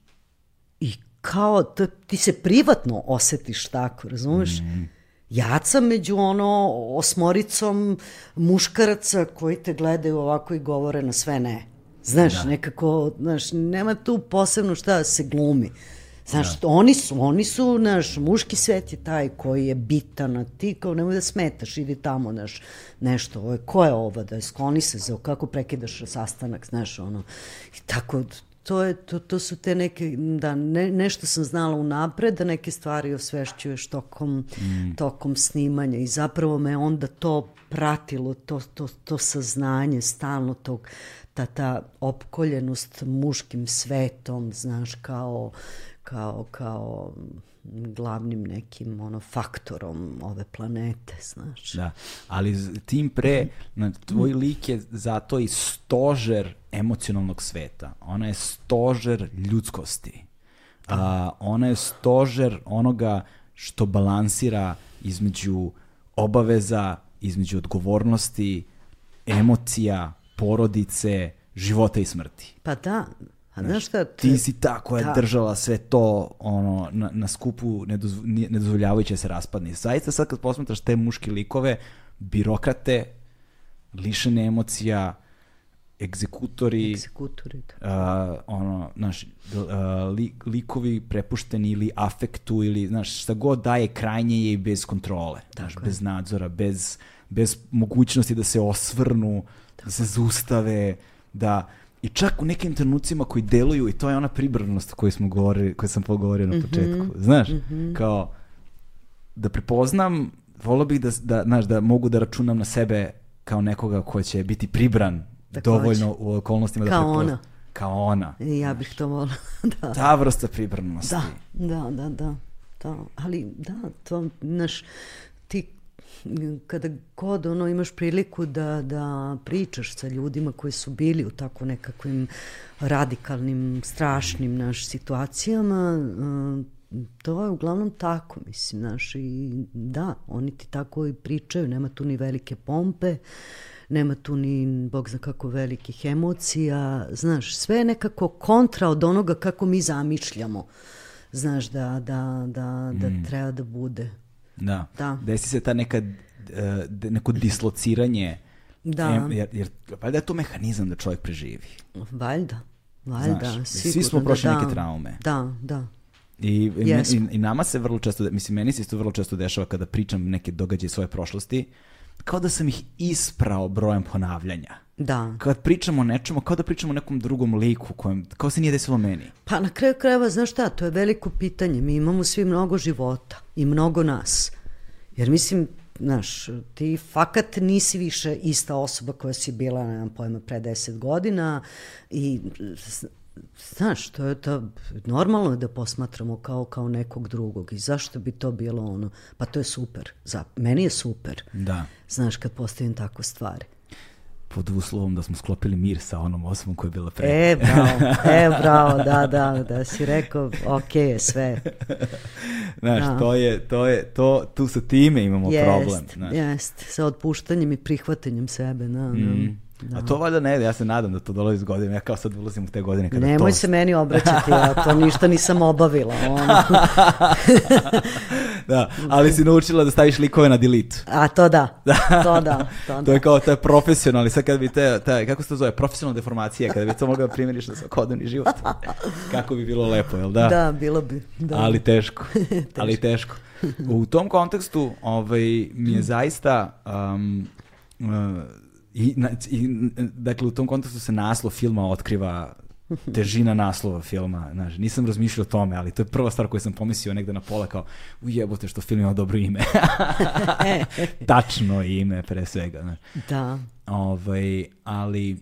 i kao to, ti se privatno osetiš tako, razumeš? Mm. Jaca među ono osmoricom muškaraca koji te gledaju ovako i govore na sve ne. Znaš, da. nekako, znaš, nema tu posebno šta da se glumi. Znaš, da. oni su, oni su, naš, muški svet je taj koji je bitan, a ti kao nemoj da smetaš, idi tamo, naš, nešto, ovo, ko je ovo, da je skloni se za kako prekidaš sastanak, znaš, ono, i tako, to, je, to, to su te neke, da, ne, nešto sam znala unapred, da neke stvari osvešćuješ tokom, mm. tokom snimanja i zapravo me onda to pratilo, to, to, to saznanje stalno tog, ta, ta opkoljenost muškim svetom, znaš, kao, kao, kao glavnim nekim ono faktorom ove planete, znaš. Da, ali tim pre, na, tvoj lik je zato i stožer emocionalnog sveta. Ona je stožer ljudskosti. A, ona je stožer onoga što balansira između obaveza, između odgovornosti, emocija, porodice, života i smrti. Pa da, A znaš šta? Te... Ti si ta koja je da. držala sve to ono, na, na skupu nedozv, nedozvoljavajuće da se raspadne. Zaista sad kad posmetraš te muške likove, birokrate, lišene emocija, egzekutori, egzekutori da. uh, ono, znaš, uh, li, likovi prepušteni ili afektu ili, znaš, šta god daje krajnje je i bez kontrole, znaš, bez nadzora, bez, bez mogućnosti da se osvrnu, Tako. da se zustave, da I čak u nekim trenucima koji deluju, i to je ona pribranost koju smo govorili, koju sam pogovorio na mhm. početku. Mm -hmm. Znaš, mm -hmm. kao da prepoznam, volio bih da, da, znaš, da mogu da računam na sebe kao nekoga ko će biti pribran Tako dovoljno će. u okolnostima da kao da prepoznam. Ona. Kao ona. I ja bih to volila, da. Ta vrsta pribranosti. Da, da, da, da. da. Ali, da, to, znaš, ti kada god ono imaš priliku da, da pričaš sa ljudima koji su bili u tako nekakvim radikalnim, strašnim naš situacijama, eh, to je uglavnom tako, mislim, znaš, i da, oni ti tako i pričaju, nema tu ni velike pompe, nema tu ni, bog zna kako, velikih emocija, znaš, sve je nekako kontra od onoga kako mi zamišljamo, znaš, da, da, da, da mm. treba da bude. Da. da. Desi se ta neka, uh, neko dislociranje Da. Jer, jer valjda je to mehanizam da čovjek preživi. Valjda. Valjda, Znaš. Svi smo prošli da, neke traume. Da, da. I, yes. i, i nama se vrlo često, mislim, meni se isto vrlo često dešava kada pričam neke događaje svoje prošlosti, kao da sam ih isprao brojem ponavljanja. Da. Kad pričamo o nečemu, kao da pričamo o nekom drugom liku, kojem, kao se nije desilo meni. Pa na kraju krajeva, znaš šta, to je veliko pitanje. Mi imamo svi mnogo života i mnogo nas. Jer mislim, znaš, ti fakat nisi više ista osoba koja si bila, nemam pojma, pre deset godina i znaš, to je to, normalno je da posmatramo kao, kao nekog drugog i zašto bi to bilo ono, pa to je super, za, meni je super, da. znaš, kad postavim tako stvari pod uslovom da smo sklopili mir sa onom osobom koja je bila pre. E, bravo, e, bravo, da, da, da si rekao, ok je sve. Znaš, da. to je, to je, to, tu sa time imamo jest, problem. Znaš. Jest, sa otpuštanjem i prihvatanjem sebe, da, da. Mm. Da. A to valjda ne, ja se nadam da to dolazi iz godine. Ja kao sad ulazim u te godine kada Nemoj to... se meni obraćati, ja to ništa nisam obavila. Ono. da, ali si naučila da staviš likove na delete. A to da, da. to da. To, da. to je kao, to je profesionalni, sad kad bi te, te kako se to zove, profesionalna deformacija, kada bi to mogla da primjeriš na svakodnevni život. Kako bi bilo lepo, jel da? Da, bilo bi. Da. Ali teško, teško. ali teško. U tom kontekstu ovaj, mi je zaista um, uh, I, i, dakle, u tom kontekstu se naslov filma otkriva težina naslova filma, znaš, nisam razmišljao o tome, ali to je prva stvar koju sam pomislio negde na pola kao, ujebote što film ima dobro ime. Tačno ime pre svega, znaš. Da. Ovaj, ali...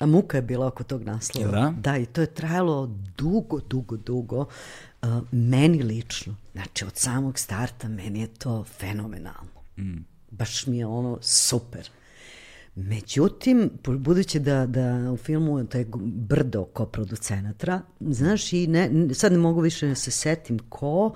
A muka je bila oko tog naslova. Da? Da, i to je trajalo dugo, dugo, dugo. Uh, meni lično, znači od samog starta, meni je to fenomenalno. Mm. Baš mi je ono super. Međutim, budući da, da u filmu taj brdo ko producenatra, znaš, i ne, sad ne mogu više da se setim ko,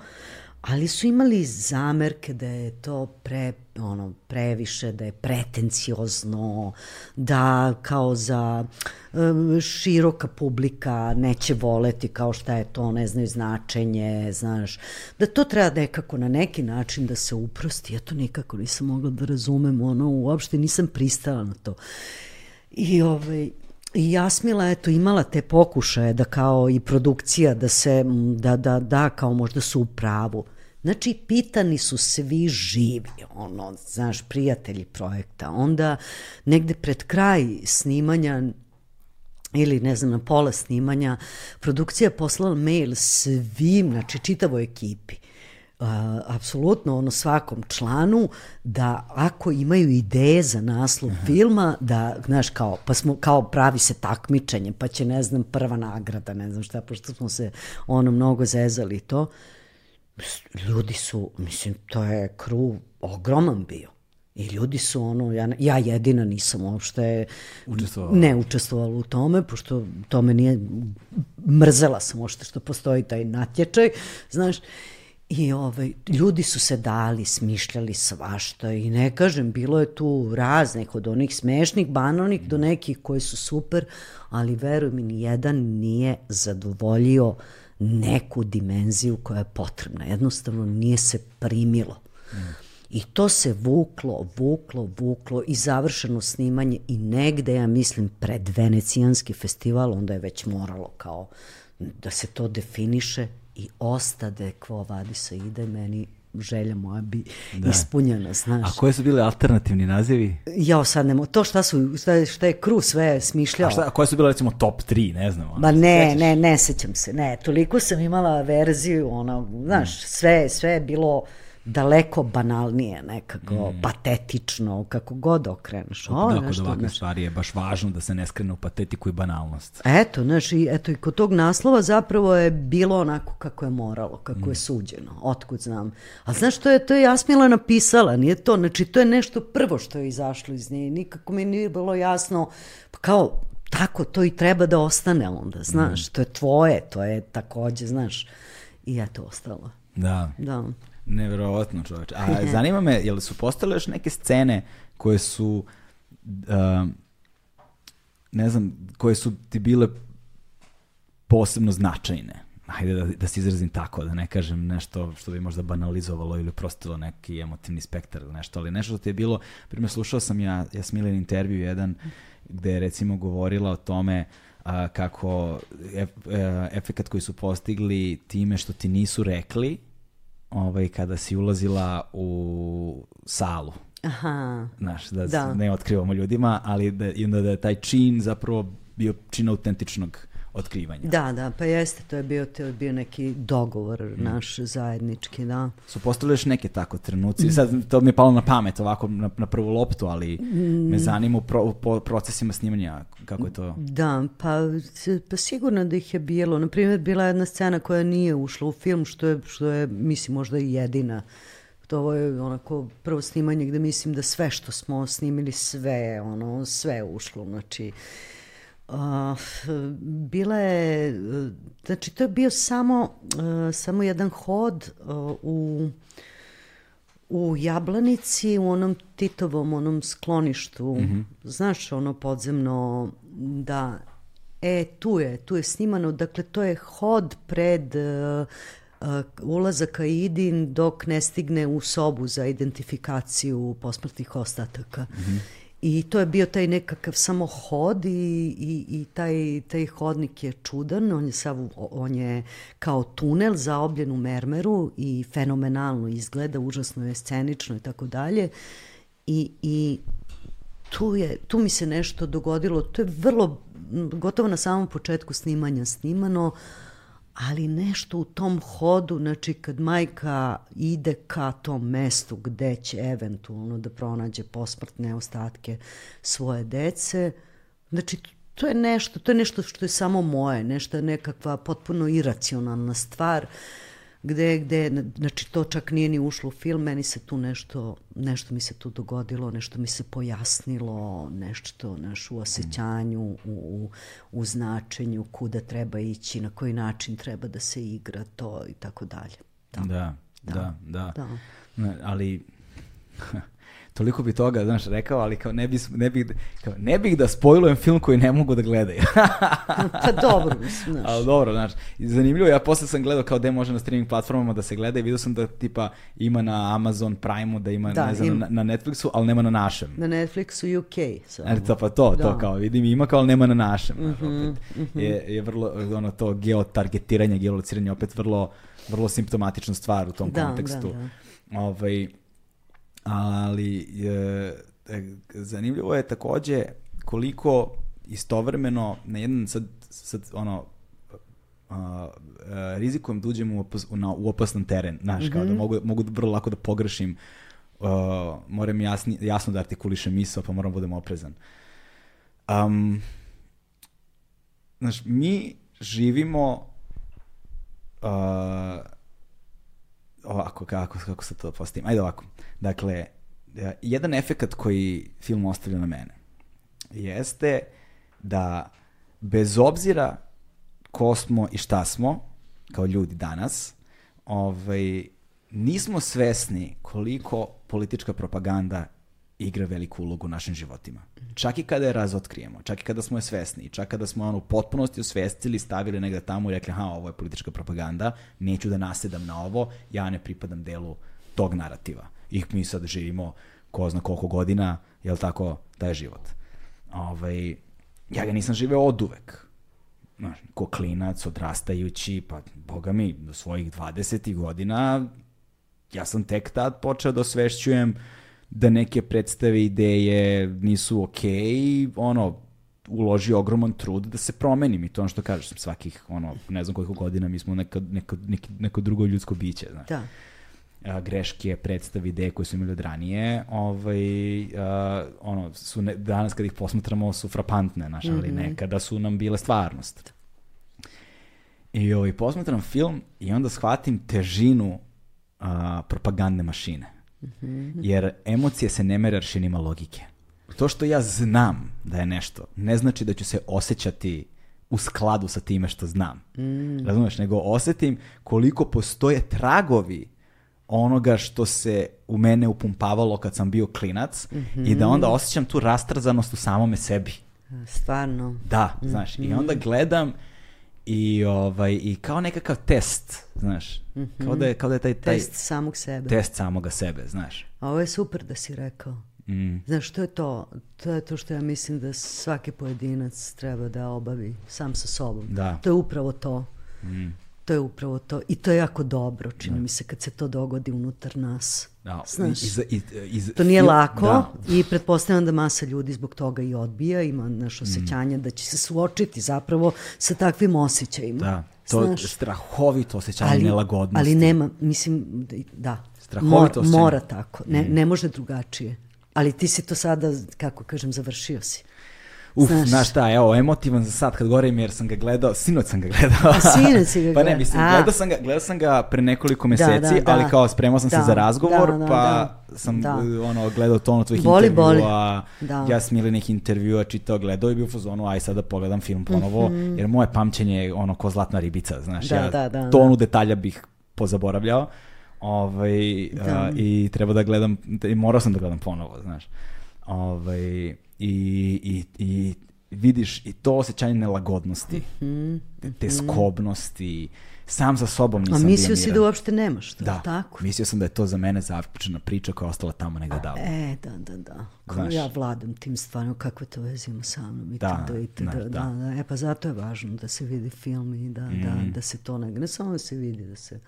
ali su imali zamerke da je to pre, ono, previše, da je pretenciozno, da kao za um, široka publika neće voleti kao šta je to, ne znaju značenje, znaš, da to treba nekako na neki način da se uprosti, ja to nikako nisam mogla da razumem, ono, uopšte nisam pristala na to. I ovaj, I Jasmila eto imala te pokušaje da kao i produkcija da se da da da kao možda su u pravu. Znači pitani su svi živi, ono, znaš, prijatelji projekta. Onda negde pred kraj snimanja ili ne znam, na pola snimanja, produkcija je poslala mail svim, znači čitavoj ekipi, uh, apsolutno ono svakom članu da ako imaju ideje za naslov Aha. filma da znaš kao pa smo kao pravi se takmičenje pa će ne znam prva nagrada ne znam šta pošto smo se ono mnogo zezali to ljudi su mislim to je kru ogroman bio I ljudi su ono, ja, ja jedina nisam uopšte učestvovala. ne učestvovala u tome, pošto to me nije, mrzela sam uopšte što postoji taj natječaj, znaš, I ovaj, ljudi su se dali, smišljali svašta i ne kažem, bilo je tu raznih od onih smešnih, banalnih do nekih koji su super, ali veruj mi, nijedan nije zadovoljio neku dimenziju koja je potrebna. Jednostavno nije se primilo. Mm. I to se vuklo, vuklo, vuklo i završeno snimanje i negde, ja mislim, pred Venecijanski festival, onda je već moralo kao da se to definiše i ostade Quo Vadisa ide meni želja moja bi da. ispunjena, znaš. A koje su bile alternativni nazivi? Ja sad nemo, to šta su, šta je, šta je Kru sve smišljao. A, šta, a koje su bile recimo top 3, ne znam. Ma ne, Svećaš? ne, ne sećam se, ne, toliko sam imala verziju, ono, znaš, mm. sve, sve je bilo daleko banalnije nekako, mm. patetično, kako god okreneš. O, da, kod ovakve stvari je baš važno da se ne skrene u patetiku i banalnost. Eto, znaš, i, eto, i kod tog naslova zapravo je bilo onako kako je moralo, kako mm. je suđeno, otkud znam. A znaš, to je, to je Jasmila napisala, nije to, znači to je nešto prvo što je izašlo iz nje, nikako mi nije bilo jasno, pa kao, tako to i treba da ostane onda, znaš, mm. to je tvoje, to je takođe, znaš, i eto ostalo. Da. Da. Neverovatno čoveče. A zanima me, jel su postale još neke scene koje su, uh, ne znam, koje su ti bile posebno značajne? Hajde da, da se izrazim tako, da ne kažem nešto što bi možda banalizovalo ili prostilo neki emotivni spektar ili nešto, ali nešto što ti je bilo, primjer slušao sam ja Jasmilin intervju jedan gde je recimo govorila o tome a, kako ef, e, efekat koji su postigli time što ti nisu rekli ovaj, kada si ulazila u salu. Aha. Znaš, da, da. ne otkrivamo ljudima, ali da, i onda da je taj čin zapravo bio čin autentičnog otkrivanja. Da, da, pa jeste, to je bio, to je bio neki dogovor mm. naš zajednički, da. Su postali još neke tako trenuci? Sad, to mi je palo na pamet ovako na, na prvu loptu, ali mm. me zanima u, pro, u procesima snimanja kako je to. Da, pa, pa sigurno da ih je bilo. Naprimjer, bila jedna scena koja nije ušla u film, što je, što je mislim, možda i jedina to ovo je onako prvo snimanje gde mislim da sve što smo snimili, sve, ono, sve je ušlo, znači Uh, bila je, znači to je bio samo, uh, samo jedan hod uh, u, u Jablanici, u onom Titovom, onom skloništu, mm -hmm. znaš, ono podzemno, da, e, tu je, tu je snimano, dakle, to je hod pred uh, ulazak Aidin dok ne stigne u sobu za identifikaciju posmrtnih ostataka. Mm -hmm. I to je bio taj nekakav samo hod i, i, i taj, taj hodnik je čudan, on je, sav, on je kao tunel zaobljen u mermeru i fenomenalno izgleda, užasno je scenično i tako dalje. I, i tu, je, tu mi se nešto dogodilo, to je vrlo, gotovo na samom početku snimanja snimano, ali nešto u tom hodu, znači kad majka ide ka tom mestu gde će eventualno da pronađe posmrtne ostatke svoje dece, znači to je nešto, to je nešto što je samo moje, nešto je nekakva potpuno iracionalna stvar, gde, gde, znači to čak nije ni ušlo u film, meni se tu nešto, nešto mi se tu dogodilo, nešto mi se pojasnilo, nešto naš, u osjećanju, u, u, u značenju, kuda treba ići, na koji način treba da se igra to i tako dalje. Da, da, da. da. da. da. Ali toliko bi toga, znaš, rekao, ali kao ne, bi, ne, bih, kao, ne bih da spojlujem film koji ne mogu da gledaju. pa dobro, mislim, znaš. Ali dobro, znaš, zanimljivo, ja posle sam gledao kao gde može na streaming platformama da se gleda i vidio sam da tipa ima na Amazon Prime-u, da ima, da, ne znam, ima. Na, na Netflixu, ali nema na našem. Na Netflixu UK. Samo. E, to, pa to, da. to kao, vidim, ima kao, ali nema na našem. Mm -hmm, opet, mm -hmm. je, je vrlo, ono to geotargetiranje, geolociranje, opet vrlo, vrlo simptomatična stvar u tom da, kontekstu. Da, da. Ovaj, ali e, zanimljivo je takođe koliko istovremeno na jedan sad, sad ono uh, rizikujem da uđem u, opas, na, u opasan teren, znaš, mm -hmm. kao da mhm. mogu, mogu vrlo lako da pogrešim, uh, moram jasni, jasno da artikulišem misao, pa moram da budem oprezan. Um, znaš, mi živimo uh, ovako, kako, kako se to postavim? Ajde ovako. Dakle, e, jedan efekat koji film ostavlja na mene jeste da bez obzira ko smo i šta smo, kao ljudi danas, ovaj, nismo svesni koliko politička propaganda igra veliku ulogu u našim životima. Čak i kada je razotkrijemo, čak i kada smo je svesni, čak kada smo ono u potpunosti osvestili, stavili negde tamo i rekli, ha, ovo je politička propaganda, neću da nasedam na ovo, ja ne pripadam delu tog narativa. I mi sad živimo ko zna koliko godina, jel tako, taj život. Ovaj, ja ga nisam živeo od uvek. Znaš, ko klinac, odrastajući, pa boga mi, do svojih 20 godina, ja sam tek tad počeo da osvešćujem da neke predstave ideje nisu okej, okay, ono, uloži ogroman trud da se promenim i to ono što kažeš, svakih, ono, ne znam koliko godina mi smo neka, neka, neki, neko drugo ljudsko biće, znaš. Da. A, greške, predstave, ideje koje su imali od ranije, ovaj, a, ono, su ne, danas kad ih posmatramo su frapantne, znaš, ali mm -hmm. nekada su nam bile stvarnost. I ovaj, posmatram film i onda shvatim težinu a, propagandne mašine. Jer emocije se ne mere aršinima logike. To što ja znam da je nešto, ne znači da ću se osjećati u skladu sa time što znam. Mm. Razumeš? Nego osetim koliko postoje tragovi onoga što se u mene upumpavalo kad sam bio klinac mm -hmm. i da onda osjećam tu rastrzanost u samome sebi. Stvarno. Da, znaš. Mm -hmm. I onda gledam i ovaj i kao nekakav test, znaš. Mm -hmm. Kao da je kao da je taj, taj test samog sebe. Test samoga sebe, znaš. A ovo je super da si rekao. Mm. Znaš, što je to? To je to što ja mislim da svaki pojedinac treba da obavi sam sa sobom. Da. To je upravo to. Mm. To je upravo to. I to je jako dobro, čini da. mi se, kad se to dogodi unutar nas. Da. Znaš, iz, iz, iz, to nije lako da. i pretpostavljam da masa ljudi zbog toga i odbija, ima naš mm. osjećanje mm. da će se suočiti zapravo sa takvim osjećajima. Da, to je strahovito osjećanje ali, nelagodnosti. Ali nema, mislim, da, strahovito mora, mora tako, ne, mm. ne može drugačije. Ali ti si to sada, kako kažem, završio si. Uf, znaš, znaš šta, evo, emotivan za sad kad govorim jer sam ga gledao, sinoć sam ga gledao. A sinoć si ga gledao? pa ne, mislim, A. gledao sam, ga, gledao sam ga pre nekoliko da, meseci, da, da, ali kao spremao sam da, se za razgovor, da, da, pa da, sam da. ono, gledao tono tvojih boli, intervjua, boli. Da. ja smiljenih intervjua, čitao, gledao i bio u fazonu, aj sad da pogledam film ponovo, mm -hmm. jer moje pamćenje je ono ko zlatna ribica, znaš, da, ja da, da, tonu da. detalja bih pozaboravljao. Ovaj, da. uh, i treba da gledam, i morao sam da gledam ponovo, znaš. Ovaj, i, i, i vidiš i to osjećanje nelagodnosti, mm -hmm. te skobnosti, sam za sobom nisam A mislio si da uopšte nemaš to, da, tako? mislio sam da je to za mene zaključena priča koja je ostala tamo negde davno. E, da, da, da. Znaš, ja vladam tim stvarno, kakve to veze ima sa mnom i da, da, i da, da, da. E, pa zato je važno da se vidi film i da, da mm. da, da se to ne, ne samo da se vidi, da se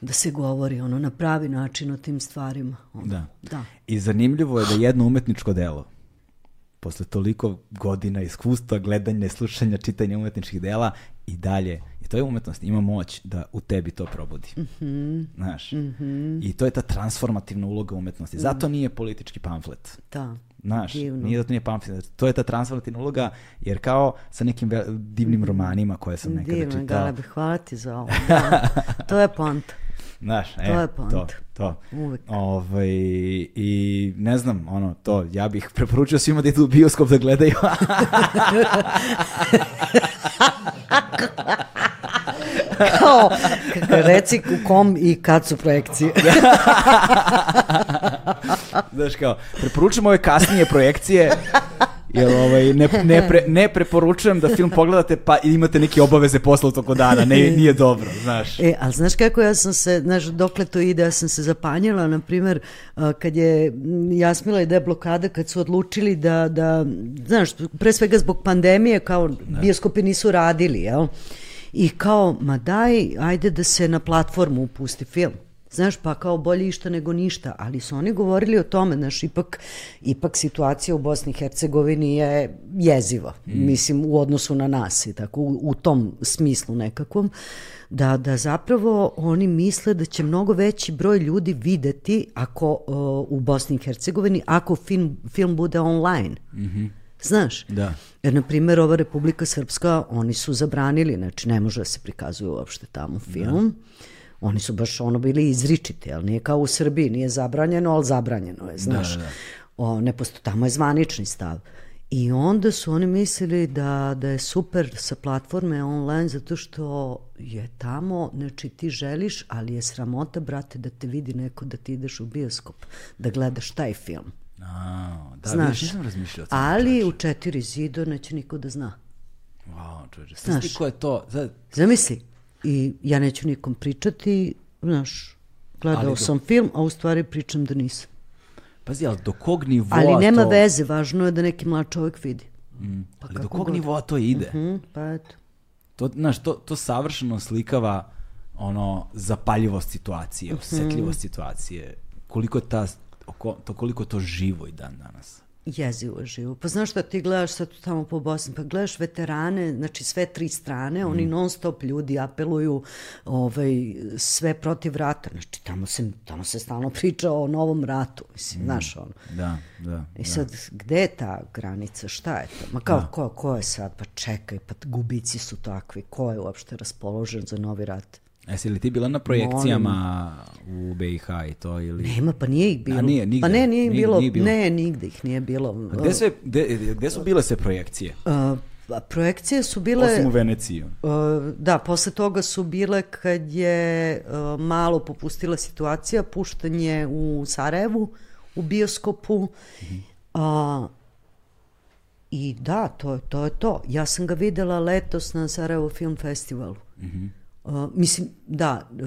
da se govori ono na pravi način o tim stvarima. Ono. Da. da. I zanimljivo je da jedno umetničko delo posle toliko godina iskustva, gledanja, slušanja, čitanja umetničkih dela i dalje. I to je umetnost, ima moć da u tebi to probudi. Mm -hmm. Znaš? Mm -hmm. I to je ta transformativna uloga umetnosti. Zato nije politički pamflet. Da. Znaš, Divno. nije to nije pamflet. To je ta transformativna uloga, jer kao sa nekim divnim romanima koje sam nekada Divno, čitao. Divno, hvala ti za ovo. Da. to je pont. Znaš, to e, je point. to, to. Uvek. Ovaj, I ne znam, ono, to, ja bih preporučio svima da idu u bioskop da gledaju. Kao, reci u kom i kad su projekcije. Znaš kao, preporučujem ove kasnije projekcije, jer ovaj, ne, ne, pre, ne preporučujem da film pogledate pa imate neke obaveze posla u dana, ne, nije dobro, znaš. E, ali znaš kako ja sam se, znaš, dokle to ide, ja sam se zapanjila, na primer, kad je Jasmila i da je blokada, kad su odlučili da, da, znaš, pre svega zbog pandemije, kao da. bioskopi nisu radili, jel? I kao, ma daj, ajde da se na platformu pusti film. Znaš, pa kao bolje išta nego ništa, ali su oni govorili o tome, znaš, ipak, ipak situacija u Bosni i Hercegovini je jeziva, mm. mislim, u odnosu na nas i tako, u, u tom smislu nekakvom, da, da zapravo oni misle da će mnogo veći broj ljudi videti ako uh, u Bosni i Hercegovini, ako film, film bude online. Mm -hmm. Znaš? Da. Jer, na primjer, ova Republika Srpska, oni su zabranili, znači ne može da se prikazuje uopšte tamo film. Da. Oni su baš ono bili izričiti, ali nije kao u Srbiji, nije zabranjeno, ali zabranjeno je, znaš. Da, da. O, ne posto, tamo je zvanični stav. I onda su oni mislili da, da je super sa platforme online zato što je tamo, znači ti želiš, ali je sramota, brate, da te vidi neko da ti ideš u bioskop, da gledaš taj film. A, da, Znaš, nisam razmišljao. Ali u četiri zido neće niko da zna. Wow, čoveče, znaš, ko je to? Zad... Zamisli, i ja neću nikom pričati, znaš, gledao do... sam film, a u stvari pričam da nisam. Pazi, ali do kog nivoa Ali nema to... veze, važno je da neki mlad čovjek vidi. Mm. Pa ali do kog god. nivoa to ide? Mhm, -huh, pa eto. To, znaš, to, to savršeno slikava ono zapaljivost situacije, mhm. osetljivost uh -huh. situacije, koliko ta, to koliko to živo i dan danas jezivo živo. Pa znaš šta ti gledaš sad tamo po Bosni, pa gledaš veterane, znači sve tri strane, mm. oni non stop ljudi apeluju ovaj, sve protiv rata, znači tamo se, tamo se stalno priča o novom ratu, mislim, mm. znaš ono. Da, da. I sad, da. gde je ta granica, šta je to? Ma kao, da. ko, ko je sad, pa čekaj, pa gubici su takvi, ko je uopšte raspoložen za novi rat? Jesi li ti bila na projekcijama Molim. u BiH i to ili? Nema, pa nije ih bilo. A nije, nigde? Pa ne, nije ih bilo, nije bilo. Ne, nigde ih nije bilo. Gde, sve, gde, gde su bile se projekcije? Uh, projekcije su bile... Osim u Veneciji. Uh, da, posle toga su bile kad je uh, malo popustila situacija, puštanje u Sarajevu, u bioskopu. -hmm. uh, I da, to, to je to. Ja sam ga videla letos na Sarajevo Film Festivalu. Uh, mislim, da, uh,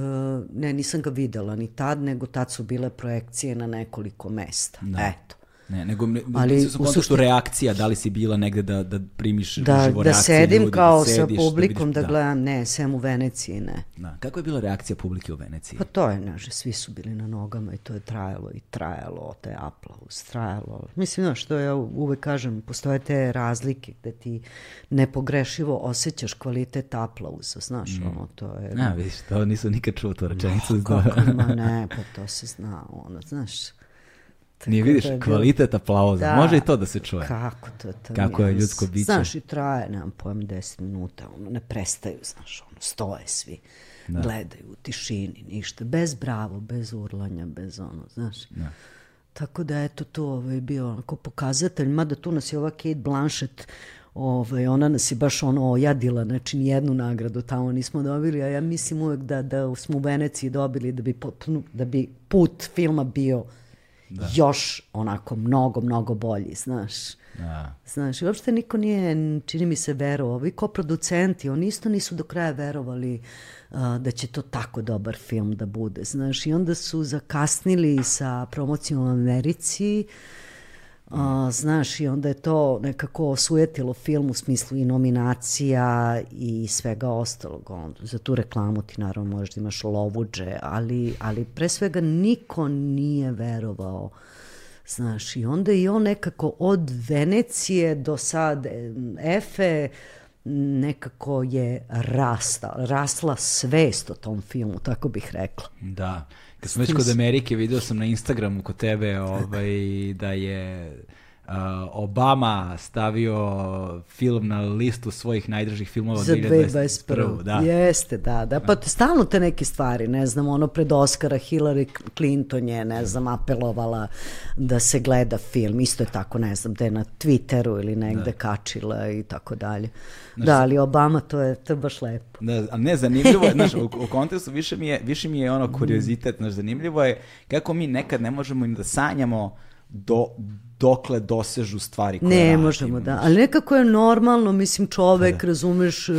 ne, nisam ga videla ni tad, nego tad su bile projekcije na nekoliko mesta. Da. Eto. Ne, nego ne, Ali u suštini reakcija, da li si bila negde da, da primiš da, uživo da sedim ljudi, kao da sediš, sa publikom da, da, da gledam, ne, sem u Veneciji, ne. Da. Kako je bila reakcija publike u Veneciji? Pa to je, znaš, svi su bili na nogama i to je trajalo i trajalo, taj aplauz, trajalo. Mislim, znaš, što ja uvek kažem, postoje te razlike gde ti nepogrešivo osjećaš kvalitet aplauza, znaš, mm. ono, to je... Ja, vidiš, to nisu nikad čuo tu rečenicu. No, kako, ma ne, pa to se zna, ono, znaš, Nije vidiš, kvalitet aplauza. Da, Može i to da se čuje. Kako to, to Kako je ljudsko biće. Znaš, i traje, nemam pojem, 10 minuta, ono, ne prestaju, znaš, ono, stoje svi, da. gledaju u tišini, ništa, bez bravo, bez urlanja, bez ono, znaš. Da. Tako da, eto, to ovaj, bio onako pokazatelj, mada tu nas je ova Kate Blanchett, ovaj, ona nas je baš ono ojadila, znači nijednu nagradu tamo nismo dobili, a ja mislim uvek da, da smo u Veneciji dobili da bi, da bi put filma bio da. još onako mnogo, mnogo bolji, znaš. Da. Znaš, i uopšte niko nije, čini mi se, verovao. Ovi ko producenti, oni isto nisu do kraja verovali uh, da će to tako dobar film da bude, znaš. I onda su zakasnili sa promocijom u Americi, uh, A, znaš, i onda je to nekako osujetilo film u smislu i nominacija i svega ostalog. On, za tu reklamu ti naravno možda imaš lovuđe, ali, ali pre svega niko nije verovao Znaš, i onda i on nekako od Venecije do sad Efe nekako je rasta, rasla svest o tom filmu, tako bih rekla. Da. Kad sam već kod Amerike, video sam na Instagramu kod tebe ovaj, da je Obama stavio film na listu svojih najdržih filmova za 2021. Da. Jeste, da, da. Pa stalno te neke stvari, ne znam, ono pred Oscara Hillary Clinton je, ne znam, apelovala da se gleda film. Isto je tako, ne znam, da je na Twitteru ili negde da. kačila i tako dalje. Znaš, da, ali Obama, to je, to je baš lepo. Da, a ne, zanimljivo je, znaš, u, u kontekstu više mi je, više mi je ono kuriozitet, znaš, zanimljivo je kako mi nekad ne možemo im da sanjamo do, dokle dosežu stvari koje Ne radimo. možemo, da. Ali nekako je normalno, mislim, čovek, da. razumeš, uh,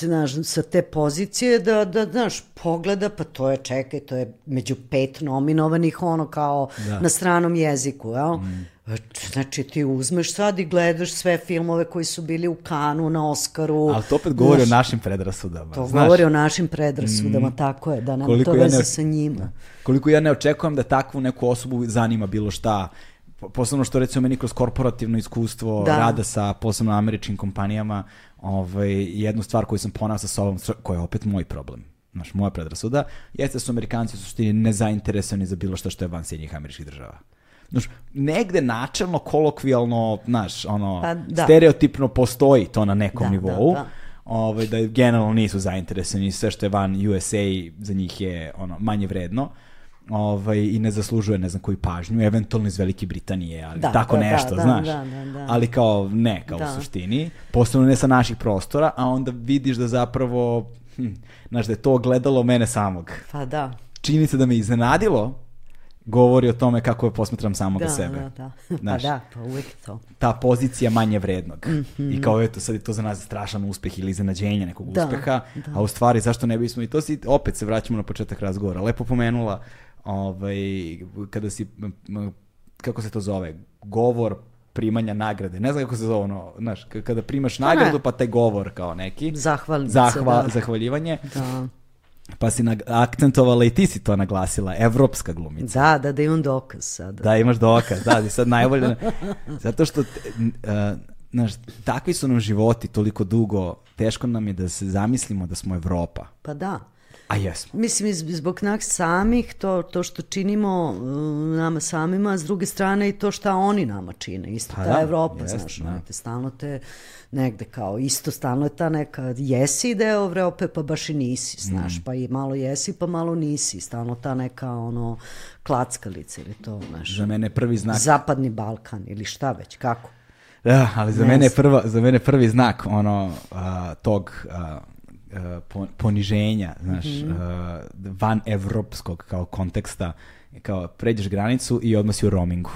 znaš, sa te pozicije da, da, znaš, pogleda, pa to je, čekaj, to je među pet nominovanih, ono, kao da. na stranom jeziku, jel? Mm. Znači ti uzmeš sad i gledaš sve filmove koji su bili u Kanu, na Oskaru. Ali to opet govori znaš, o našim predrasudama. To znaš, govori o našim predrasudama, mm, tako je, da nema to veze ja ne, sa njima. Da. Koliko ja ne očekujem da takvu neku osobu zanima bilo šta, posebno što recimo meni kroz korporativno iskustvo da. rada sa posebno američkim kompanijama, ovaj, jednu stvar koju sam ponao sa sobom, koja je opet moj problem, znaš, moja predrasuda, jeste da su Amerikanci u suštini nezainteresovani za bilo što što je van Sjednjih američkih država. Znaš, negde načelno, kolokvijalno, znaš, ono, pa, da. stereotipno postoji to na nekom da, nivou, da, da. Ovaj, da generalno nisu zainteresovani, sve što je van USA za njih je ono, manje vredno ovaj, i ne zaslužuje ne znam koju pažnju, eventualno iz Velike Britanije, ali da, tako da, nešto, da, znaš. Da, da, da. Ali kao ne, kao da. u suštini, posebno ne sa naših prostora, a onda vidiš da zapravo, hm, znaš, da je to gledalo mene samog. Pa da. Činjenica da me iznenadilo, govori o tome kako je posmatram samoga da, sebe. Da, da. Znaš, pa da, pa uvijek to. Ta pozicija manje vrednog. Mm -hmm. I kao eto, sad je to za nas strašan uspeh ili iznenađenje nekog da, uspeha, da. a u stvari zašto ne bismo, i to si, opet se vraćamo na početak razgovora, lepo pomenula, ovaj, kada si, kako se to zove, govor primanja nagrade. Ne znam kako se zove ono, znaš, kada primaš pa nagradu pa taj govor kao neki. Zahvalnice, Zahva, da. Zahvaljivanje. Da. Pa si nag, akcentovala i ti si to naglasila, evropska glumica. Da, da, da imam dokaz sada. Da, imaš dokaz, da, i sad najbolje. Zato što, uh, znaš, takvi su nam životi toliko dugo, teško nam je da se zamislimo da smo Evropa. Pa da. A jesmo. Mislim, zbog nas samih, to, to što činimo uh, nama samima, s druge strane i to šta oni nama čine. Isto pa ta da, Evropa, jest, znaš, da. te stalno te negde kao, isto stalno je ta neka, jesi deo Evrope, pa baš i nisi, znaš, mm. pa i malo jesi, pa malo nisi, stalno ta neka, ono, klackalica ili to, znaš. Za mene prvi znak. Zapadni Balkan ili šta već, kako? Da, ali za ne mene prva, za mene prvi znak ono uh, tog uh, uh, poniženja, znaš, mm -hmm. uh, van evropskog kao konteksta, kao pređeš granicu i odmah si u roamingu.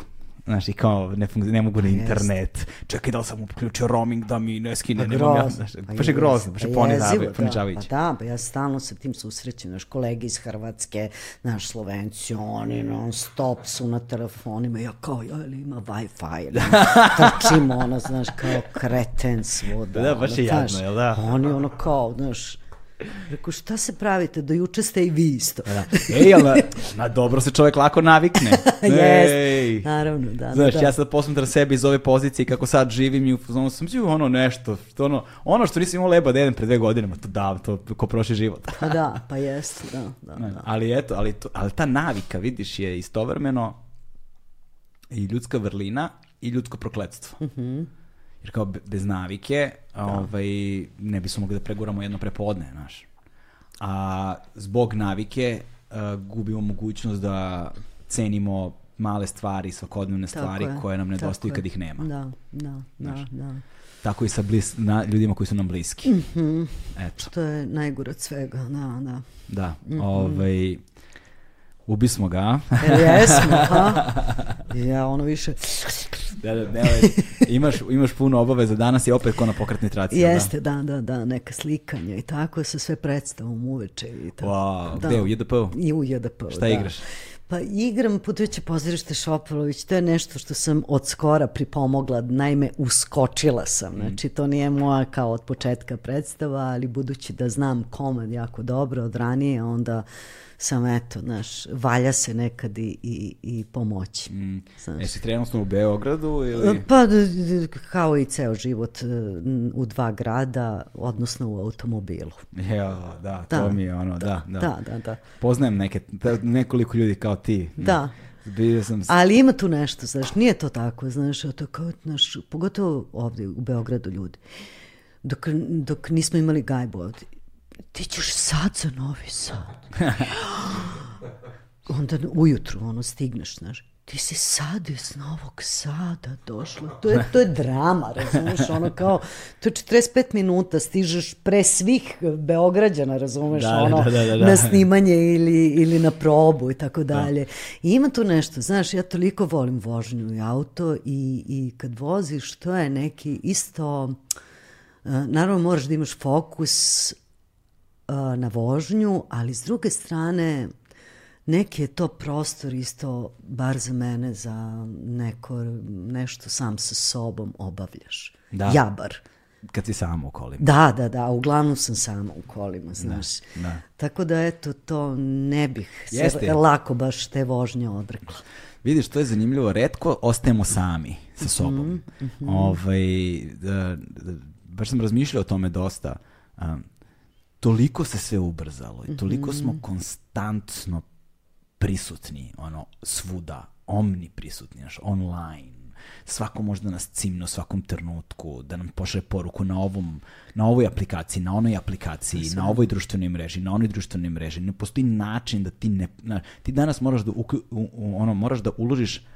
Znaš, i kao ne, ne mogu na internet. Čekaj da li sam uključio roaming da mi ne skine, pa nemam ja. Znaš, pa baš je grozno, baš je pa ponižavajuće. Da, pa da, pa ja stalno sa tim susrećem, znaš, kolege iz Hrvatske, naš Slovenci, oni non stop su na telefonima, ja kao, ja li ima Wi-Fi, ili trčimo, ono, znaš, kao kreten svuda. Da, baš je jadno, jel da? Oni ono kao, znaš, Reku, šta se pravite? Do juče ste i vi isto. Da. Ej, ali na dobro se čovjek lako navikne. Jes, naravno, da. Znaš, da. ja sad posmatram sebe iz ove pozicije kako sad živim i ono, sam si ono nešto, što ono, ono što nisam imao leba da jedem pre dve godine, ma to da, to ko prošli život. pa da, pa jeste, da, da, da. Ali eto, ali, to, ali ta navika, vidiš, je istovremeno i ljudska vrlina i ljudsko prokledstvo. Mhm. Mm Jer kao bez navike da. ovaj, ne bismo mogli da preguramo jedno prepodne, znaš. A zbog navike uh, gubimo mogućnost da cenimo male stvari, svakodnevne stvari je, koje nam nedostaju kad ih nema. Da, da, da, da. Tako i sa blis, na, ljudima koji su nam bliski. Mm -hmm. Eto. Što je najgore od svega, da, da. Da, mm -hmm. ovaj, ubismo ga. e, jesmo, ha? Ja, ono više... Da, da, ne, imaš, imaš puno obaveza, danas je opet ko na pokretni traci. Jeste, da, da, da, neka slikanja i tako sa sve predstavom uveče. I tako. Wow, da. gde, u JDP-u? I u JDP-u, Šta da. igraš? Pa igram putujuće pozorište Šopalović, to je nešto što sam od skora pripomogla, naime uskočila sam, mm. znači to nije moja kao od početka predstava, ali budući da znam komad jako dobro od ranije, onda Sam eto, znaš, valja se nekad i, i, i pomoći. Mm. Jesi trenutno u Beogradu ili? Pa, kao i ceo život e, u dva grada, odnosno u automobilu. Ja, da, to da, mi je ono, da, da. Da, da, da. Poznajem neke, nekoliko ljudi kao ti. Da. Bio sam... Ali ima tu nešto, znaš, nije to tako, znaš, to kao, znaš, pogotovo ovde u Beogradu ljudi. Dok, dok nismo imali gajbu ovde, ti ćeš sad za Novi Sad. Onda ujutru, ono, stigneš, znaš, ti si sad iz Novog Sada došla. To je, to je drama, razumeš, ono kao, to je 45 minuta, stižeš pre svih Beograđana, razumeš, da, ono, da, da, da, da. na snimanje ili, ili na probu i tako da. dalje. I ima tu nešto, znaš, ja toliko volim vožnju i auto i, i kad voziš, to je neki isto, naravno moraš da imaš fokus na vožnju, ali s druge strane neki je to prostor isto, bar za mene, za neko, nešto sam sa sobom obavljaš. Da. Ja bar. Kad si sama u kolima. Da, da, da, uglavnom sam sama u kolima, da, znaš. Da, da. Tako da, eto, to ne bih Jeste. se lako baš te vožnje odrekla. Vidiš, to je zanimljivo. Redko ostajemo sami sa sobom. Mm -hmm. ovaj, da, da, baš sam razmišljao o tome dosta. Um, toliko se sve ubrzalo i toliko smo mhm. konstantno prisutni, ono, svuda, omni prisutni, znaš, online. Svako može da nas cimne u svakom trenutku, da nam pošle poruku na ovom, na ovoj aplikaciji, na onoj aplikaciji, Sve. na ovoj društvenoj mreži, na onoj društvenoj mreži. Ne postoji način da ti ne... Na, ti danas moraš da, u, u, ono, moraš da uložiš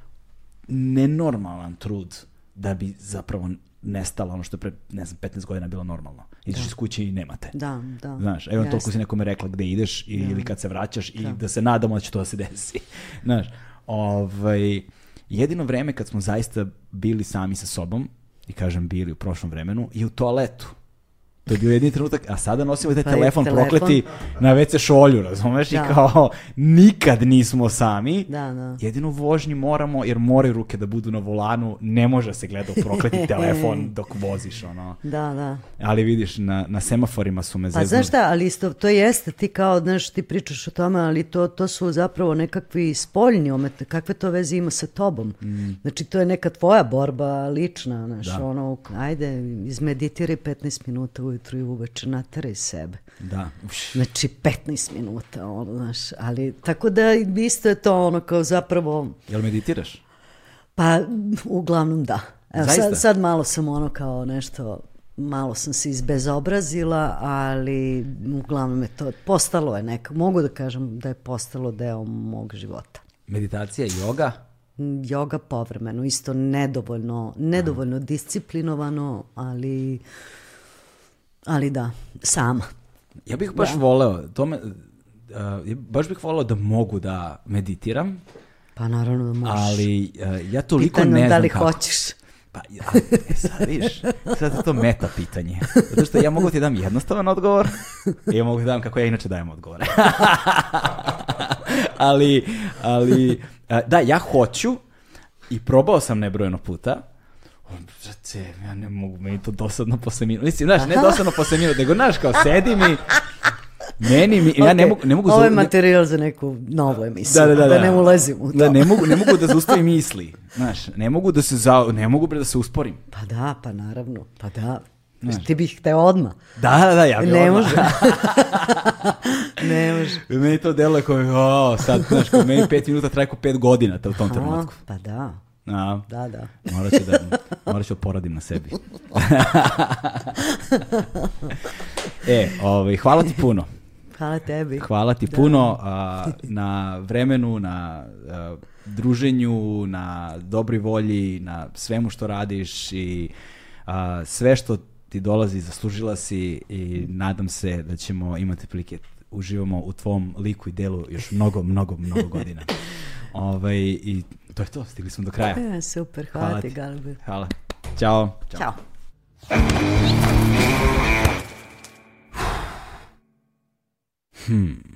nenormalan trud da bi zapravo nestala ono što je pre, ne znam, 15 godina bilo normalno. Ideš da. iz kuće i nemate. Da, da. Znaš, evo yes. toliko si nekome rekla gde ideš i, da. ili kad se vraćaš da. i da se nadamo da će to da se desi. Znaš, ovaj, jedino vreme kad smo zaista bili sami sa sobom, i kažem bili u prošlom vremenu, i u toaletu. To je bio jedini trenutak, a sada nosimo taj pa telefon, telefon prokleti na WC šolju, razumeš? Da. I kao, nikad nismo sami. Da, da. Jedino u vožnji moramo, jer moraju ruke da budu na volanu, ne može se gleda u prokleti telefon dok voziš, ono. Da, da. Ali vidiš, na, na semaforima su me pa, zeznuli. Pa znaš šta, ali isto, to jeste, ti kao, znaš, ti pričaš o tome, ali to, to su zapravo nekakvi spoljni omete, kakve to veze ima sa tobom? Mm. Znači, to je neka tvoja borba lična, znaš, da. ono, ajde, izmeditiraj 15 minuta ujutru i uveče nateraj sebe. Da. Znači 15 minuta, ono, znaš, ali tako da isto je to ono kao zapravo... Jel meditiraš? Pa, uglavnom da. Evo, sad, sad malo sam ono kao nešto malo sam se izbezobrazila, ali uglavnom je to, postalo je neka, mogu da kažem da je postalo deo mog života. Meditacija joga? Joga povremeno, isto nedovoljno, nedovoljno disciplinovano, ali ali da, sama. Ja bih baš da. voleo, to me, uh, baš bih voleo da mogu da meditiram. Pa naravno da možeš. Ali uh, ja toliko Pitanje ne znam da li kako. hoćeš. Pa, ja, e, sad viš, sad je to meta pitanje. Zato što ja mogu ti dam jednostavan odgovor i ja mogu ti dam kako ja inače dajem odgovore. ali, ali, uh, da, ja hoću i probao sam nebrojeno puta, brate, ja ne mogu, meni to dosadno posle minuta. Mislim, znaš, ne dosadno posle minuta, nego, znaš, kao sedi mi, Meni, mi, okay. ja ne mogu... Ne mogu Ovo je materijal za neku novu emisiju, da, da, da, da, da ne ulazim u to. Da, ne mogu, ne mogu da zaustavim misli, znaš, ne mogu da se, za, ne mogu bre da se usporim. Pa da, pa naravno, pa da. Znaš, ti bih hteo odmah. Da, da, da, ja bih Ne može. ne može. Meni to deluje kao, o, sad, znaš, kao meni pet minuta traje kao pet godina u tom trenutku. Pa da. A, da, da. Morat ću da, morat ću da poradim na sebi. e, ovaj, hvala ti puno. Hvala tebi. Hvala ti da. puno a, na vremenu, na a, druženju, na dobri volji, na svemu što radiš i a, sve što ti dolazi zaslužila si i nadam se da ćemo imati prilike uživamo u tvom liku i delu još mnogo, mnogo, mnogo godina. Ovaj, I to je to, stigli smo do kraja. E, super, hvala, hvala ti, Galbe. Hvala. Ćao. Ćao. Ćao. Hmm.